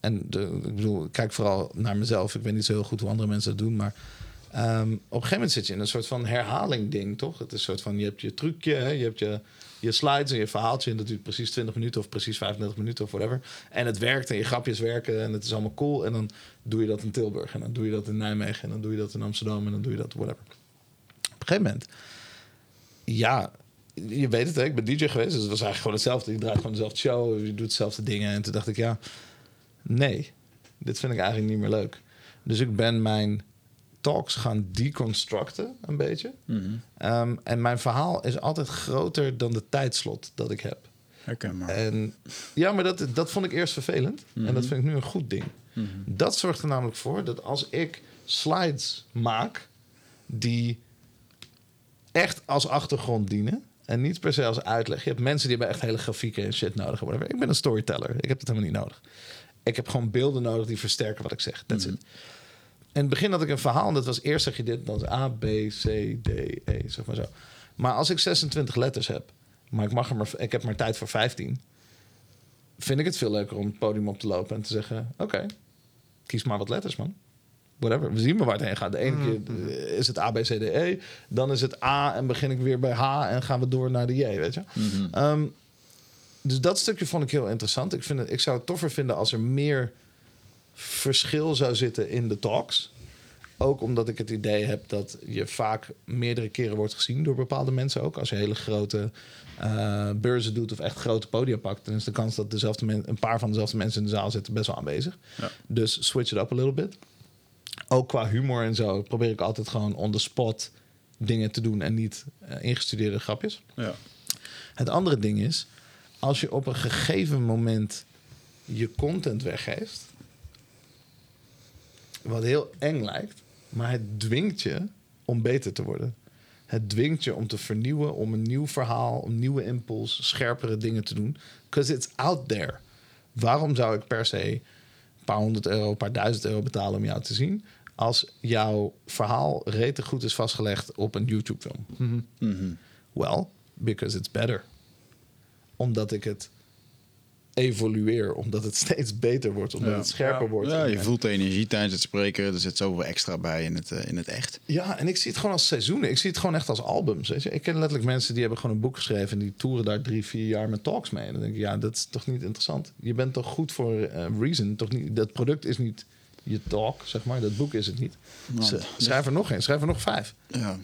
en de, ik bedoel, ik kijk vooral naar mezelf. Ik weet niet zo heel goed hoe andere mensen dat doen. Maar ehm, op een gegeven moment zit je in een soort van herhaling ding, toch? Het is een soort van, je hebt je trucje, je hebt je, je slides en je verhaaltje. En dat duurt precies 20 minuten of precies 35 minuten of whatever. En het werkt en je grapjes werken en het is allemaal cool. En dan doe je dat in Tilburg en dan doe je dat in Nijmegen en dan doe je dat in Amsterdam en dan doe je dat whatever. Op een gegeven moment, ja, je weet het, hè? ik ben DJ geweest, dus het was eigenlijk gewoon hetzelfde. Je draait gewoon dezelfde show, je doet dezelfde dingen. En toen dacht ik, ja, nee, dit vind ik eigenlijk niet meer leuk. Dus ik ben mijn talks gaan deconstructen, een beetje. Ehm, en mijn verhaal is altijd groter dan de tijdslot dat ik heb. Herkenbaar. En ja, maar dat, dat vond ik eerst vervelend. En dat vind ik nu een goed ding. Dat zorgt er namelijk voor dat als ik slides maak die echt als achtergrond dienen. En niet per se als uitleg. Je hebt mensen die hebben echt hele grafieken en shit nodig. Whatever. Ik ben een storyteller. Ik heb het helemaal niet nodig. Ik heb gewoon beelden nodig die versterken wat ik zeg. That's it. In het begin had ik een verhaal. En dat was eerst zeg je dit, dan A, B, C, D, E, zeg maar zo. Maar als ik 26 letters heb, maar ik, mag er maar, ik heb maar tijd voor 15, vind ik het veel leuker om het podium op te lopen en te zeggen: Oké, kies maar wat letters, man. Whatever. We zien maar waar het heen gaat. De ene keer eh, is het A, B, C, D, E. Dan is het A en begin ik weer bij H en gaan we door naar de J, weet je. Ehm, dus dat stukje vond ik heel interessant. Ik, vind het, ik zou het toffer vinden als er meer verschil zou zitten in de talks. Ook omdat ik het idee heb dat je vaak meerdere keren wordt gezien door bepaalde mensen ook. Als je hele grote eh, beurzen doet of echt grote podia pakt, dan is de kans dat dezelfde men, een paar van dezelfde mensen in de zaal zitten best wel aanwezig. Ja. Dus switch it up a little bit. Ook qua humor en zo probeer ik altijd gewoon on the spot dingen te doen en niet eh, ingestudeerde grapjes. Ja. Het andere ding is, als je op een gegeven moment je content weggeeft, wat heel eng lijkt, maar het dwingt je om beter te worden. Het dwingt je om te vernieuwen, om een nieuw verhaal, om nieuwe impuls, scherpere dingen te doen. Because it's out there. Waarom zou ik per se een paar honderd euro, een paar duizend euro betalen om jou te zien? Als jouw verhaal rete goed is vastgelegd op een YouTube-film. Well, because it's better. Omdat ik het evolueer, omdat het steeds beter wordt, omdat Ja. het scherper Ja. wordt. Ja, je voelt de energie tijdens het spreken. Er zit zoveel extra bij in het, eh, in het echt. Ja, en ik zie het gewoon als seizoenen. Ik zie het gewoon echt als albums. Weet je? Ik ken letterlijk mensen die hebben gewoon een boek geschreven... en die toeren daar drie, vier jaar met talks mee. En dan denk ik, ja, dat is toch niet interessant? Je bent toch goed voor eh, reason? Toch niet, dat product is niet je talk, zeg maar. Dat boek is het niet. Nou, Z- schrijf er nog één, schrijf er nog vijf. Ja.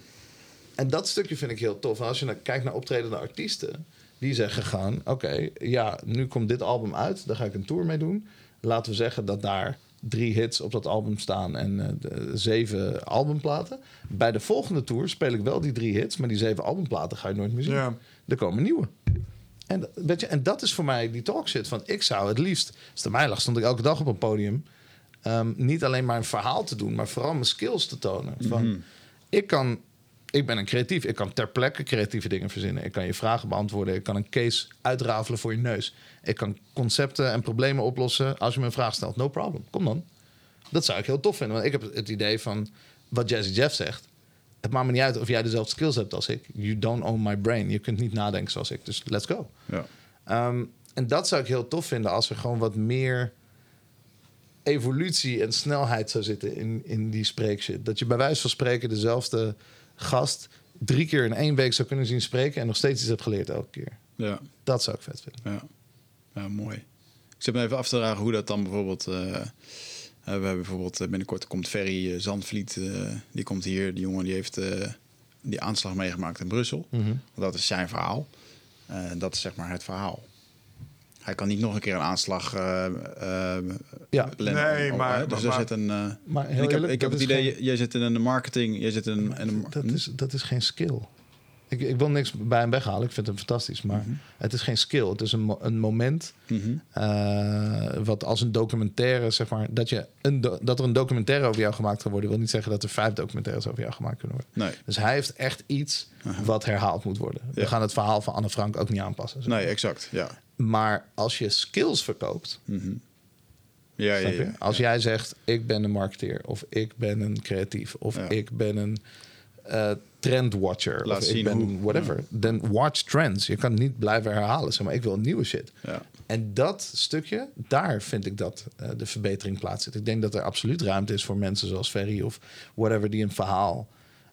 En dat stukje vind ik heel tof. En als je naar, kijkt naar optredende artiesten, die zeggen gaan: oké, ja, nu komt dit album uit, daar ga ik een tour mee doen. Laten we zeggen dat daar drie hits op dat album staan en eh, de, zeven albumplaten. Bij de volgende tour speel ik wel die drie hits, maar die zeven albumplaten ga je nooit meer zien. Ja. Er komen nieuwe. En, dat- weet je, en dat is voor mij die talk shit. Van ik zou het liefst, als het aan mij lag, stond ik elke dag op een podium. ehm, niet alleen maar een verhaal te doen, maar vooral mijn skills te tonen. Van, ik, kan, ik ben een creatief. Ik kan ter plekke creatieve dingen verzinnen. Ik kan je vragen beantwoorden. Ik kan een case uitrafelen voor je neus. Ik kan concepten en problemen oplossen als je me een vraag stelt. No problem. Kom dan. Dat zou ik heel tof vinden. Want ik heb het idee van wat Jazzy Jeff zegt. Het maakt me niet uit of jij dezelfde skills hebt als ik. You don't own my brain. Je kunt niet nadenken zoals ik. Dus let's go. Ja. Ehm, en dat zou ik heel tof vinden als er gewoon wat meer evolutie en snelheid zou zitten in, in die spreekshit. Dat je bij wijze van spreken dezelfde gast drie keer in één week zou kunnen zien spreken en nog steeds iets hebt geleerd elke keer. Ja, Dat zou ik vet vinden. ja. ja mooi. Ik zit me even af te vragen hoe dat dan bijvoorbeeld... eh, eh, we hebben bijvoorbeeld eh, binnenkort komt Ferry Zandvliet. die komt hier. Die jongen die heeft die aanslag meegemaakt in Brussel. Want dat is zijn verhaal. Dat is zeg maar het verhaal. Hij kan niet nog een keer een aanslag eh eh, Ja. plannen. Nee, Oh, maar-? Dus maar- er zit een... eh, Maar en heel ik heb, eerlijk, ik heb het idee, geen- jij zit in de marketing, jij zit in, in de... Dat is, dat is geen skill. Ik, ik wil niks bij hem weghalen. Ik vind hem fantastisch. Maar het is geen skill. Het is een, een moment. Mhm. eh, wat als een documentaire, zeg maar. Dat, je een do- dat er een documentaire over jou gemaakt kan worden. wil niet zeggen dat er vijf documentaires over jou gemaakt kunnen worden. Nee, Dus hij heeft echt iets wat herhaald moet worden. We gaan het verhaal van Anne Frank ook niet aanpassen. zeg nee, exact. Ja. Maar als je skills verkoopt. Ja, ja, snap je? ja. Als jij zegt, ik ben een marketeer. Of ik ben een creatief. Of Ja. ik ben een eh trendwatcher. Laat of zien ik ben hoe. whatever. Dan watch trends. Je kan niet blijven herhalen. Zeg maar, ik wil nieuwe shit. Ja. En dat stukje, daar vind ik dat eh, de verbetering plaatsvindt. Ik denk dat er absoluut ruimte is voor mensen zoals Ferry of whatever die een verhaal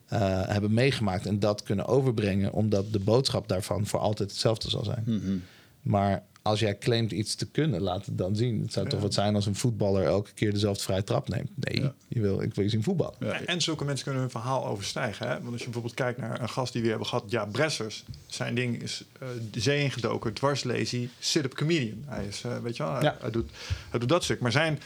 eh, hebben meegemaakt en dat kunnen overbrengen, omdat de boodschap daarvan voor altijd hetzelfde zal zijn. Mhm. Maar als jij claimt iets te kunnen, laat het dan zien. Het zou toch wat zijn als een voetballer elke keer dezelfde vrije trap neemt. Nee, Ja. je wil, ik wil je zien voetballen. Ja. En, zulke mensen kunnen hun verhaal overstijgen. Hè? Want als je bijvoorbeeld kijkt naar een gast die we hebben gehad, ja, Bressers. Zijn ding is eh, de zee ingedoken, dwarslazy, sit-up comedian. Hij is, eh, weet je wel, hij, hij doet, hij doet dat stuk. Maar zijn,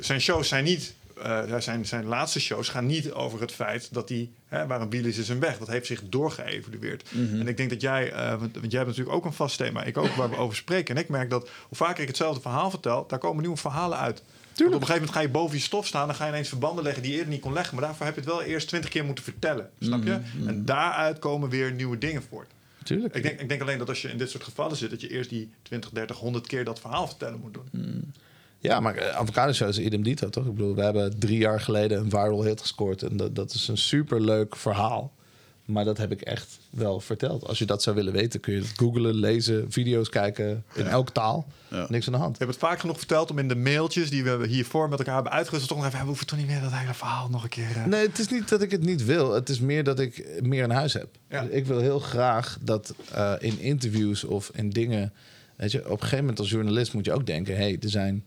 zijn shows zijn niet, eh, zijn, zijn laatste shows gaan niet over het feit dat hij, hè, waar een biel is, is een weg. Dat heeft zich doorgeëvalueerd. En ik denk dat jij, eh, want, want jij hebt natuurlijk ook een vast thema, ik ook, waar we over spreken. En ik merk dat hoe vaker ik hetzelfde verhaal vertel, daar komen nieuwe verhalen uit. Op een gegeven moment ga je boven je stof staan. Dan ga je ineens verbanden leggen die je eerder niet kon leggen. Maar daarvoor heb je het wel eerst twintig keer moeten vertellen. Snap je? En daaruit komen weer nieuwe dingen voort. Tuurlijk. Ik denk, ik denk alleen dat als je in dit soort gevallen zit... dat je eerst die 20, 30, 100 keer dat verhaal vertellen moet doen. Ja, maar uh, avocado show is idem dito, toch? Ik bedoel, we hebben drie jaar geleden een viral hit gescoord. En dat, dat is een superleuk verhaal. Maar dat heb ik echt wel verteld. Als je dat zou willen weten, kun je het googlen, lezen, video's kijken. In elke taal. Ja. Niks aan de hand. We hebben het vaak genoeg verteld om in de mailtjes... die we hiervoor met elkaar hebben uitgerust... toch nog even, we hoeven toch niet meer dat hele verhaal nog een keer... eh, Nee, het is niet dat ik het niet wil. Het is meer dat ik meer in huis heb. Ja. Dus ik wil heel graag dat eh, in interviews of in dingen... Weet je, op een gegeven moment als journalist moet je ook denken... hé, hey, er zijn...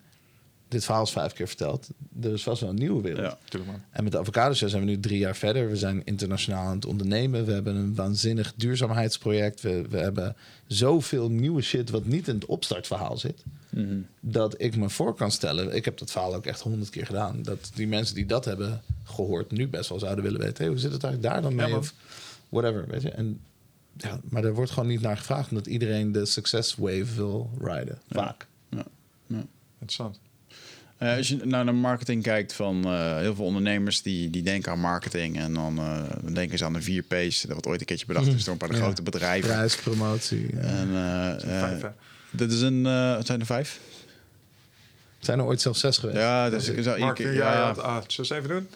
Dit verhaal is vijf keer verteld. Er is vast wel een nieuwe wereld. Ja. Tuurlijk. En met de avocado show zijn we nu drie jaar verder. We zijn internationaal aan het ondernemen. We hebben een waanzinnig duurzaamheidsproject. We, we hebben zoveel nieuwe shit wat niet in het opstartverhaal zit. Mhm. Dat ik me voor kan stellen. Ik heb dat verhaal ook echt honderd keer gedaan. Dat die mensen die dat hebben gehoord nu best wel zouden willen weten. Hey, hoe zit het eigenlijk daar dan mee? Ja, of whatever. Weet je? En, ja, maar er wordt gewoon niet naar gevraagd. Omdat iedereen de success wave wil riden. Vaak. Interessant. Eh, als je nou naar marketing kijkt van eh, heel veel ondernemers die, die denken aan marketing en dan, eh, dan denken ze aan de vier P's. Dat wordt ooit een keertje bedacht is door een paar Ja. grote bedrijven. Prijs, promotie. ja. En, eh, eh, dit is een, eh, het zijn er vijf? Zijn er ooit zelfs zes geweest? Ja, dus ik zou ja, keer, ja, ja. Ah, zullen we eens even doen?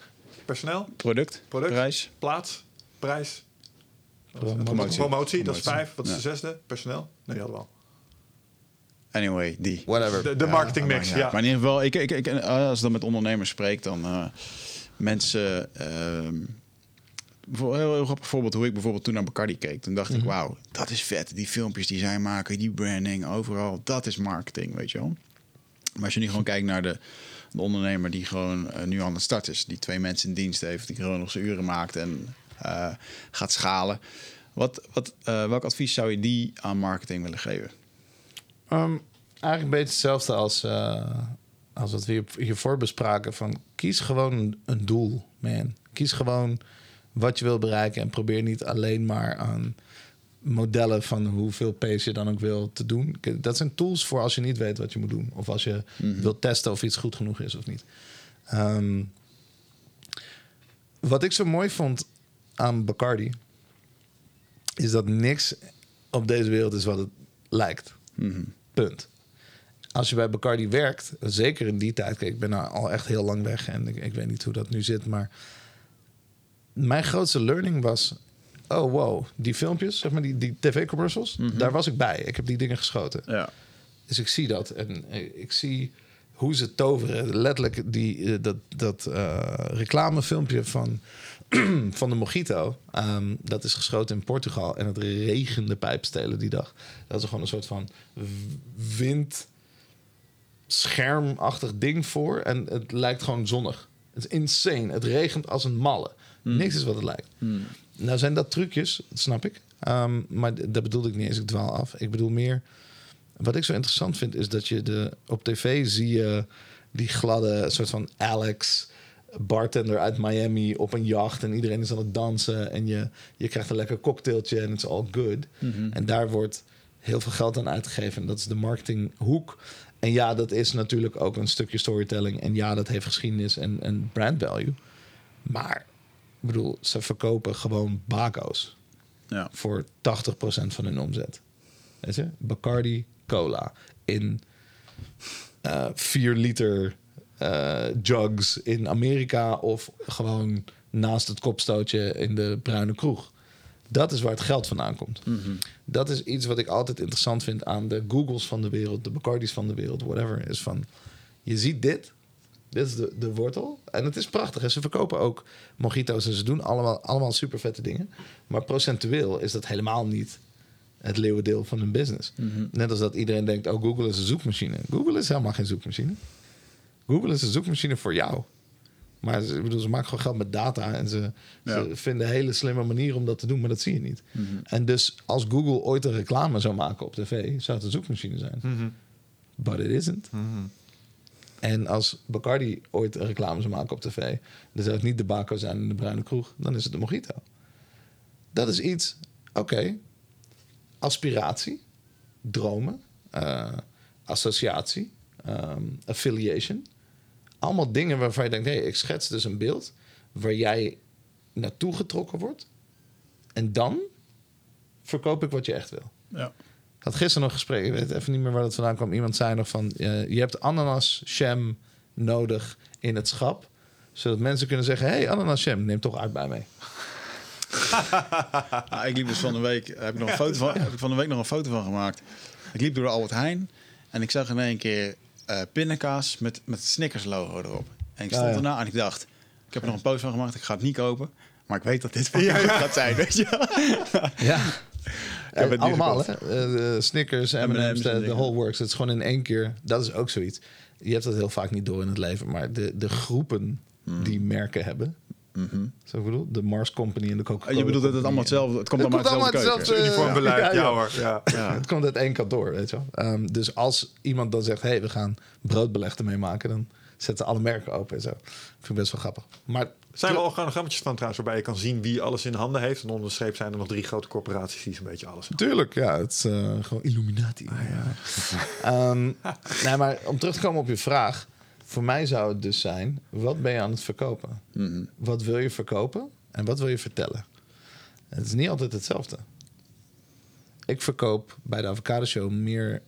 Personeel, product, Product. prijs. plaats, prijs. Promotie. Promotie, promotie dat is vijf. Wat is de zesde? Personeel? Nee, die hadden we al. Anyway, die. Whatever. De, de marketing mix, Ja. Maar in ieder geval, ik, ik, ik, als ik dan met ondernemers spreek, dan eh, mensen. ehm, voor heel, heel grappig voorbeeld hoe ik bijvoorbeeld toen naar Bacardi keek. Toen dacht ik, wauw, dat is vet. Die filmpjes die zij maken, die branding, overal, dat is marketing, weet je wel. Maar als je nu gewoon kijkt naar de, de ondernemer die gewoon eh, nu aan de start is, die twee mensen in dienst heeft, die gewoon nog zijn uren maakt en eh, gaat schalen. Wat, wat, eh, welk advies zou je die aan marketing willen geven? Ehm, eigenlijk een beetje hetzelfde als, eh, als wat we hier- hiervoor bespraken. Van kies gewoon een, doel, man. Kies gewoon wat je wil bereiken. En probeer niet alleen maar aan modellen van hoeveel pace je dan ook wil te doen. Dat zijn tools voor als je niet weet wat je moet doen. Of als je wilt testen of iets goed genoeg is of niet. Ehm, wat ik zo mooi vond aan Bacardi... is dat niks op deze wereld is wat het lijkt. Punt. Als je bij Bacardi werkt, zeker in die tijd, kijk, ik ben nou al echt heel lang weg en ik, ik weet niet hoe dat nu zit, maar mijn grootste learning was: oh wow, die filmpjes, zeg maar, die, die tv-commercials, daar was ik bij. Ik heb die dingen geschoten. Ja. Dus ik zie dat. En ik zie hoe ze toveren. Letterlijk die, eh, dat, dat eh, reclamefilmpje van, van de Mojito. ehm, dat is geschoten in Portugal. En het regende pijpstelen die dag. Dat is gewoon een soort van w- wind schermachtig ding voor. En het lijkt gewoon zonnig. Het is insane. Het regent als een malle. Niks is wat het lijkt. Nou zijn dat trucjes, dat snap ik. Ehm, maar dat bedoelde ik niet eens. Ik dwaal af. Ik bedoel meer... Wat ik zo interessant vind, is dat je de, op tv zie je die gladde soort van Alex bartender uit Miami op een jacht en iedereen is aan het dansen en je, je krijgt een lekker cocktailtje en it's all good. En daar wordt heel veel geld aan uitgegeven. En dat is de marketinghoek. En ja, dat is natuurlijk ook een stukje storytelling. En ja, dat heeft geschiedenis en, en brand value. Maar, ik bedoel, ze verkopen gewoon bako's Ja. voor 80% van hun omzet. Weet je? Bacardi Cola in eh 4 liter eh, jugs in Amerika of gewoon naast het kopstootje in de bruine kroeg. Dat is waar het geld vandaan komt. Dat is iets wat ik altijd interessant vind aan de Googles van de wereld, de Bacardis van de wereld, whatever. Is van, je ziet dit, dit is de, de wortel. En het is prachtig. En ze verkopen ook mojito's en ze doen allemaal, allemaal super vette dingen. Maar procentueel is dat helemaal niet het leeuwendeel van hun business. Net als dat iedereen denkt, oh, Google is een zoekmachine. Google is helemaal geen zoekmachine. Google is een zoekmachine voor jou. Maar ze, ik bedoel, ze maken gewoon geld met data en ze, Ja. ze vinden hele slimme manieren om dat te doen, maar dat zie je niet. En dus als Google ooit een reclame zou maken op tv, zou het een zoekmachine zijn. But it isn't. En als Bacardi ooit een reclame zou maken op tv, dan zou het niet de Baco zijn in de bruine kroeg, dan is het de Mojito. Dat is iets, oké, aspiratie, dromen, eh, associatie, ehm, affiliation. Allemaal dingen waarvan je denkt, hé, ik schets dus een beeld waar jij naartoe getrokken wordt. En dan verkoop ik wat je echt wil. Ja. Ik had gisteren nog een gesprek, ik weet even niet meer waar dat vandaan kwam. Iemand zei nog van, eh, je hebt ananas jam nodig in het schap. Zodat mensen kunnen zeggen, hey, ananas jam, neem toch uit bij mee. Nou, ik liep dus van de week, heb ik nog een foto van, heb ik van de week nog een foto van gemaakt. Ik liep door de Albert Heijn en ik zag in één keer eh pindakaas met, met Snickers logo erop. En ik stond ja. erna en ik dacht, ik heb er nog een post van gemaakt, ik ga het niet kopen. Maar ik weet dat dit goed gaat zijn, weet je. Ja. het niet allemaal, hè? Eh, de Snickers, M&M's, M&M's de, en de whole works. Het is gewoon in één keer. Dat is ook zoiets. Je hebt dat heel vaak niet door in het leven. Maar de, de groepen Hmm. die merken hebben. Zo ik bedoel, de Mars Company en de Coca-Cola Mhm. Je bedoelt dat het allemaal hetzelfde, het komt Het allemaal komt uit hetzelfde- Uniform beleid, Ja, ja, ja. hoor. Ja. Ja, het komt uit één kantoor, weet je wel. Ehm, dus als iemand dan zegt, hey, we gaan broodbeleg ermee maken, dan zetten alle merken open en zo. Vind ik best wel grappig. Maar Er zijn wel organogrammetjes van trouwens waarbij je kan zien wie alles in handen heeft. En onder de streep zijn er nog drie grote corporaties die zo'n beetje alles hebben. Tuurlijk, ja, het is eh, gewoon Illuminati. Ehm, nee, maar om terug te komen op je vraag. Voor mij zou het dus zijn, wat ben je aan het verkopen? Wat wil je verkopen en wat wil je vertellen? Het is niet altijd hetzelfde. Ik verkoop bij de Avocado Show meer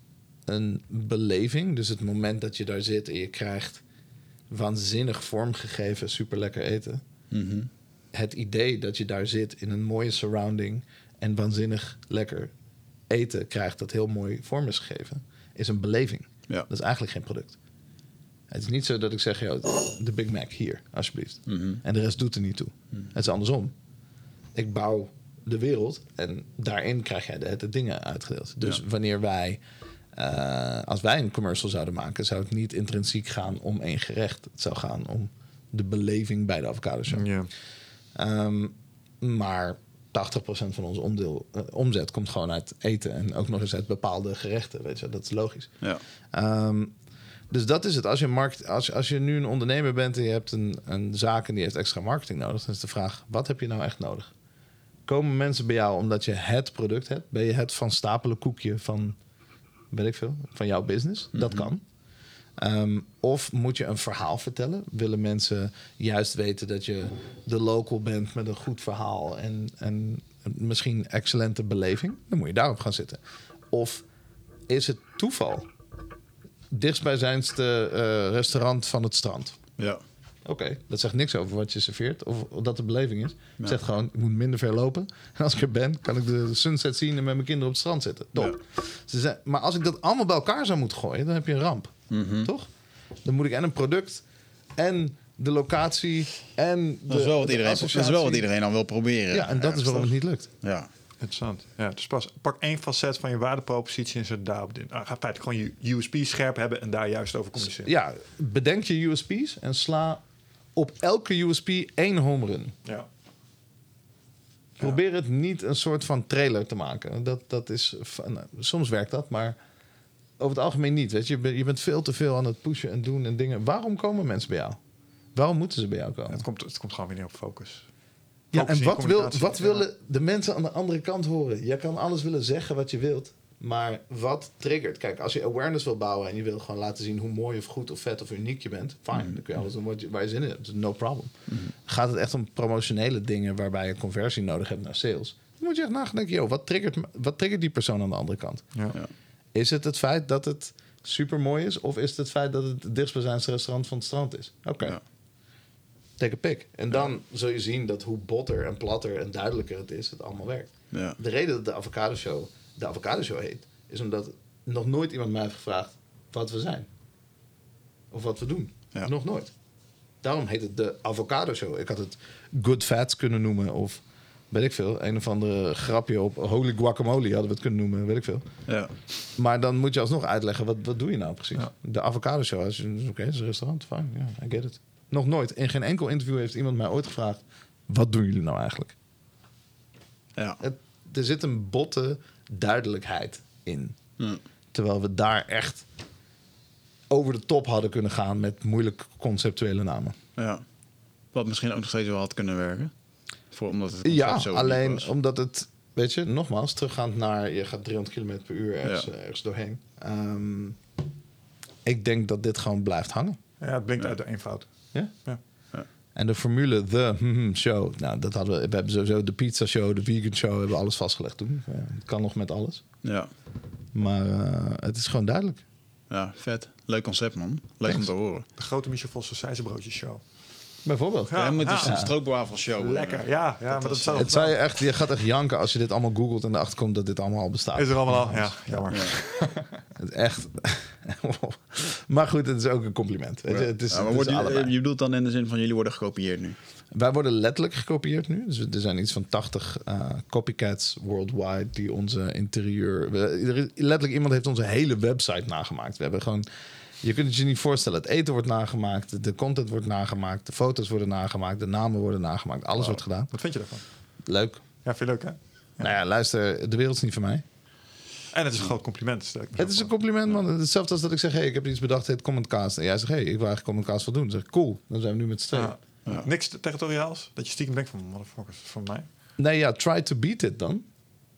een beleving. Dus het moment dat je daar zit en je krijgt waanzinnig vormgegeven, super lekker eten Mhm. het idee dat je daar zit in een mooie surrounding en waanzinnig lekker eten krijgt dat heel mooi vorm is gegeven, is een beleving. Ja. Dat is eigenlijk geen product. Het is niet zo dat ik zeg, joh, de Big Mac hier, alsjeblieft. Mhm. En de rest doet er niet toe. Het is andersom. Ik bouw de wereld en daarin krijg jij de, de dingen uitgedeeld. Dus Ja. wanneer wij, eh, als wij een commercial zouden maken, zou het niet intrinsiek gaan om één gerecht. Het zou gaan om de beleving bij de avocado show. Ja. Ehm, maar 80% van onze omdeel, eh, omzet komt gewoon uit eten. En ook nog eens uit bepaalde gerechten. Weet je, dat is logisch. Ja. Ehm, dus dat is het. Als je, markt, als, als je nu een ondernemer bent en je hebt een, een zaak en die heeft extra marketing nodig, dan is de vraag: wat heb je nou echt nodig? Komen mensen bij jou omdat je het product hebt? Ben je het van stapelen koekje van, weet ik veel, van jouw business? Dat kan. Ehm, of moet je een verhaal vertellen? Willen mensen juist weten dat je de local bent met een goed verhaal en, en misschien excellente beleving? Dan moet je daarop gaan zitten. Of is het toeval? Dichtstbijzijnste eh restaurant van het strand. Ja. Oké, dat zegt niks over wat je serveert of dat de beleving is. Het Ja. zegt gewoon, ik moet minder ver lopen. En als ik er ben, kan ik de sunset zien en met mijn kinderen op het strand zitten. Top. Ze zei, maar als ik dat allemaal bij elkaar zou moeten gooien, dan heb je een ramp. Mhm. Toch? Dan moet ik en een product en de locatie en de Dat is wel wat de iedereen, dat is wel wat iedereen dan wil proberen. Ja, en dat is waarom het niet lukt. Ja. Interessant. Ja, dus pas pak één facet van je waardepropositie en zet daarop in. Ah, ga feitelijk gewoon je USP scherp hebben en daar juist over communiceren. Ja, bedenk je USP's en sla op elke USP één home run. Ja. Probeer het niet een soort van trailer te maken. Dat, dat is, nou, soms werkt dat, maar over het algemeen niet. Weet je? Je, bent, je bent veel te veel aan het pushen en doen en dingen. Waarom komen mensen bij jou? Waarom moeten ze bij jou komen? Het, komt, het komt gewoon weer neer op focus. Ja, en wat, wil, wat willen de mensen aan de andere kant horen? Je kan alles willen zeggen wat je wilt. Maar wat triggert? Kijk, als je awareness wil bouwen en je wil gewoon laten zien hoe mooi of goed of vet of uniek je bent, fine. Dan kun je alles doen wat je, waar je zin in hebt. No problem. Gaat het echt om promotionele dingen waarbij je conversie nodig hebt naar sales? Dan moet je echt nadenken, joh, wat triggert, wat triggert die persoon aan de andere kant? Ja. Ja. Is het het feit dat het super mooi is? Of is het het feit dat het het dichtstbijzijnde restaurant van het strand is? Oké. Ja. Take a pick. En dan zul je zien dat hoe botter en platter en duidelijker het is, het allemaal werkt. Ja. De reden dat de Avocado Show de Avocado Show heet, is omdat nog nooit iemand mij heeft gevraagd wat we zijn. Of wat we doen. Ja. Nog nooit. Daarom heet het de Avocado Show. Ik had het Good Fats kunnen noemen of weet ik veel. Een of andere grapje op Holy Guacamole hadden we het kunnen noemen, weet ik veel. Ja. Maar dan moet je alsnog uitleggen, wat, wat doe je nou precies? Ja. De Avocado Show, als je- oké, het is een restaurant, fijn, ja, I get it. Nog nooit, in geen enkel interview heeft iemand mij ooit gevraagd, wat doen jullie nou eigenlijk? Ja. Het, er zit een botte duidelijkheid in. Ja. Terwijl we daar echt over de top hadden kunnen gaan met moeilijk conceptuele namen. ja. Wat misschien ook nog steeds wel had kunnen werken. Voor, omdat het Ja, zo alleen was. omdat het, weet je, nogmaals, teruggaand naar je gaat 300 km per uur ergens, Ja. eh, ergens doorheen. Ehm, ik denk dat dit gewoon blijft hangen. Ja, het blinkt uit de eenvoud. Ja? Ja. En de formule, de hmm, show, nou, dat hadden we. We hebben sowieso de pizza show, de vegan show, hebben we alles vastgelegd toen. Ja, het kan nog met alles. Ja. Maar eh, het is gewoon duidelijk. ja, vet. Leuk concept, man. Leuk Thanks. Om te horen. De grote Michel Vossen show. Bijvoorbeeld. Ja, dus ja. een stroopwafelshow. Lekker, ja. ja maar dat zou Het zou je, echt, je gaat echt janken als je dit allemaal googelt en erachter komt dat dit allemaal al bestaat. Is er allemaal al? Ja, jammer. Het echt. maar goed, het is ook een compliment. Weet je? Het is, het is die- allebei. je bedoelt dan in de zin van jullie worden gekopieerd nu? Wij worden letterlijk gekopieerd nu. Dus er zijn iets van 80 eh, copycats worldwide die onze interieur. We, er is- letterlijk iemand heeft onze hele website nagemaakt. We hebben gewoon. Je kunt het je niet voorstellen. Het eten wordt nagemaakt, de content wordt nagemaakt, de foto's worden nagemaakt, de namen worden nagemaakt. Alles wordt gedaan. Wat vind je daarvan? Leuk. Ja, vind je leuk, hè? Nou ja, luister, de wereld is niet van mij. En het is een groot compliment. Het is een compliment, man. Hetzelfde als dat ik zeg: hey, ik heb iets bedacht, het heet Comment Cast. En jij zegt: hey, ik wil eigenlijk Comment Cast wel doen. Dan zeg ik: cool, dan zijn we nu met z'n tweeën. Ja. Niks territoriaals? Dat je stiekem denkt van, motherfuckers, van mij? Nee, ja, try to beat it dan.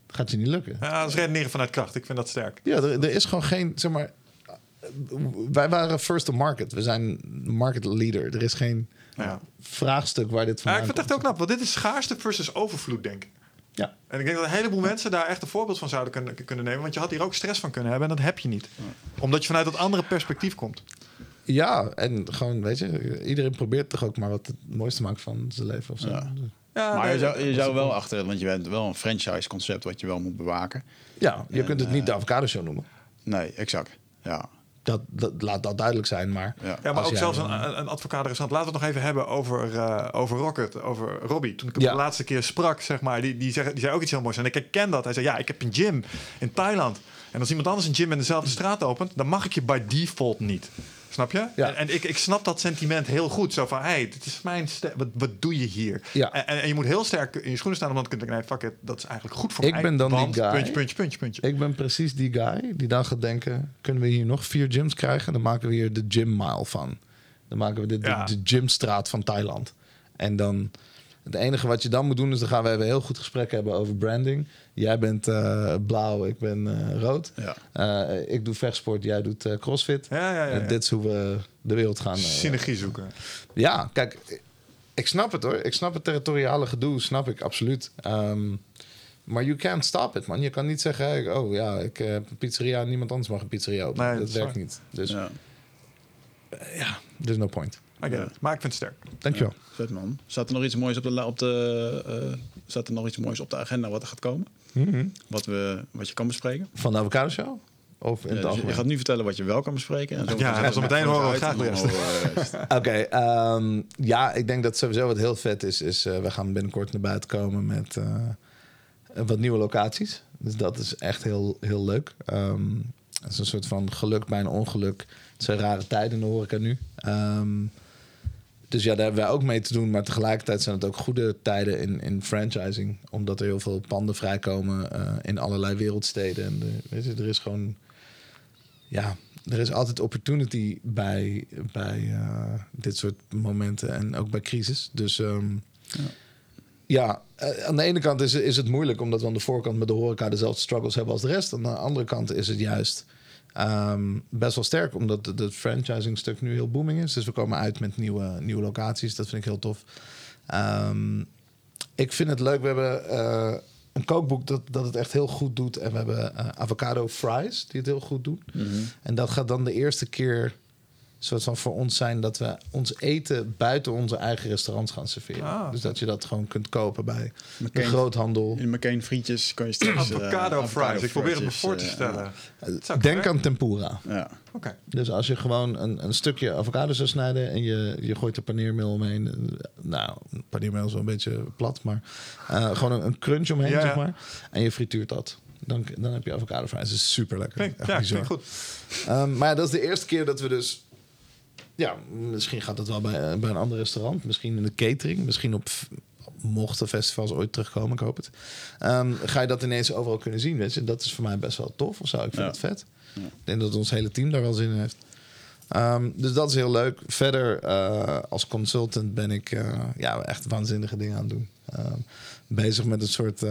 Gaat je niet lukken. Ja, dat is redeneren vanuit kracht. Ik vind dat sterk. Ja, er, er is gewoon geen, zeg maar... Wij waren first to market. We zijn market leader. Er is geen Ja. vraagstuk waar dit Ja, vandaan ik vind het echt ook knap, want dit is schaarste versus overvloed, denk ik. Ja. En ik denk dat een heleboel mensen daar echt een voorbeeld van zouden kunnen, kunnen nemen. Want je had hier ook stress van kunnen hebben en dat heb je niet. Omdat je vanuit dat andere perspectief komt. Ja, en gewoon, weet je, iedereen probeert toch ook maar wat het mooiste te maken van zijn leven of zo. Ja. Ja, maar nee, je zou, je zou wel achter, want je bent wel een franchise concept wat je wel moet bewaken. Ja, je En, kunt het niet de eh, avocado show noemen. Nee, exact. Ja. Dat, dat, laat dat duidelijk zijn, maar... Ja. Ja, maar ook jij- zelfs een, een, een advocaat-restaurant. Laten we het nog even hebben over, eh, over Rocket, over Robbie. Toen ik hem Ja. de laatste keer sprak, zeg maar, die, die, zei, die zei ook iets heel moois. En ik herken dat. Hij zei, ja, ik heb een gym in Thailand. En als iemand anders een gym in dezelfde straat opent, dan mag ik je by default niet. Snap je? Ja. En, ik, ik snap dat sentiment heel goed. Zo van, hey, dit is mijn... Wat, wat doe je hier? Ja. En, en, je moet heel sterk in je schoenen staan om dan te kunnen denken, nee, fuck it, dat is eigenlijk goed voor Ik mij. ben dan die guy. Puntje, puntje, puntje, puntje. Ik ben precies die guy die dan gaat denken... kunnen we hier nog vier gyms krijgen? Dan maken we hier de gym mile van. Dan maken we de, de, Ja. de gymstraat van Thailand. En dan... Het enige wat je dan moet doen is... dan gaan we even een heel goed gesprek hebben over branding. Jij bent eh, blauw, ik ben eh, rood. Ja. Eh, ik doe vechtsport, jij doet eh, crossfit. Ja, ja, ja. En ja. dit is hoe we de wereld gaan... eh, Synergie zoeken. ja, kijk, ik snap het hoor. Ik snap het territoriale gedoe, snap ik absoluut. Ehm, maar you can't stop it, man. Je kan niet zeggen, hey, oh ja, ik heb een pizzeria en niemand anders mag een pizzeria openen. Nee, dat werkt niet. Dus Ja. ja, there's no point. Maar ik vind het sterk. Dankjewel. Vet man. Staat er nog iets moois op de, op de eh, staat er nog iets moois op de agenda wat er gaat komen? Wat, we, wat je kan bespreken? Van de Avocado Show? Of in Ja, het dus je gaat nu vertellen wat je wel kan bespreken. En zo Ja, en zo meteen horen we graag de rest. Oké, ehm, ja, ik denk dat sowieso wat heel vet is, is eh, we gaan binnenkort naar buiten komen met eh, wat nieuwe locaties. Dus dat is echt heel, heel leuk. Ehm, het is een soort van geluk bij een ongeluk. Het zijn rare tijden in de horeca nu. Ehm, dus ja, daar hebben wij ook mee te doen. Maar tegelijkertijd zijn het ook goede tijden in, in franchising. Omdat er heel veel panden vrijkomen eh, in allerlei wereldsteden. En weet je, er is gewoon ja, er is altijd opportunity bij, bij eh, dit soort momenten en ook bij crisis. Dus ehm, ja, eh, aan de ene kant is, is het moeilijk omdat we aan de voorkant met de horeca dezelfde struggles hebben als de rest. Aan de andere kant is het juist ehm, best wel sterk omdat het, franchising stuk nu heel booming is. Dus we komen uit met nieuwe, nieuwe locaties. Dat vind ik heel tof. Ehm, ik vind het leuk. We hebben eh, een kookboek dat, dat het echt heel goed doet. En we hebben eh, avocado fries die het heel goed doen. En dat gaat dan de eerste keer soort van voor ons zijn dat we ons eten buiten onze eigen restaurants gaan serveren. Ah. Dus dat je dat gewoon kunt kopen bij een groothandel. In McCain frietjes kan je straks... eh, Avocado fries. Ik probeer het me voor te eh, stellen. Zou Denk aan tempura. Ja. Oké. Dus als je gewoon een, een stukje avocado zou snijden en je, je gooit er paneermeel omheen. eh, Nou, paneermeel is wel een beetje plat, maar eh, gewoon een, een crunch omheen, Ja, zeg maar. En je frituurt dat. Dan, dan heb je avocado fries. Dat is super lekker. Klinkt- Ja, klinkt goed. Ehm, maar ja, dat is de eerste keer dat we dus... Ja, misschien gaat het wel bij, eh, bij een ander restaurant. Misschien in de catering. Misschien op... Mochten festivals ooit terugkomen, ik hoop het. Ehm, ga je dat ineens overal kunnen zien, weet je. Dat is voor mij best wel tof of zo. Ik vind Ja. het vet. Ik denk dat ons hele team daar wel zin in heeft. Ehm, dus dat is heel leuk. Verder, eh, als consultant ben ik eh, ja, echt waanzinnige dingen aan het doen. Ehm, bezig met een soort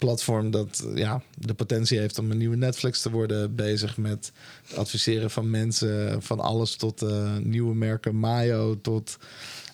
platform dat eh, ja, de potentie heeft om een nieuwe Netflix te worden. Bezig met het adviseren van mensen, van alles tot eh, nieuwe merken Mayo, tot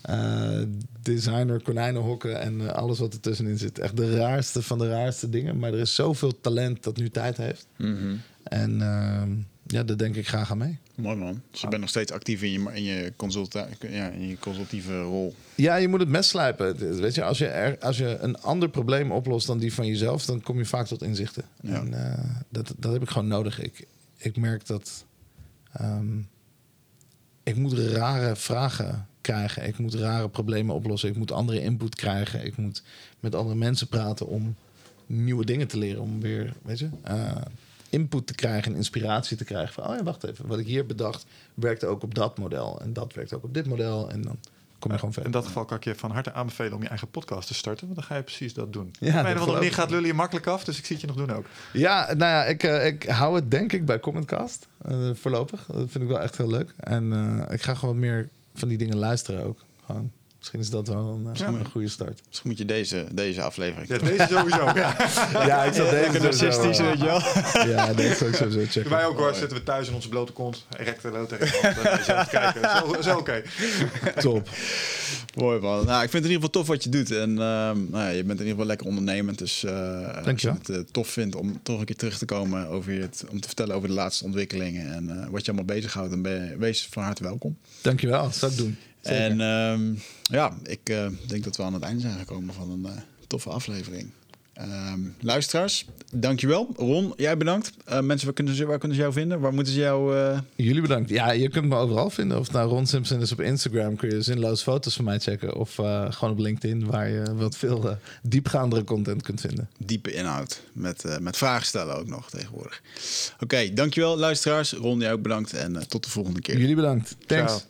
eh, designer konijnenhokken en alles wat ertussenin zit. Echt de raarste van de raarste dingen. Maar er is zoveel talent dat nu tijd heeft. Mhm. En ehm, ja, daar denk ik graag aan mee. Mooi man. Dus je bent nog steeds actief in je, in je, consulta ja, in je consultieve rol. Ja, je moet het mes slijpen. Weet je, als je, er, als je een ander probleem oplost dan die van jezelf, dan kom je vaak tot inzichten. Ja. En eh, dat, dat heb ik gewoon nodig. Ik, ik merk dat ehm, ik moet rare vragen krijgen. Ik moet rare problemen oplossen. Ik moet andere input krijgen. Ik moet met andere mensen praten om nieuwe dingen te leren. Om weer, weet je, eh, input te krijgen en inspiratie te krijgen. Van, oh ja, wacht even. Wat ik hier bedacht, werkte ook op dat model. En dat werkt ook op dit model. En dan kom je gewoon In verder. dat geval kan ik je van harte aanbevelen om je eigen podcast te starten. Want dan ga je precies dat doen. Ja, Op een of andere gaat lullen je makkelijk af. Dus ik zie het je nog doen ook. Ja, nou ja, ik, eh, ik hou het denk ik bij Commentcast. eh, voorlopig. Dat vind ik wel echt heel leuk. En eh, ik ga gewoon meer van die dingen luisteren ook. Gewoon. Misschien is dat wel een, eh, Ja. een goede start. Misschien moet je deze, deze aflevering Ja, deze sowieso. Ja. Ja, ik zal deze narcistisch, weet je wel. Ja, deze zal ik sowieso checken. Wij ook hoor, zitten we thuis in onze blote kont. Erecte lood tegen de te kijken. Zo, zo oké. Top. Mooi man. Nou, ik vind het in ieder geval tof wat je doet. En ehm, nou ja, je bent in ieder geval lekker ondernemend. Dus eh, als je het eh, tof vindt om toch een keer terug te komen over je het, om te vertellen over de laatste ontwikkelingen en eh, wat je allemaal bezighoudt, dan ben je, wees van harte welkom. Dankjewel, dat zal ik doen. Zeker. En ehm, ja, ik eh, denk dat we aan het einde zijn gekomen van een eh, toffe aflevering. Ehm, luisteraars, dankjewel. Ron, jij bedankt. Eh, mensen, waar kunnen, ze, waar kunnen ze jou vinden? Waar moeten ze jou... eh, Jullie bedankt. Ja, je kunt me overal vinden. Of nou Ron Simpson is op Instagram, kun je zinloos foto's van mij checken. Of eh, gewoon op LinkedIn, waar je wat veel diepgaandere content kunt vinden. diepe inhoud. Met, eh, met vragen stellen ook nog tegenwoordig. Oké, dankjewel luisteraars. Ron, jij ook bedankt. En tot de volgende keer. Jullie bedankt. Thanks. Ciao.